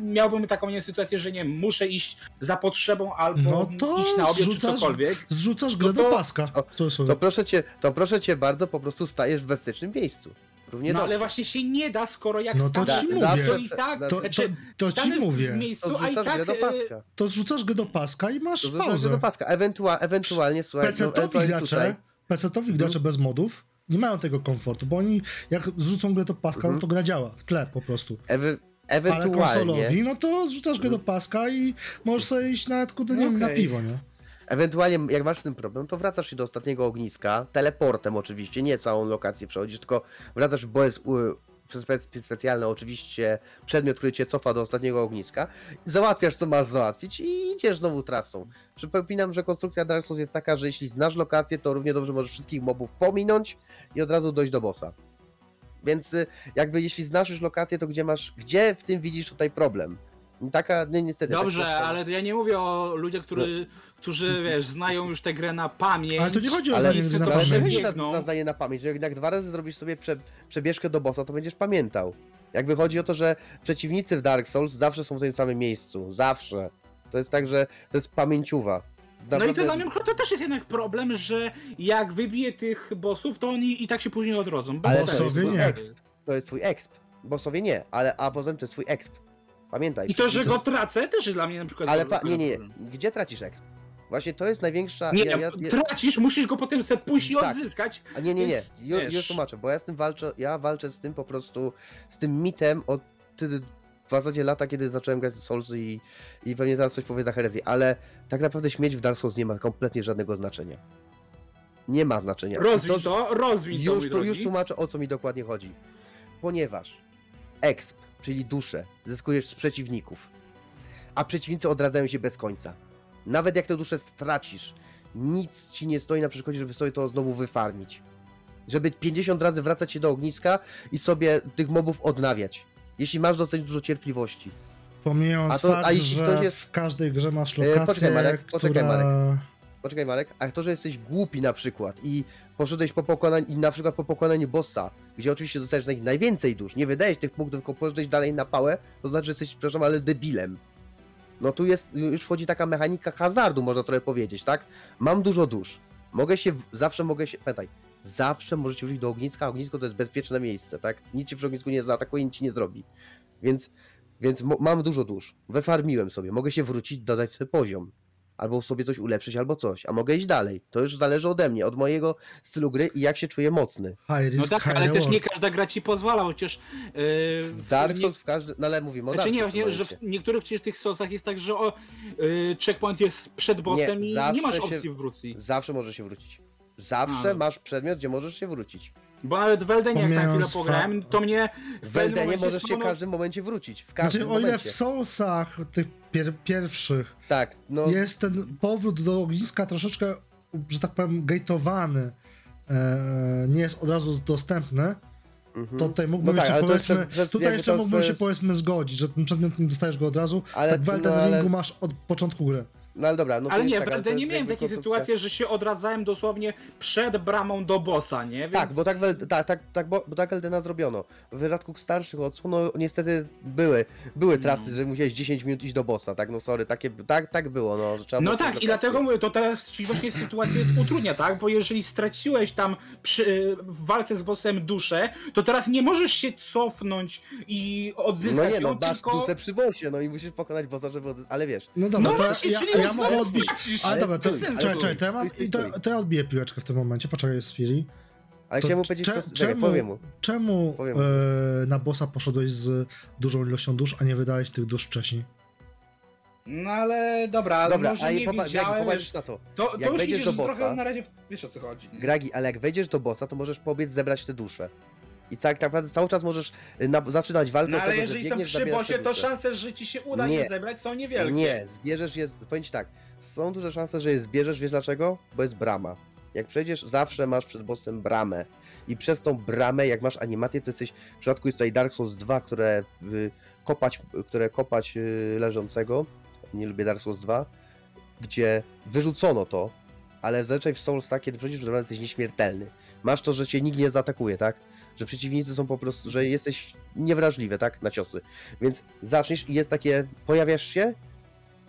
miałbym taką nie, sytuację, że nie wiem, muszę iść za potrzebą albo No to iść na obiad czy zrzucasz- cokolwiek. Zrzucasz grę No do to- paska. O, w cudzysłowie. To proszę cię, to proszę cię bardzo, po prostu stajesz w bezpiecznym miejscu. Równie No dobrze. ale właśnie się nie da, skoro jak No to stanę, ci to mówię. i tak, To- To, to, znaczy, to ci mówię. miejscu, To a i zrzucasz tak grę do y, paska. To zrzucasz grę do paska i masz To pauzę. do paska. Ewentua, ewentualnie, słuchaj, no, PC-towi ewentualnie tutaj, PC-towi gracze bez modów nie mają tego komfortu, bo oni jak zrzucą grę do paska, Mhm. no to gra działa w tle po prostu. ewy, Ale ewentualnie, konsolowi, no to zrzucasz grę do paska i możesz sobie iść nawet kurde, nie wiem, na piwo, nie? ewentualnie jak masz z tym problem, to wracasz się do ostatniego ogniska, teleportem oczywiście, nie całą lokację przechodzisz, tylko wracasz, bo jest u, spe- specjalny oczywiście przedmiot, który cię cofa do ostatniego ogniska, załatwiasz co masz załatwić i idziesz znowu trasą. Przypominam, że konstrukcja Dark Souls jest taka, że jeśli znasz lokację, to równie dobrze możesz wszystkich mobów pominąć i od razu dojść do bossa. Więc y, jakby jeśli znasz już lokację, to gdzie masz, gdzie w tym widzisz tutaj problem? Taka, nie, niestety. tak Dobrze, prosto- ale to ja nie mówię o ludziach, który, którzy, wiesz, znają już tę grę na pamięć. Ale to nie chodzi o Ale, zdanie nic na to ale to pamięć. nie na, biegną. na zdanie na pamięć, że jak dwa razy zrobisz sobie prze, przebieżkę do bossa, to będziesz pamiętał. Jakby chodzi o to, że przeciwnicy w Dark Souls zawsze są w tym samym miejscu. Zawsze. To jest tak, że to jest pamięciuwa. No i to Naprawdę- dla mnie to też jest jednak problem, że jak wybiję tych bossów, to oni i tak się później odrodzą. Bez Ale sensu. to jest Bossowie nie. exp. To jest twój exp. Bossowie nie, ale a poza tym to jest twój exp. Pamiętaj. I to, że to- go tracę, też jest dla mnie na przykład... Ale pa, nie, nie, nie. Gdzie tracisz exp? Właśnie to jest największa... Nie, ja, ja, ja, tracisz, musisz go potem sobie pójść i Tak. odzyskać. A nie, nie, nie. Ju, już tłumaczę, bo ja z tym walczę, ja walczę z tym po prostu, z tym mitem od w zasadzie lata, kiedy zacząłem grać w Souls i, i pewnie teraz coś powie za herezję, ale tak naprawdę śmieć w Dark Souls nie ma kompletnie żadnego znaczenia. Nie ma znaczenia. Rozwij to, rozwij to, już, tu, już tłumaczę o co mi dokładnie chodzi. Ponieważ exp, czyli duszę, zyskujesz z przeciwników, a przeciwnicy odradzają się bez końca. Nawet jak tę duszę stracisz, nic ci nie stoi na przeszkodzie, żeby sobie to znowu wyfarmić. Żeby 50 razy wracać się do ogniska i sobie tych mobów odnawiać. Jeśli masz dosyć dużo cierpliwości. Pomijając A to- fakt, a jeśli że jest- w każdej grze masz E, lokację, poczekaj, Marek, poczekaj, która... Poczekaj Marek, a to, że jesteś głupi na przykład i poszedłeś po pokonaniu, i na przykład po pokonaniu bossa, gdzie oczywiście dostajesz najwięcej dusz, nie wydajesz tych punktów, tylko poszedłeś dalej na pałę, to znaczy, że jesteś, przepraszam, ale debilem. No tu jest, już wchodzi taka mechanika hazardu, można trochę powiedzieć, tak? Mam dużo dusz. Mogę się, zawsze mogę się, pamiętaj, zawsze możecie wrócić do ogniska, a ognisko to jest bezpieczne miejsce, tak? Nic ci przy ognisku nie zaatakuje, nic ci nie zrobi. Więc, więc mam dużo dusz. Wyfarmiłem sobie. Mogę się wrócić, dodać sobie poziom. Albo sobie coś ulepszyć, albo coś. A mogę iść dalej. To już zależy ode mnie, od mojego stylu gry i jak się czuję mocny. High No tak, ale też nie każda gra ci pozwala, przecież... Yy, W Dark nie- Souls w każdym... No ale mówimy o Znaczy Dark nie, Souls tym że w niektórych przecież tych Soulsach jest tak, że o, y, checkpoint jest przed bossem Nie, i nie masz się- opcji wróci. Zawsze możesz się wrócić. Zawsze A. masz przedmiot, gdzie możesz się wrócić. Bo nawet w Eldenie, jak tam chwilę pograłem, to mnie w, W Eldenie momencie możesz się w każdym momencie wrócić. W każdym Znaczy, o ile momencie. w Soulsach, tych pier pierwszych, Tak, no jest ten powrót do ogniska troszeczkę, że tak powiem, gateowany, e, nie jest od razu dostępny, mhm. to tutaj mógłbym No tak, jeszcze jest powiedzmy, tutaj jeszcze to mógłbym się przez- powiedzmy zgodzić, że ten przedmiot nie dostajesz go od razu, ale, tak w Elden no, ale, Ringu masz od początku gry. No ale dobra, no to Ale jest nie, tak, w Eldenie jest miałem jakby takie konstrukcja- sytuacje, że się odradzałem dosłownie przed bramą do bossa, nie? Więc... Tak, bo tak, tak, tak, tak, bo, bo tak Eldena zrobiono. W wypadku starszych odsłon, no niestety były, były trasy, No. że musiałeś 10 minut iść do bossa, tak, no sorry, takie, tak, tak było, no. że trzeba No tak, i dlatego mówię, to teraz ci właśnie sytuację utrudnia, tak? Bo jeżeli straciłeś tam przy, w walce z bossem duszę, to teraz nie możesz się cofnąć i odzyskać No nie, ją, no masz tylko... dusę przy bossie, no i musisz pokonać bossa, żeby odzyskać, ale wiesz, No dobra, No to właśnie, ja, czyli ja, no ja mogę odbić... Ale dobra, to, czekaj, czekaj, to ja, mam, i to, to ja odbiję piłeczkę w tym momencie, poczekaj, Sfiri. ale To chciałem mu powiedzieć, cze- czemu- powiem mu. Czemu Powiem. e, na bossa poszedłeś z dużą ilością dusz, a nie wydałeś tych dusz wcześniej? No ale dobra, Dobra, może a nie popa- jak widziałem, popatrzysz wiesz, na to, to, jak to już wejdziesz idziesz do trochę bossa- na razie, w... wiesz o co chodzi. Gragi, ale jak wejdziesz do bossa, to możesz pobiec zebrać te dusze. I tak naprawdę cały czas możesz y, na, zaczynać walkę No od ale tego, że jeżeli są biegniesz, przy zabierasz te bosie, to szanse, że ci się uda nie, Nie. zebrać są niewielkie. Nie, zbierzesz je, powiem ci tak, są duże szanse, że je zbierzesz, wiesz dlaczego? Bo jest brama. Jak przejdziesz, zawsze masz przed bossem bramę. I przez tą bramę, jak masz animację, to jesteś, w przypadku jest tutaj Dark Souls 2, które y, kopać, które kopać y, leżącego, nie lubię Dark Souls 2, gdzie wyrzucono to, ale zazwyczaj w Soulsach, kiedy wchodzisz w bramę, jesteś nieśmiertelny. Masz to, że cię nikt nie zaatakuje, tak? Że przeciwnicy są po prostu, że jesteś niewrażliwy, tak? Na ciosy. Więc zaczniesz i jest takie, pojawiasz się,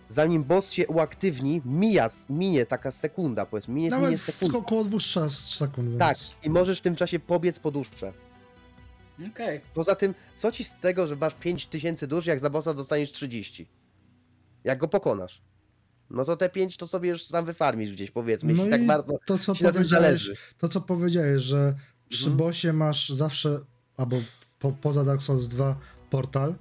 zanim boss się uaktywni, mija, minie taka sekunda, powiedzmy, minie, minie Nawet z sekunda. około dwóch czas, sekund, więc... Tak, i możesz w tym czasie pobiec po duszcze. Okej. Poza tym, co ci z tego, że masz 5000 dusz, jak za bossa dostaniesz 30? Jak go pokonasz? No to te 5 to sobie już sam wyfarmisz gdzieś, powiedzmy, No jeśli tak i bardzo to, co ci na tym powiedziałeś, zależy. to, co powiedziałeś, że przy Mhm. bossie masz zawsze, albo po, poza Dark Souls 2, portal,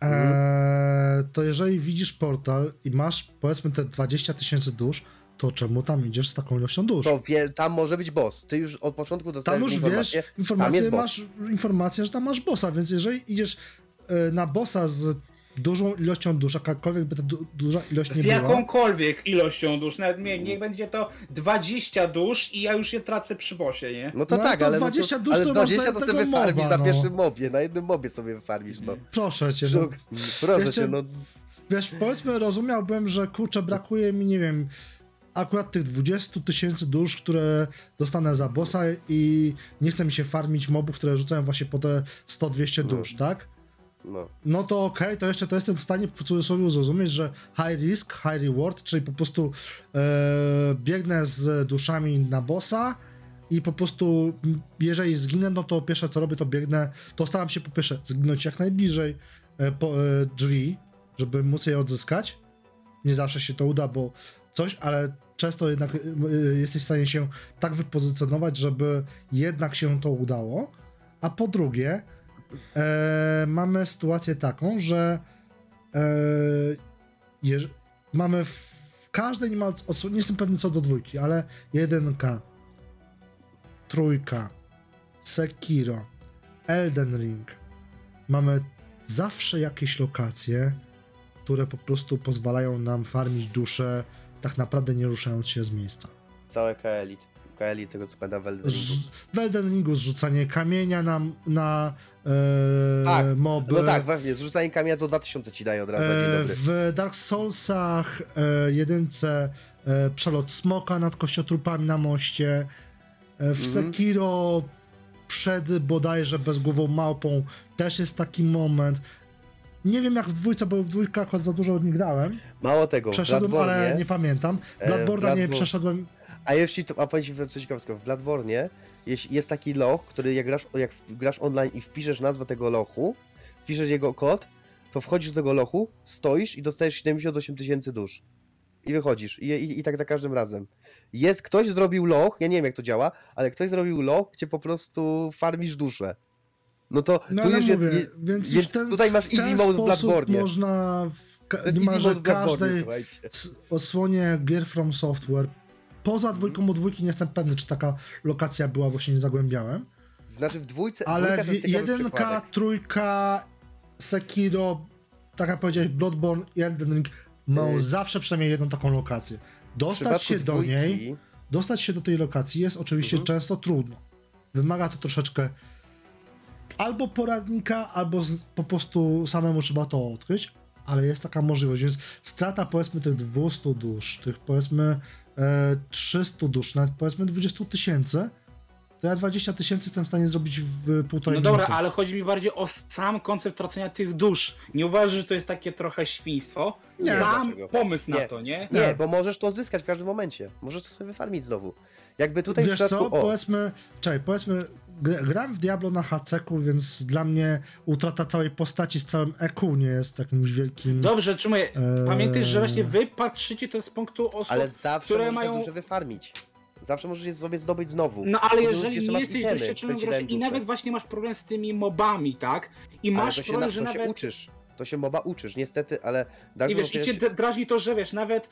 Mhm. eee, to jeżeli widzisz portal i masz, powiedzmy, te 20 tysięcy dusz, to czemu tam idziesz z taką ilością dusz? To wie, tam może być boss. Ty już od początku Tam dostajesz już wiesz, informację. boss. masz informację, że tam masz bossa, więc jeżeli idziesz e, na bossa z dużą ilością dusz, jakakolwiek by ta du duża ilość nie Z była, jakąkolwiek ilością dusz, nawet nie, niech będzie to 20 dusz i ja już je tracę przy bosie, nie? No to No tak, to ale 20 no to, dusz ale to masz 20 za to sobie farmisz moba, na no. pierwszym mobie, na jednym mobie sobie farmisz, no. proszę cię, no, proszę Jeszcze- cię, no. Wiesz, powiedzmy, rozumiałbym, że kurczę, brakuje mi, nie wiem, akurat tych 20 tysięcy dusz, które dostanę za bossa i nie chce mi się farmić mobów, które rzucają właśnie po te 100-200 No. dusz, tak? No. No to okej, to jeszcze to jestem w stanie w cudzysłowie zrozumieć, że high risk, high reward, czyli po prostu e, biegnę z duszami na bossa i po prostu jeżeli zginę, no to pierwsze co robię, to biegnę, to staram się po pierwsze zginąć jak najbliżej e, po, e, drzwi, żeby móc je odzyskać. Nie zawsze się to uda, bo coś, ale często jednak jesteś w stanie się tak wypozycjonować, żeby jednak się to udało. A po drugie, e, mamy sytuację taką, że e, mamy w każdej niemal, nie jestem pewny co do dwójki, ale jedynka, trójka, Sekiro, Elden Ring, mamy zawsze jakieś lokacje, które po prostu pozwalają nam farmić duszę, tak naprawdę nie ruszając się z miejsca. Całe Kaelit. Kaelit, tego co pamiętam w Elden Ringu. Z, w Elden Ringu zrzucanie kamienia na, na e, Tak, moby. No tak, właśnie, zrzucanie kamienia co 2000 ci daje od razu, E, w Dark Soulsach e, jedynce e, przelot smoka nad kościotrupami na moście. E, w Mhm. Sekiro przed bodajże bezgłową małpą też jest taki moment. Nie wiem jak w dwójce, bo w dwójkę akurat za dużo nie grałem. Mało tego, Przeszedłem, ale nie pamiętam. e, Bloodborne'a nie przeszedłem. A jeśli to, a powiem ci coś ciekawskiego, w Bloodborne jest, jest taki loch, który jak grasz, jak grasz online i wpiszesz nazwę tego lochu, wpiszesz jego kod, to wchodzisz do tego lochu, stoisz i dostajesz 78 tysięcy dusz. I wychodzisz. I, i, I tak za każdym razem. Jest, ktoś zrobił loch, ja nie wiem jak to działa, ale ktoś zrobił loch, gdzie po prostu farmisz duszę. No to No tu już mówię, jest, je- więc, ten, tutaj masz easy mode w Bloodborne. można w ka- w każdej odsłonie gier From Software. Poza dwójką o dwójki nie jestem pewny, czy taka lokacja była, bo się nie zagłębiałem. Znaczy w dwójce, Ale dwójka to jest w- jedynka, przypadek. trójka, Sekiro, tak jak powiedziałeś, Bloodborne i Elden Ring mają Yy. zawsze przynajmniej jedną taką lokację. Dostać się do dwójki- niej, dostać się do tej lokacji jest oczywiście Mhm. często trudno. Wymaga to troszeczkę albo poradnika, albo z, po prostu samemu trzeba to odkryć, ale jest taka możliwość, więc strata powiedzmy tych 200 dusz, tych powiedzmy 300 dusz, nawet powiedzmy 20 tysięcy, to ja 20 tysięcy jestem w stanie zrobić w półtorej No dobra, minuty. ale chodzi mi bardziej o sam koncept tracenia tych dusz. Nie uważasz, że to jest takie trochę świństwo? Nie. Sam pomysł Nie. na to, nie? Nie, Nie. bo możesz to odzyskać w każdym momencie. Możesz to sobie wyfarmić znowu. Jakby tutaj w Wiesz co, przypadku... O, powiedzmy, czekaj, powiedzmy, gram w Diablo na HC-ku, więc dla mnie utrata całej postaci z całym EQ nie jest jakimś wielkim... Dobrze, trzymaj. Eee. Pamiętaj, że właśnie wy patrzycie to z punktu osób. ale zawsze które mają- dużo wyfarmić. Zawsze możesz je sobie zdobyć znowu. No ale jeżeli jeszcze nie masz jesteś doświadczonym graczem i duszę. nawet właśnie masz problem z tymi mobami, tak? I Ale masz to się, problem, na, że to się nawet... uczysz. To się moba uczysz, niestety, ale Dark I wiesz, i cię drażni to, że wiesz, nawet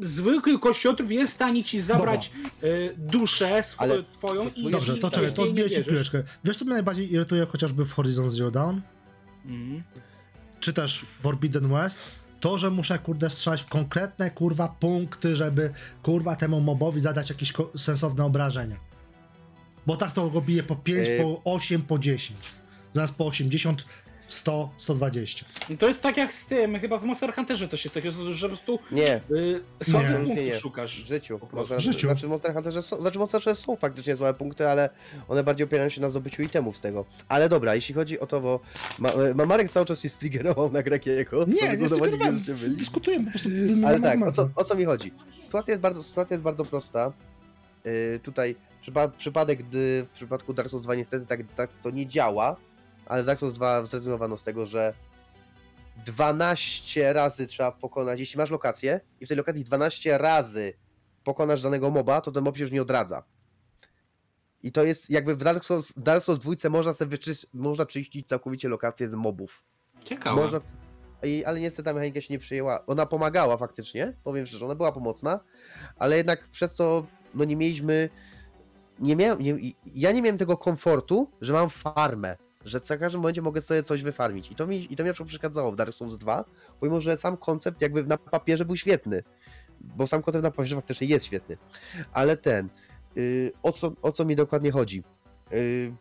zwykły kościotrup jest w stanie ci zabrać y, duszę sw- Ale twoją to tu i Dobrze, to czekaj, to odbiję ci piłeczkę. Wiesz, co mnie najbardziej irytuje chociażby w Horizon Zero Dawn, Mhm. czy też w Forbidden West? To, że muszę, kurde, strzelać w konkretne, kurwa, punkty, żeby, kurwa, temu mobowi zadać jakieś sensowne obrażenia. Bo tak to go bije po 5, Yy. po 8, po 10. Zamiast po 80, 100, 120. No To jest tak jak z tym, chyba w Monster Hunterze też jest tak, jest, że po prostu Nie, y, słabych Nie. punktów Nie, nie. szukasz. w życiu. Po prostu. Można, W życiu. Znaczy Monster Hunterze są, znaczy Monster Hunterze są faktycznie złe punkty, ale one bardziej opierają się na zdobyciu itemów z tego. Ale dobra, jeśli chodzi o to, bo ma, ma Marek cały czas się striggerował na Grekiego. Nie, to nie byli. dyskutujemy po prostu. Ale tak, o co, o co mi chodzi? Sytuacja jest bardzo, sytuacja jest bardzo prosta. Yy, tutaj przypa przypadek, gdy w przypadku Dark Souls 2 niestety tak, tak to nie działa, ale Dark Souls 2 zrezygnowano z tego, że 12 razy trzeba pokonać, jeśli masz lokację i w tej lokacji 12 razy pokonasz danego moba, to ten mob się już nie odradza. I to jest jakby w Dark Souls, Dark Souls 2 można sobie można czyścić całkowicie lokacje z mobów. Ciekawe. Można... I, ale niestety ta mechanika się nie przyjęła. Ona pomagała faktycznie, powiem szczerze, ona była pomocna, ale jednak przez to no nie mieliśmy. Nie miałem, ja nie miałem tego komfortu, że mam farmę, że za każdym momencie mogę sobie coś wyfarmić. I to mi, i to mi na przykład przeszkadzało w Dark Souls 2, pomimo że sam koncept jakby na papierze był świetny. Bo sam koncept na papierze faktycznie jest świetny. Ale ten. Yy, o, co, o co mi dokładnie chodzi? Yy,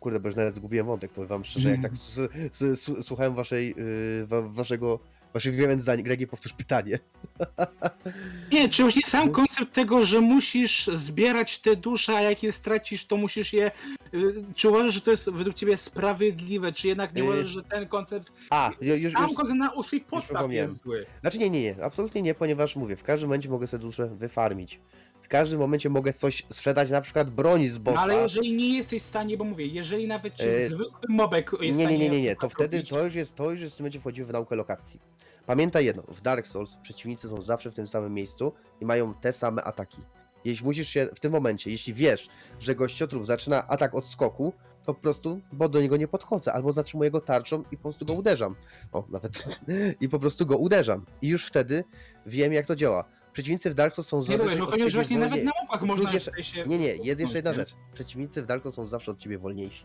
kurde, bo już nawet zgubiłem wątek, powiem wam szczerze, jak tak s, s, s, słuchałem waszej, yy, wa, waszego, waszych wymian zdań. Gregi, powtórz pytanie. Nie, czy właśnie sam koncept tego, że musisz zbierać te dusze, a jak je stracisz, to musisz je. y, Czy uważasz, że to jest według ciebie sprawiedliwe, czy jednak nie Yy, uważasz, że ten koncept. A, ju- już, sam już, koncept na u swój podstaw jest zły. Znaczy nie, nie, nie, absolutnie nie, ponieważ mówię, w każdym momencie mogę sobie duszę wyfarmić. W każdym momencie mogę coś sprzedać, na przykład broni z bossa. No, ale jeżeli nie jesteś w stanie, bo mówię, jeżeli nawet Yy, zwykły mobek jest Nie, nie, stanie nie, nie, nie, to wtedy to już jest, to już jest w tym momencie wchodzimy w naukę lokacji. Pamiętaj jedno, w Dark Souls przeciwnicy są zawsze w tym samym miejscu i mają te same ataki. Jeśli musisz się w tym momencie, jeśli wiesz, że gościotrup zaczyna atak od skoku, to po prostu, bo do niego nie podchodzę, albo zatrzymuję go tarczą i po prostu go uderzam. O, nawet. I po prostu go uderzam. I już wtedy wiem, jak to działa. Przeciwnicy w Dark Souls są Nie no od chodzi, że ciebie właśnie nawet na Plus można jeszcze- się. nie, nie, jest jeszcze jedna nie? rzecz. Przeciwnicy w Dark Souls są zawsze od ciebie wolniejsi.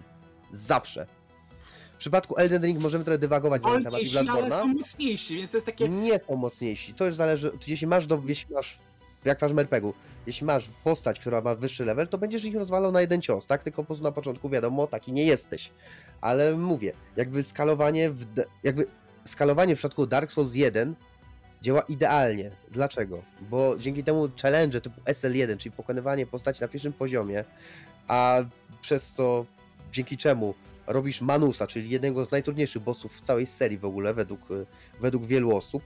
Zawsze. W przypadku Elden Ring możemy trochę dywagować na ten temat i ale są mocniejsi, więc to jest takie. Nie są mocniejsi. To już zależy, jeśli masz, do, jeśli masz jak masz RPG-u, jeśli masz postać, która ma wyższy level, to będziesz ich rozwalał na jeden cios, tak? Tylko po prostu na początku wiadomo, taki nie jesteś. Ale mówię, jakby skalowanie w, jakby skalowanie w przypadku Dark Souls 1 działa idealnie. Dlaczego? Bo dzięki temu challenge typu SL1, czyli pokonywanie postaci na pierwszym poziomie, a przez co, dzięki czemu robisz Manusa, czyli jednego z najtrudniejszych bossów w całej serii w ogóle, według, według wielu osób,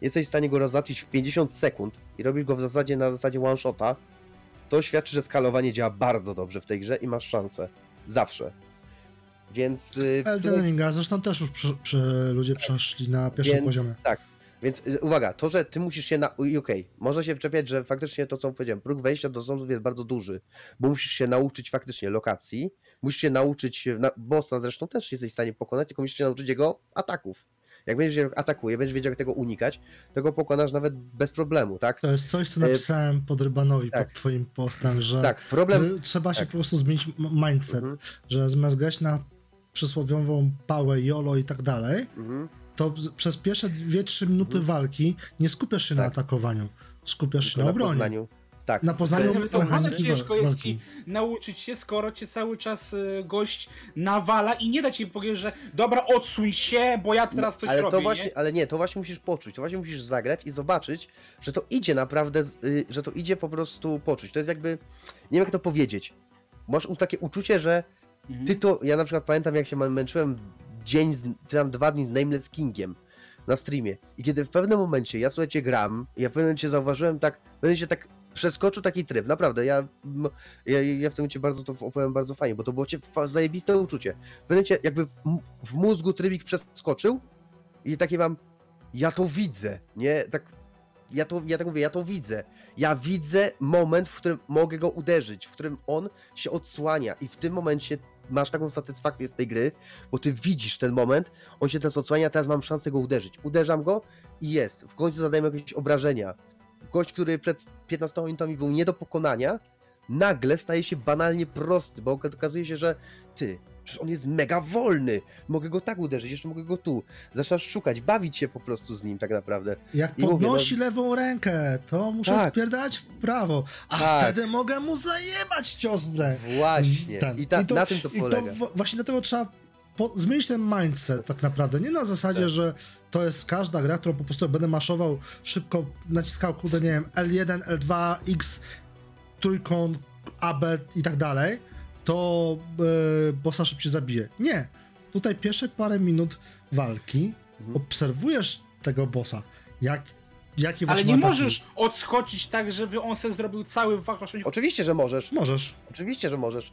jesteś w stanie go rozzacić w 50 sekund i robisz go w zasadzie na zasadzie one-shota, to świadczy, że skalowanie działa bardzo dobrze w tej grze i masz szansę. Zawsze. Więc y, Elden Ringa zresztą też już prze, prze, ludzie przeszli na pierwszym więc, poziomie. Tak. Więc y, uwaga, to, że ty musisz się na. Okej, można się wczepiać, że faktycznie to, co powiedziałem, próg wejścia do sądów jest bardzo duży, bo musisz się nauczyć faktycznie lokacji, musisz się nauczyć, na, bossa zresztą też jesteś w stanie pokonać, tylko musisz się nauczyć jego ataków. Jak będziesz jak atakuje, będziesz wiedział, jak tego unikać, to go pokonasz nawet bez problemu, tak? To jest coś, co E, napisałem pod Rybanowi, tak. pod twoim postem, że Tak, problem. wy- trzeba się tak. po prostu zmienić m- mindset, Mhm, że zamiast grać na przysłowiową pałę, jolo i tak dalej, mhm. To przez pierwsze 2-3 minuty Mhm. walki nie skupiasz się na Tak. atakowaniu, skupiasz się Tylko na obronie. Poznaniu. Tak. Na poznaniu Ale to mechaniki bardzo ciężko jest walki. ci nauczyć się, skoro cię cały czas y, gość nawala i nie da ci powiedzieć, że dobra, odsuń się, bo ja teraz coś ale robię, to właśnie, nie? ale nie, to właśnie musisz poczuć, to właśnie musisz zagrać i zobaczyć, że to idzie naprawdę, y, że to idzie po prostu poczuć. To jest jakby, nie wiem jak to powiedzieć. Masz takie uczucie, że Mhm. ty to, ja na przykład pamiętam jak się mę- męczyłem dzień, z, czy tam dwa dni z Nameless Kingiem na streamie i kiedy w pewnym momencie, ja słuchajcie gram, ja w pewnym momencie zauważyłem tak, pewnym momencie tak przeskoczył taki tryb, naprawdę, ja, ja, ja w tym momencie bardzo to opowiem bardzo fajnie, bo to było fa- zajebiste uczucie. Pewnym momencie jakby w, w mózgu trybik przeskoczył i takie mam, ja to widzę, nie, tak, ja to, ja tak mówię, ja to widzę. Ja widzę moment, w którym mogę go uderzyć, w którym on się odsłania i w tym momencie masz taką satysfakcję z tej gry, bo ty widzisz ten moment, on się teraz odsłania, teraz mam szansę go uderzyć. Uderzam go i jest. W końcu zadajemy jakieś obrażenia. Gość, który przed 15 minutami był nie do pokonania, nagle staje się banalnie prosty, bo okazuje się, że ty, on jest mega wolny, mogę go tak uderzyć, jeszcze mogę go tu. Zaczynasz szukać, bawić się po prostu z nim tak naprawdę. Jak I mówię, podnosi lewą rękę, to muszę Tak. spierdać w prawo, a Tak. wtedy mogę mu zajebać cios w rękę. Właśnie. Ten. I, ta, na tym to i polega. w- właśnie dlatego trzeba po, zmienić ten mindset tak naprawdę. Nie na zasadzie, Tak. że to jest każda gra, którą po prostu będę maszował szybko, naciskał, kurde, nie wiem, L1, L2, X, trójkąt, AB i tak dalej, to yy, bossa szybciej zabije. Nie. Tutaj pierwsze parę minut walki Mhm. obserwujesz tego bossa, jak, jakie Ale nie ataki. możesz odskoczyć tak, żeby on sobie zrobił cały wachlarz, Oczywiście, że możesz. Możesz. Oczywiście, że możesz.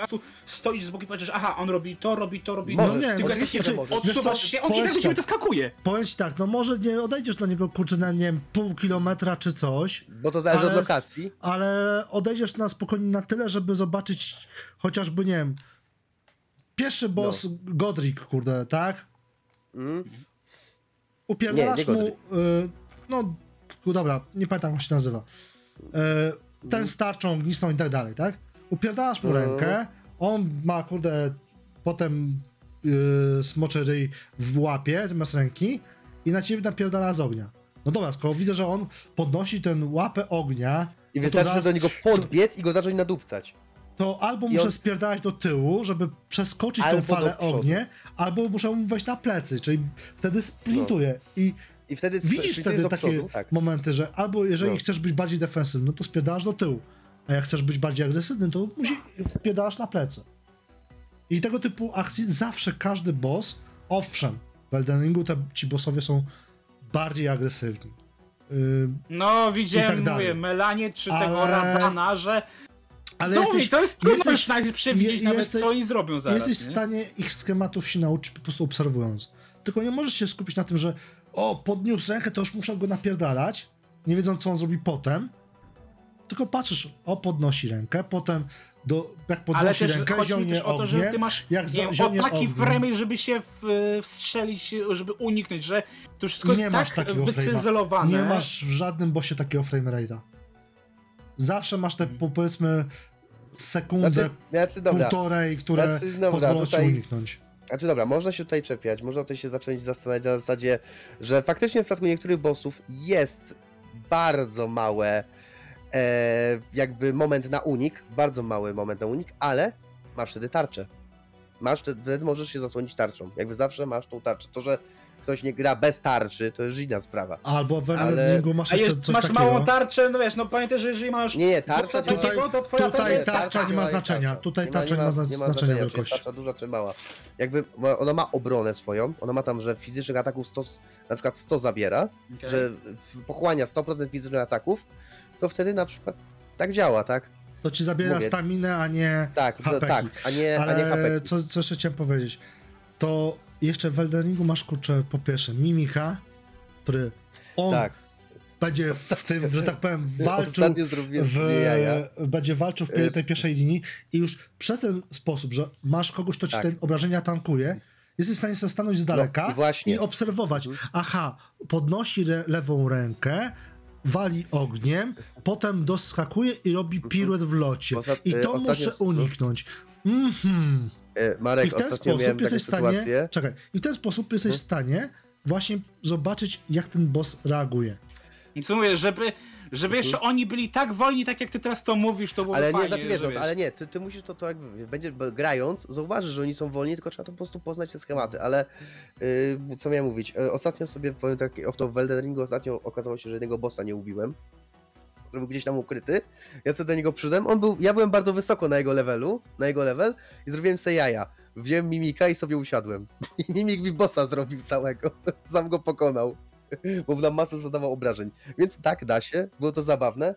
A tu stoisz z boku i patrzysz, aha, on robi to, robi to, robi to. No nie, Tylko oczywiście, możesz. odsuwasz się, on i tak do ciebie tak. doskakuje. Powiem ci tak, no może nie odejdziesz do niego kurczę na nie wiem, pół kilometra czy coś, Bo to zależy Ale od lokacji. ale odejdziesz na spokojnie na tyle, żeby zobaczyć chociażby, nie wiem, pierwszy boss Godric, kurde, tak? Mm. Upierdalasz Nie, nie mu, y, no dobra, nie pamiętam jak się nazywa, y, ten z tarczą ognistą i tak dalej, tak? Upierdalasz mu Mhm. rękę, on ma, kurde, potem y, smoczy ryj w łapie zamiast ręki i na ciebie napierdala z ognia. No dobra, skoro widzę, że on podnosi ten łapę ognia, I no wystarczy zaraz- do niego podbiec i go zacząć nadupcać. to albo muszę on- spierdalać do tyłu, żeby przeskoczyć Albo tą falę ognia, albo muszę mu wejść na plecy, czyli wtedy sprintuję. I I wtedy widzisz wtedy takie przodu. Tak. momenty, że albo jeżeli No. chcesz być bardziej defensywny, no to spierdalasz do tyłu, a jak chcesz być bardziej agresywny, to musi spierdalasz na plecy. I tego typu akcji zawsze każdy boss, owszem, w Elden Ringu te, ci bossowie są bardziej agresywni. Yy, No, widziałem, tak dalej. mówię, Melanie czy Ale- tego Radana, że ale to, jesteś, mi, to jest trudno jesteś- nawet przewidzieć je- nawet, jesteś- co oni zrobią zaraz. jesteś w nie? stanie ich schematów się nauczyć po prostu obserwując. Tylko nie możesz się skupić na tym, że o, podniósł rękę, to już muszę go napierdalać, nie wiedząc, co on zrobi potem. Tylko patrzysz, o, podnosi rękę, potem do, jak Ale podnosi też rękę, zionie o to, że ognie, ty masz jak nie frame, żeby się w, wstrzelić, żeby uniknąć, że to wszystko Nie jest masz tak takiego frame'a. wycyzelowane. Nie masz w żadnym bossie takiego frame rate'a. Zawsze masz te, po- powiedzmy, sekundę, Znaczy, znaczy, dobra. półtorej, które Znaczy, dobra, pozwolą ci tutaj- uniknąć. Znaczy dobra, można się tutaj czepiać, można tutaj się zacząć zastanawiać na zasadzie, że faktycznie w przypadku niektórych bossów jest bardzo małe jakby moment na unik, bardzo mały moment na unik, ale masz wtedy tarczę. Masz, te- wtedy możesz się zasłonić tarczą. Jakby zawsze masz tą tarczę. To, że ktoś nie gra bez tarczy, to już inna sprawa. Albo w Ale- masz A jeszcze jest, coś masz takiego. małą tarczę, no wiesz, no pamiętaj, że jeżeli masz Nie, nie, tarcza to takiego, to twoja tutaj tarcza jest tarcza nie ma jest znaczenia. tarcza. Tutaj tarcza nie ma zna- znaczenia czy jest wielkości. tarcza duża czy mała. Jakby ma- ona ma obronę swoją, ona ma tam, że fizycznych ataków 100, na przykład 100 zabiera, Okej. że pochłania 100% fizycznych ataków, to wtedy na przykład tak działa, tak? to ci zabiera Mówię. staminę, a nie Tak, hapeki. tak, a nie, a nie Ale hapeki. co, co jeszcze chciałem powiedzieć, to jeszcze w Elden Ringu masz kurczę, po pierwsze, Mimika, który on Tak. będzie w tym, że tak powiem, walczył w, będzie walczył w tej pierwszej linii i już przez ten sposób, że masz kogoś, kto ci Tak. te obrażenia tankuje, jesteś w stanie sobie stanąć z daleka No i i obserwować. Mhm. Aha, podnosi re, lewą rękę, wali ogniem, potem doskakuje i robi piruet w locie. Poza- I e, to ostatnio- muszę uniknąć. Mhm. E, Marek, I w ten sposób jesteś w stanie. sytuację. Czekaj, i w ten sposób jesteś w Mhm. stanie właśnie zobaczyć, jak ten boss reaguje. I co mówię, żeby, żeby jeszcze oni byli tak wolni, tak jak ty teraz to mówisz, to było Ale nie, fajnie, znaczy wiesz, no, wiesz. ale nie, ty, ty musisz to, to jakby, będzie grając, zauważysz, że oni są wolni, tylko trzeba to po prostu poznać te schematy, ale yy, co miałem mówić, yy, ostatnio sobie, powiem tak, off to w Elden Ringu ostatnio okazało się, że jednego bossa nie ubiłem, który był gdzieś tam ukryty, ja sobie do niego przyszedłem, on był, ja byłem bardzo wysoko na jego levelu, na jego level i zrobiłem sobie jaja, wziąłem mimika i sobie usiadłem. I mimik mi bossa zrobił całego, sam go pokonał, bo nam masę zadawał obrażeń, więc tak, da się, było to zabawne,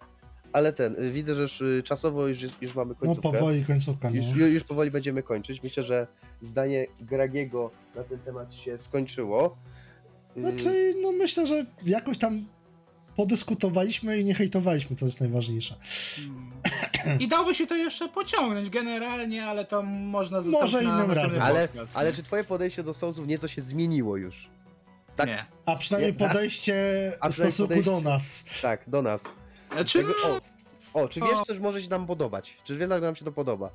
ale ten, y, widzę, że już y, czasowo już, już mamy No końcówkę. powoli końcówka. No. Już, ju- już powoli będziemy kończyć. Myślę, że zdanie Gragiego na ten temat się skończyło. Y, Znaczy, no myślę, że jakoś tam podyskutowaliśmy i nie hejtowaliśmy, co jest najważniejsze. Mm. I dałoby się to jeszcze pociągnąć generalnie, ale to można zostawić Może na innym razem. ale, ale czy twoje podejście do Soulsów nieco się zmieniło już? Tak, Nie. A przynajmniej Nie, tak? podejście A w przynajmniej stosunku podejście- do nas. tak, do nas. Znaczy, no, o, o, czy wiesz, O. coś może się nam podobać? Czy wiesz, jak nam się to podoba?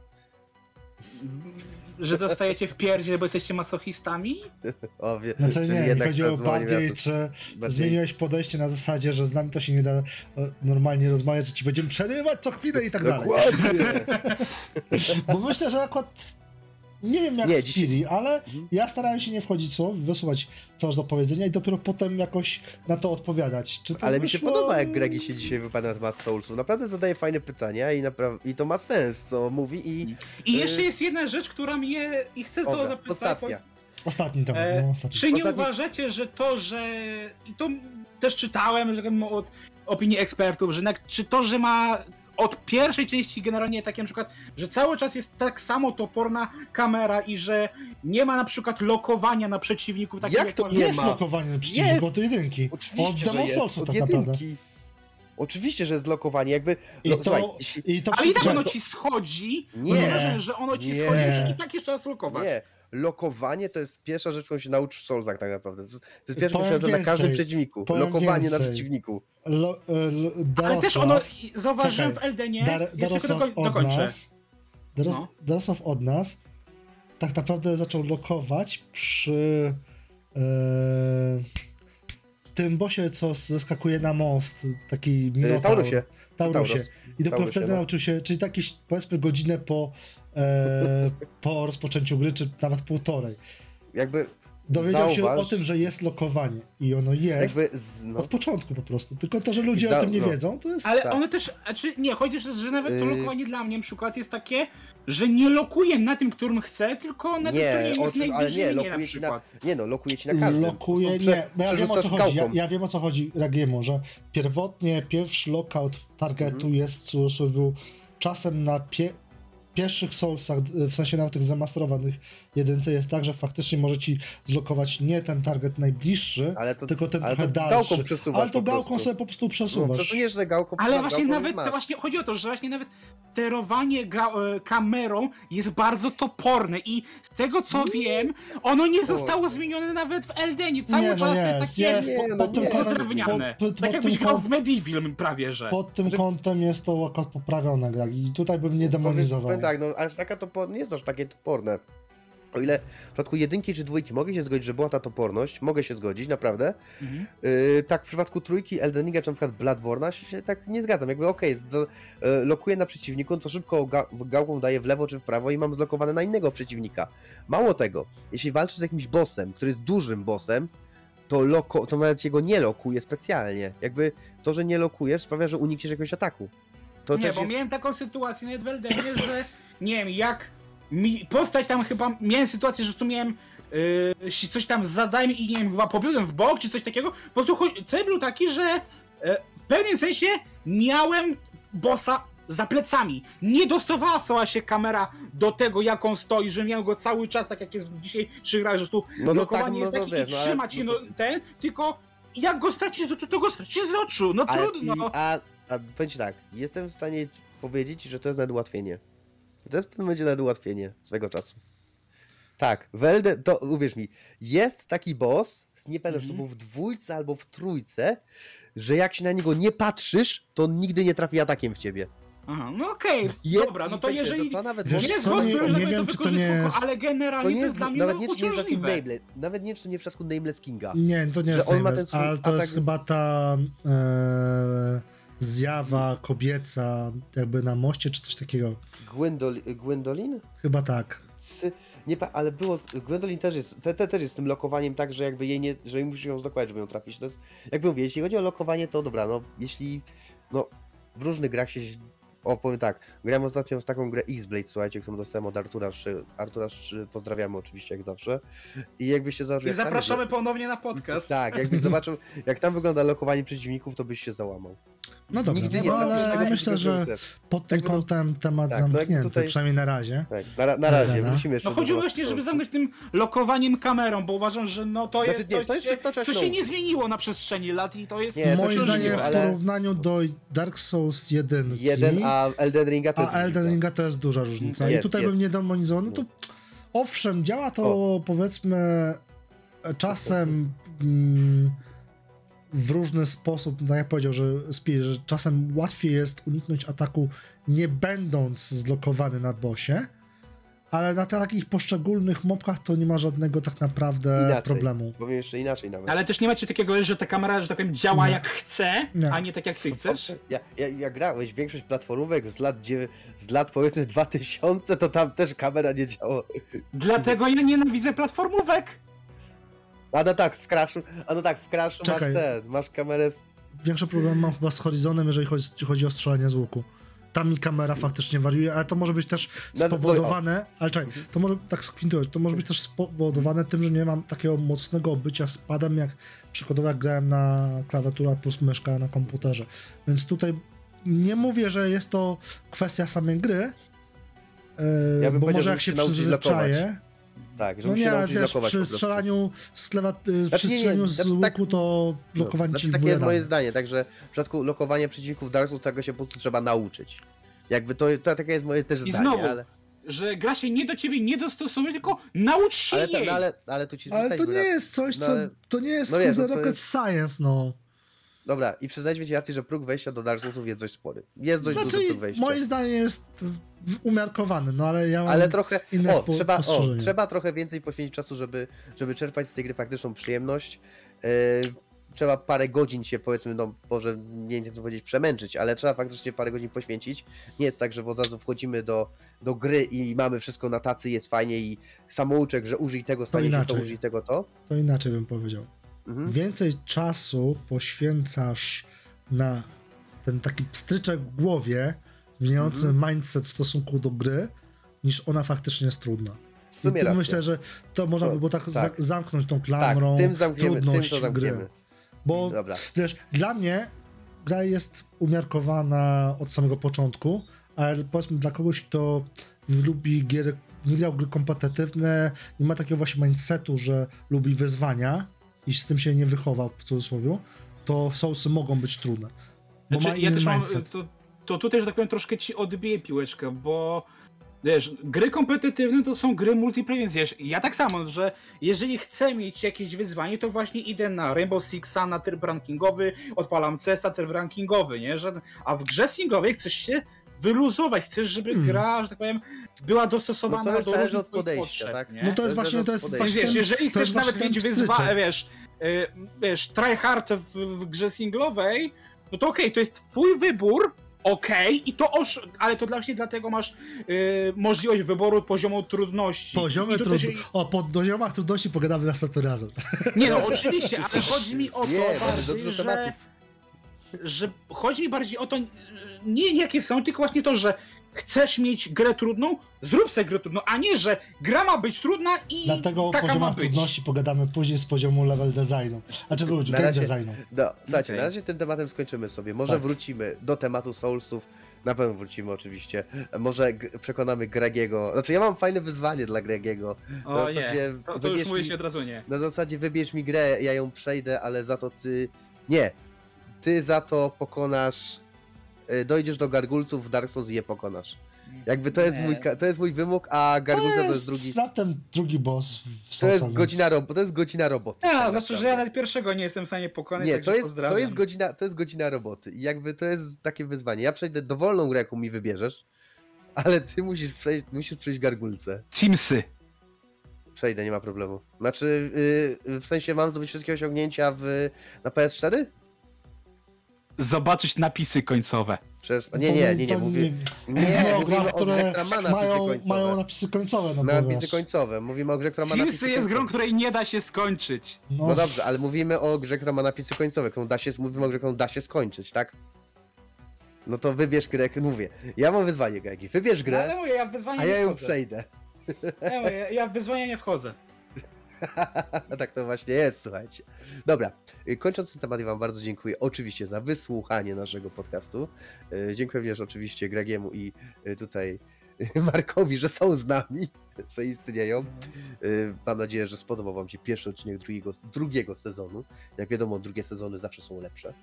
że dostajecie w pierdzie, bo jesteście masochistami? O, wie, Znaczy czyli nie, mi jednak chodziło bardziej, czy Bardziej- zmieniłeś podejście na zasadzie, że z nami to się nie da e, normalnie rozmawiać, że ci będziemy przerywać co chwilę i tak dalej. Dokładnie. Bo myślę, że akurat nie wiem jak Nie, nie, dzisiaj- ale Mhm. ja starałem się nie wchodzić w słowo, wysłuchać co masz do powiedzenia i dopiero potem jakoś na to odpowiadać. Czy to Ale mi się wyszło? podoba, jak Gregi się dzisiaj wypada na temat Soulsów. Naprawdę zadaje fajne pytania i, napra- i to ma sens, co mówi i... I Y- jeszcze jest jedna rzecz, która mnie... i chcę to Dobra, zapytać. ostatnia. Ostatni temat, E, no ostatni. Czy nie Ostatni- uważacie, że to, że. I to też czytałem, że od opinii ekspertów, że jednak, czy to, że ma od pierwszej części generalnie takie na przykład, że cały czas jest tak samo toporna kamera i że nie ma na przykład lokowania na przeciwników takich Jak to masz- nie jest ma? lokowanie przeciwników Jest. od jedynki. Oczywiście, od że jest, od tak naprawdę. jedynki. Oczywiście, że jest lokowanie, jakby... I no, to, słuchaj, i to Ale i tak ono to- ci schodzi, Nie. nie. wrażenie, że ono ci Nie. schodzi, że i tak jeszcze raz lokować. Nie, lokowanie to jest pierwsza rzecz, którą się nauczysz w Soulsach tak naprawdę. To jest, to jest pierwsza rzecz, na każdym przeciwniku. Lokowanie na więcej. przeciwniku. Lo, e, lo, Ale też ono, zauważyłem Czekaj. w Eldenie, Dar, jeszcze tylko Darosław doko- od dokończę. nas, Daros, No. Darosław od nas tak naprawdę zaczął lokować przy e, tym bosie, co zeskakuje na most, taki Y, minotaur. Taurusie. Taurusie. Taurus. I dopiero Taurusie, wtedy no. nauczył się, czyli tak jakieś powiedzmy godzinę po, e, po rozpoczęciu gry, czy nawet półtorej. Jakby, Dowiedział się Zauważ- o tym, że jest lokowanie i ono jest jakby, z, no, od początku po prostu. Tylko to, że ludzie Za- o tym nie no. wiedzą, to jest... Ale Tak. one też, znaczy nie, chodzi, że, że nawet to Yy. lokowanie dla mnie na przykład jest takie, że nie lokuje na tym, którym chcę, tylko na tym, Nie, którym jest najbliżej nie, na lokuje ci na- przykład. nie no, lokuje ci na każdym. Lokuje, Po prostu nie, bo ja wiem o co chodzi. Ja, ja wiem o co chodzi Ragiemu, że pierwotnie pierwszy lockout targetu Mhm. jest w cudzysłowie czasem na pie, pierwszych soulsach, w sensie nawet tych zamasterowanych jedynce jest tak, że faktycznie może ci zlokować nie ten target najbliższy, Ale to, tylko ten ale trochę to dalszy. gałką przesuwasz Ale to po gałką prostu. sobie po prostu No, przesuwasz. przesuniesz, że gałką Ale właśnie gałką nawet, to właśnie chodzi o to, że właśnie nawet sterowanie ga- e, kamerą jest bardzo toporne i z tego co wiem, ono nie zostało zmienione nawet w Eldenie. Cały nie, no czas nie, to jest takie jest, pod, no pod tym kątem, tak jakbyś grał w Medieval prawie, że. pod tym kątem jest to akurat poprawione gra i tutaj bym nie demonizował. Tak, no aż taka topor... nie jest aż takie toporne. O ile w przypadku jedynki czy dwójki mogę się zgodzić, że była ta toporność, mogę się zgodzić, naprawdę. Mhm. Yy, tak w przypadku trójki Elden Ringa czy na przykład Bloodborne'a się, się tak nie zgadzam. Jakby okej, okay, lokuję na przeciwniku, no to szybko ga gałką daję w lewo czy w prawo i mam zlokowane na innego przeciwnika. Mało tego, jeśli walczysz z jakimś bossem, który jest dużym bossem, to, loko, to nawet jego nie lokuje specjalnie. Jakby to, że nie lokujesz sprawia, że unikniesz jakiegoś ataku. To nie, bo jest... miałem taką sytuację nawet w Eldenie, że nie wiem, jak mi postać tam chyba, miałem sytuację, że tu miałem yy, coś tam z zadaniem i nie wiem, chyba pobiegłem w bok czy coś takiego. Po prostu cel był taki, że e, w pewnym sensie miałem bossa za plecami. Nie dostosowała się kamera do tego, jak on stoi, że miał go cały czas, tak jak jest dzisiaj przy grach, że tu No, no blokowanie tak, no jest to takie wiesz, i no, ale- trzyma cię no no, ten, tylko jak go stracisz z oczu, to go stracisz z oczu. No Ale trudno. I, a, a powiem ci tak, jestem w stanie powiedzieć, że to jest nawet ułatwienie. To jest w pewnym momencie nawet ułatwienie swego czasu. Tak, w Elden, to uwierz mi, jest taki boss, nie pamiętam, czy to Mhm. był w dwójce albo w trójce, że jak się na niego nie patrzysz, to on nigdy nie trafi atakiem w ciebie. Aha, no okej, Jest dobra, no to jeżeli... To, to nawet Wiesz jest co, boss, nie- który nie wiem, to czy to nie jest- Ale to generalnie nie to jest, jest dla mnie nawet no, nie, czy nie. Nameless, nawet nie, czy to nie w przypadku Nameless Kinga. Nie, to nie jest on ma ten Nameless, ale to atak jest chyba ta e, zjawa kobieca jakby na moście, czy coś takiego. Gwendol, Gwendolin? Chyba tak. C- Nie, pa- ale było. Gwendolin też jest. Te, te też jest z tym lokowaniem tak, że jakby jej nie. że musisz ją zlokować, żeby ją trafić. To jest. Jakby mówię, jeśli chodzi o lokowanie, to dobra, no jeśli. No w różnych grach się. O, powiem tak, grałem ostatnio w taką grę X-Blade, słuchajcie, którą dostałem od Artura Szy. Artura Szy, pozdrawiamy oczywiście, jak zawsze. I jakbyście zobaczyli. Tam zapraszamy jest- ponownie na podcast. Tak, jakbyś zobaczył, jak tam wygląda lokowanie przeciwników, to byś się załamał. No dobra, Nigdy no, nie trafisz ale tego, myślę, że pod tym Jakby no- kątem temat tak, no zamknięty, tutaj- przynajmniej na razie. Tak, na, na razie, wrócimy jeszcze No chodziło właśnie, żeby zamknąć tym lokowaniem kamerą, bo uważam, że no to Znaczy, jest. nie, to się, to trzeba to się się nie zmieniło na przestrzeni lat i to jest. Nie, Moim się zdaniem w ale- porównaniu do Dark Souls 1, Jeden, a Elden Ringa to jest a Elden. Ringa to jest duża różnica. I Jest, tutaj jest. bym nie demonizował. No to owszem, działa to powiedzmy czasem mm, w różny sposób, tak jak powiedział, że Spear, że czasem łatwiej jest uniknąć ataku nie będąc zlokowany na bossie, ale na takich poszczególnych mobkach to nie ma żadnego tak naprawdę Inaczej. problemu. Powiem jeszcze inaczej nawet. Ale też nie macie takiego, że ta kamera, że tak powiem, działa Nie. jak chce, Nie. a nie tak jak ty chcesz. Ja, ja, ja grałeś większość platformówek z lat, z lat powiedzmy 2000, to tam też kamera nie działa. Dlatego ja nienawidzę platformówek. A no tak, w Crashu, a no tak, w Crashu masz Czekaj. ten, masz kamerę z... Większy problem mam chyba z Horizonem, jeżeli chodzi, chodzi o strzelanie z łuku. Tam mi kamera faktycznie wariuje, ale to może być też No, no, spowodowane, ale czekaj, to może tak skwintując, to może być też spowodowane tym, że nie mam takiego mocnego bycia z padem, jak przykładowo jak grałem na klawiatura plus myszka na komputerze. Więc tutaj nie mówię, że jest to kwestia samej gry, Ja bym bo może że jak się blokować. przyzwyczaję, Tak, że no nie, się nauczyć wiesz, blokować przy strzelaniu z, klewa, yy, Znaczy, przy nie, nie, strzelaniu z znaczy tak- łuku to No, blokowanie znaczy, ci takie jest moje zdanie, także w przypadku lokowania przeciwników Dark Souls tego się po prostu trzeba nauczyć. Jakby to, to takie jest moje też I zdanie, znowu, ale, Że gra się nie do ciebie nie dostosuje, tylko naucz się ale, ta, no, ale, ale tu ci Ale to nie raz. jest coś, No co. ale- To nie jest no wiesz, no rocket jest- science, no. Dobra, i przyznajmy ci rację, że próg wejścia do Dark Soulsów jest dość spory. Jest dość duży Znaczy, próg wejścia. moim zdaniem jest umiarkowany, no ale ja mam... Ale trochę. inne O, trzeba, o, trzeba trochę więcej poświęcić czasu, żeby, żeby czerpać z tej gry faktyczną przyjemność. Yy, trzeba parę godzin się powiedzmy, no może nie co powiedzieć, przemęczyć, ale trzeba faktycznie parę godzin poświęcić. Nie jest tak, że od razu wchodzimy do, do gry i mamy wszystko na tacy, jest fajnie i samouczek, że użyj tego, stanie się to, użyj tego, to. To inaczej bym powiedział. Mhm. Więcej czasu poświęcasz na ten taki pstryczek w głowie, zmieniający Mhm. mindset w stosunku do gry, niż ona faktycznie jest trudna. W I sumie racja. myślę, że to można To- by było tak, tak. za- zamknąć tą tak, klamrą tym zamkniemy, tym trudność zamkniemy. gry. Bo Dobra. Wiesz, dla mnie gra jest umiarkowana od samego początku, ale powiedzmy dla kogoś, kto nie lubi gier, nie grał gry kompetytywne, nie ma takiego właśnie mindsetu, że lubi wyzwania i z tym się nie wychował w cudzysłowie, to Soulsy mogą być trudne. Bo Znaczy, ma ja inny też mam, mindset. to, to tutaj, że tak powiem, troszkę ci odbiję piłeczkę, bo wiesz, gry kompetytywne to są gry multiplayer, więc wiesz, ja tak samo, że jeżeli chcę mieć jakieś wyzwanie, to właśnie idę na Rainbow Sixa, na tryb rankingowy, odpalam CESa, tryb rankingowy, nie? Że, a w grze singlowej chcesz się wyluzować, chcesz, żeby Hmm. gra, że tak powiem, była dostosowana No do zależy różnych podejścia, potrzeb, tak? nie? No to jest To właśnie, to jest właśnie wiesz, jeżeli to chcesz nawet mieć wyzwanie, wiesz, y, wiesz, tryhard w, w grze singlowej, no to okej, to jest twój wybór, okej, i to osz... ale to właśnie dlatego masz y, możliwość wyboru poziomu trudności. Poziomy I tutaj trud... O, po poziomach trudności pogadamy następnym razem. Nie no, oczywiście, ale chodzi mi o to Nie, bardziej, że, tematów. że chodzi mi bardziej o to, nie jakie są, tylko właśnie to, że chcesz mieć grę trudną, zrób sobie grę trudną, a nie, że gra ma być trudna i Dlatego o taka ma poziomach być. trudności pogadamy później z poziomu level designu. Znaczy wróć, game razie- designu. No, słuchajcie, Okej. na razie tym tematem skończymy sobie. Może Tak. wrócimy do tematu Soulsów Na pewno wrócimy oczywiście. Może g- przekonamy Gregiego. Znaczy ja mam fajne wyzwanie dla Gregiego. O Na nie, zasadzie to, to już mówię mi- od razu nie. Na zasadzie wybierz mi grę, ja ją przejdę, ale za to ty... Nie. Ty za to pokonasz... y, Dojdziesz do gargulców w Dark Souls i je pokonasz. Jakby to jest, Nie. mój, to jest mój wymóg, a gargulce to jest drugi... raptem drugi boss w To jest godzina, ro... to jest godzina roboty. A, tak znaczy, że ja nawet pierwszego nie jestem w stanie pokonać, Nie, to jest, to, jest godzina, to jest godzina roboty i jakby to jest takie wyzwanie. Ja przejdę dowolną grę, jaką mi wybierzesz, ale ty musisz przejść, musisz przejść gargulce. Simsy. Przejdę, nie ma problemu. Znaczy, yy, w sensie mam zdobyć wszystkie osiągnięcia w, na PS4? Zobaczyć napisy końcowe. Przecież, To nie, nie, nie, nie, mówię, nie, o mówimy grach, o grze, która ma napisy mają, końcowe. mają napisy końcowe, no bo napisy wiesz, końcowe, mówimy o grze, która ma napisy Simsy jest końcowe. grą, której nie da się skończyć. No, No dobrze, ale mówimy o grze, która ma napisy końcowe, którą da się, mówimy o grze, którą da się skończyć, tak? No to wybierz grę, mówię. Ja mam wyzwanie, Gregi. Wybierz No, ale grę, mówię, ja w wyzwanie a ja nie ją wchodzę. przejdę. Ja, mówię, ja w wyzwanie nie wchodzę. tak to właśnie jest, słuchajcie. Dobra, y, kończąc ten temat, ja Wam bardzo dziękuję oczywiście za wysłuchanie naszego podcastu. Y, Dziękuję również oczywiście Gregiemu i y, tutaj Markowi, że są z nami, że istnieją. Mam nadzieję, że spodobał Wam się pierwszy odcinek drugiego, drugiego sezonu. Jak wiadomo, drugie sezony zawsze są lepsze.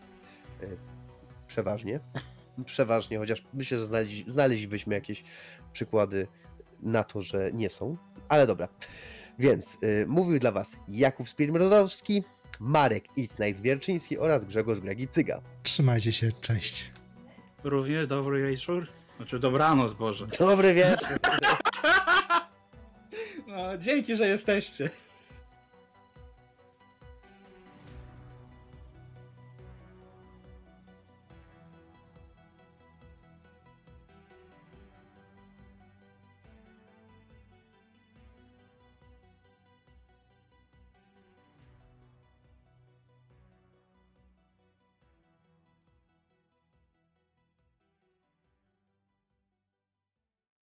Przeważnie. Przeważnie, chociaż myślę, że znaleźli, znaleźlibyśmy jakieś przykłady na to, że nie są. Ale dobra. Więc y, mówił dla Was Jakub Spirmrodowski, Marek Icnajs Wierczyński oraz Grzegorz Gregi-Cyga. trzymajcie się, cześć. Również dobry wieczór. Znaczy dobranoc, Boże. Dobry wieczór. No, dzięki, że jesteście.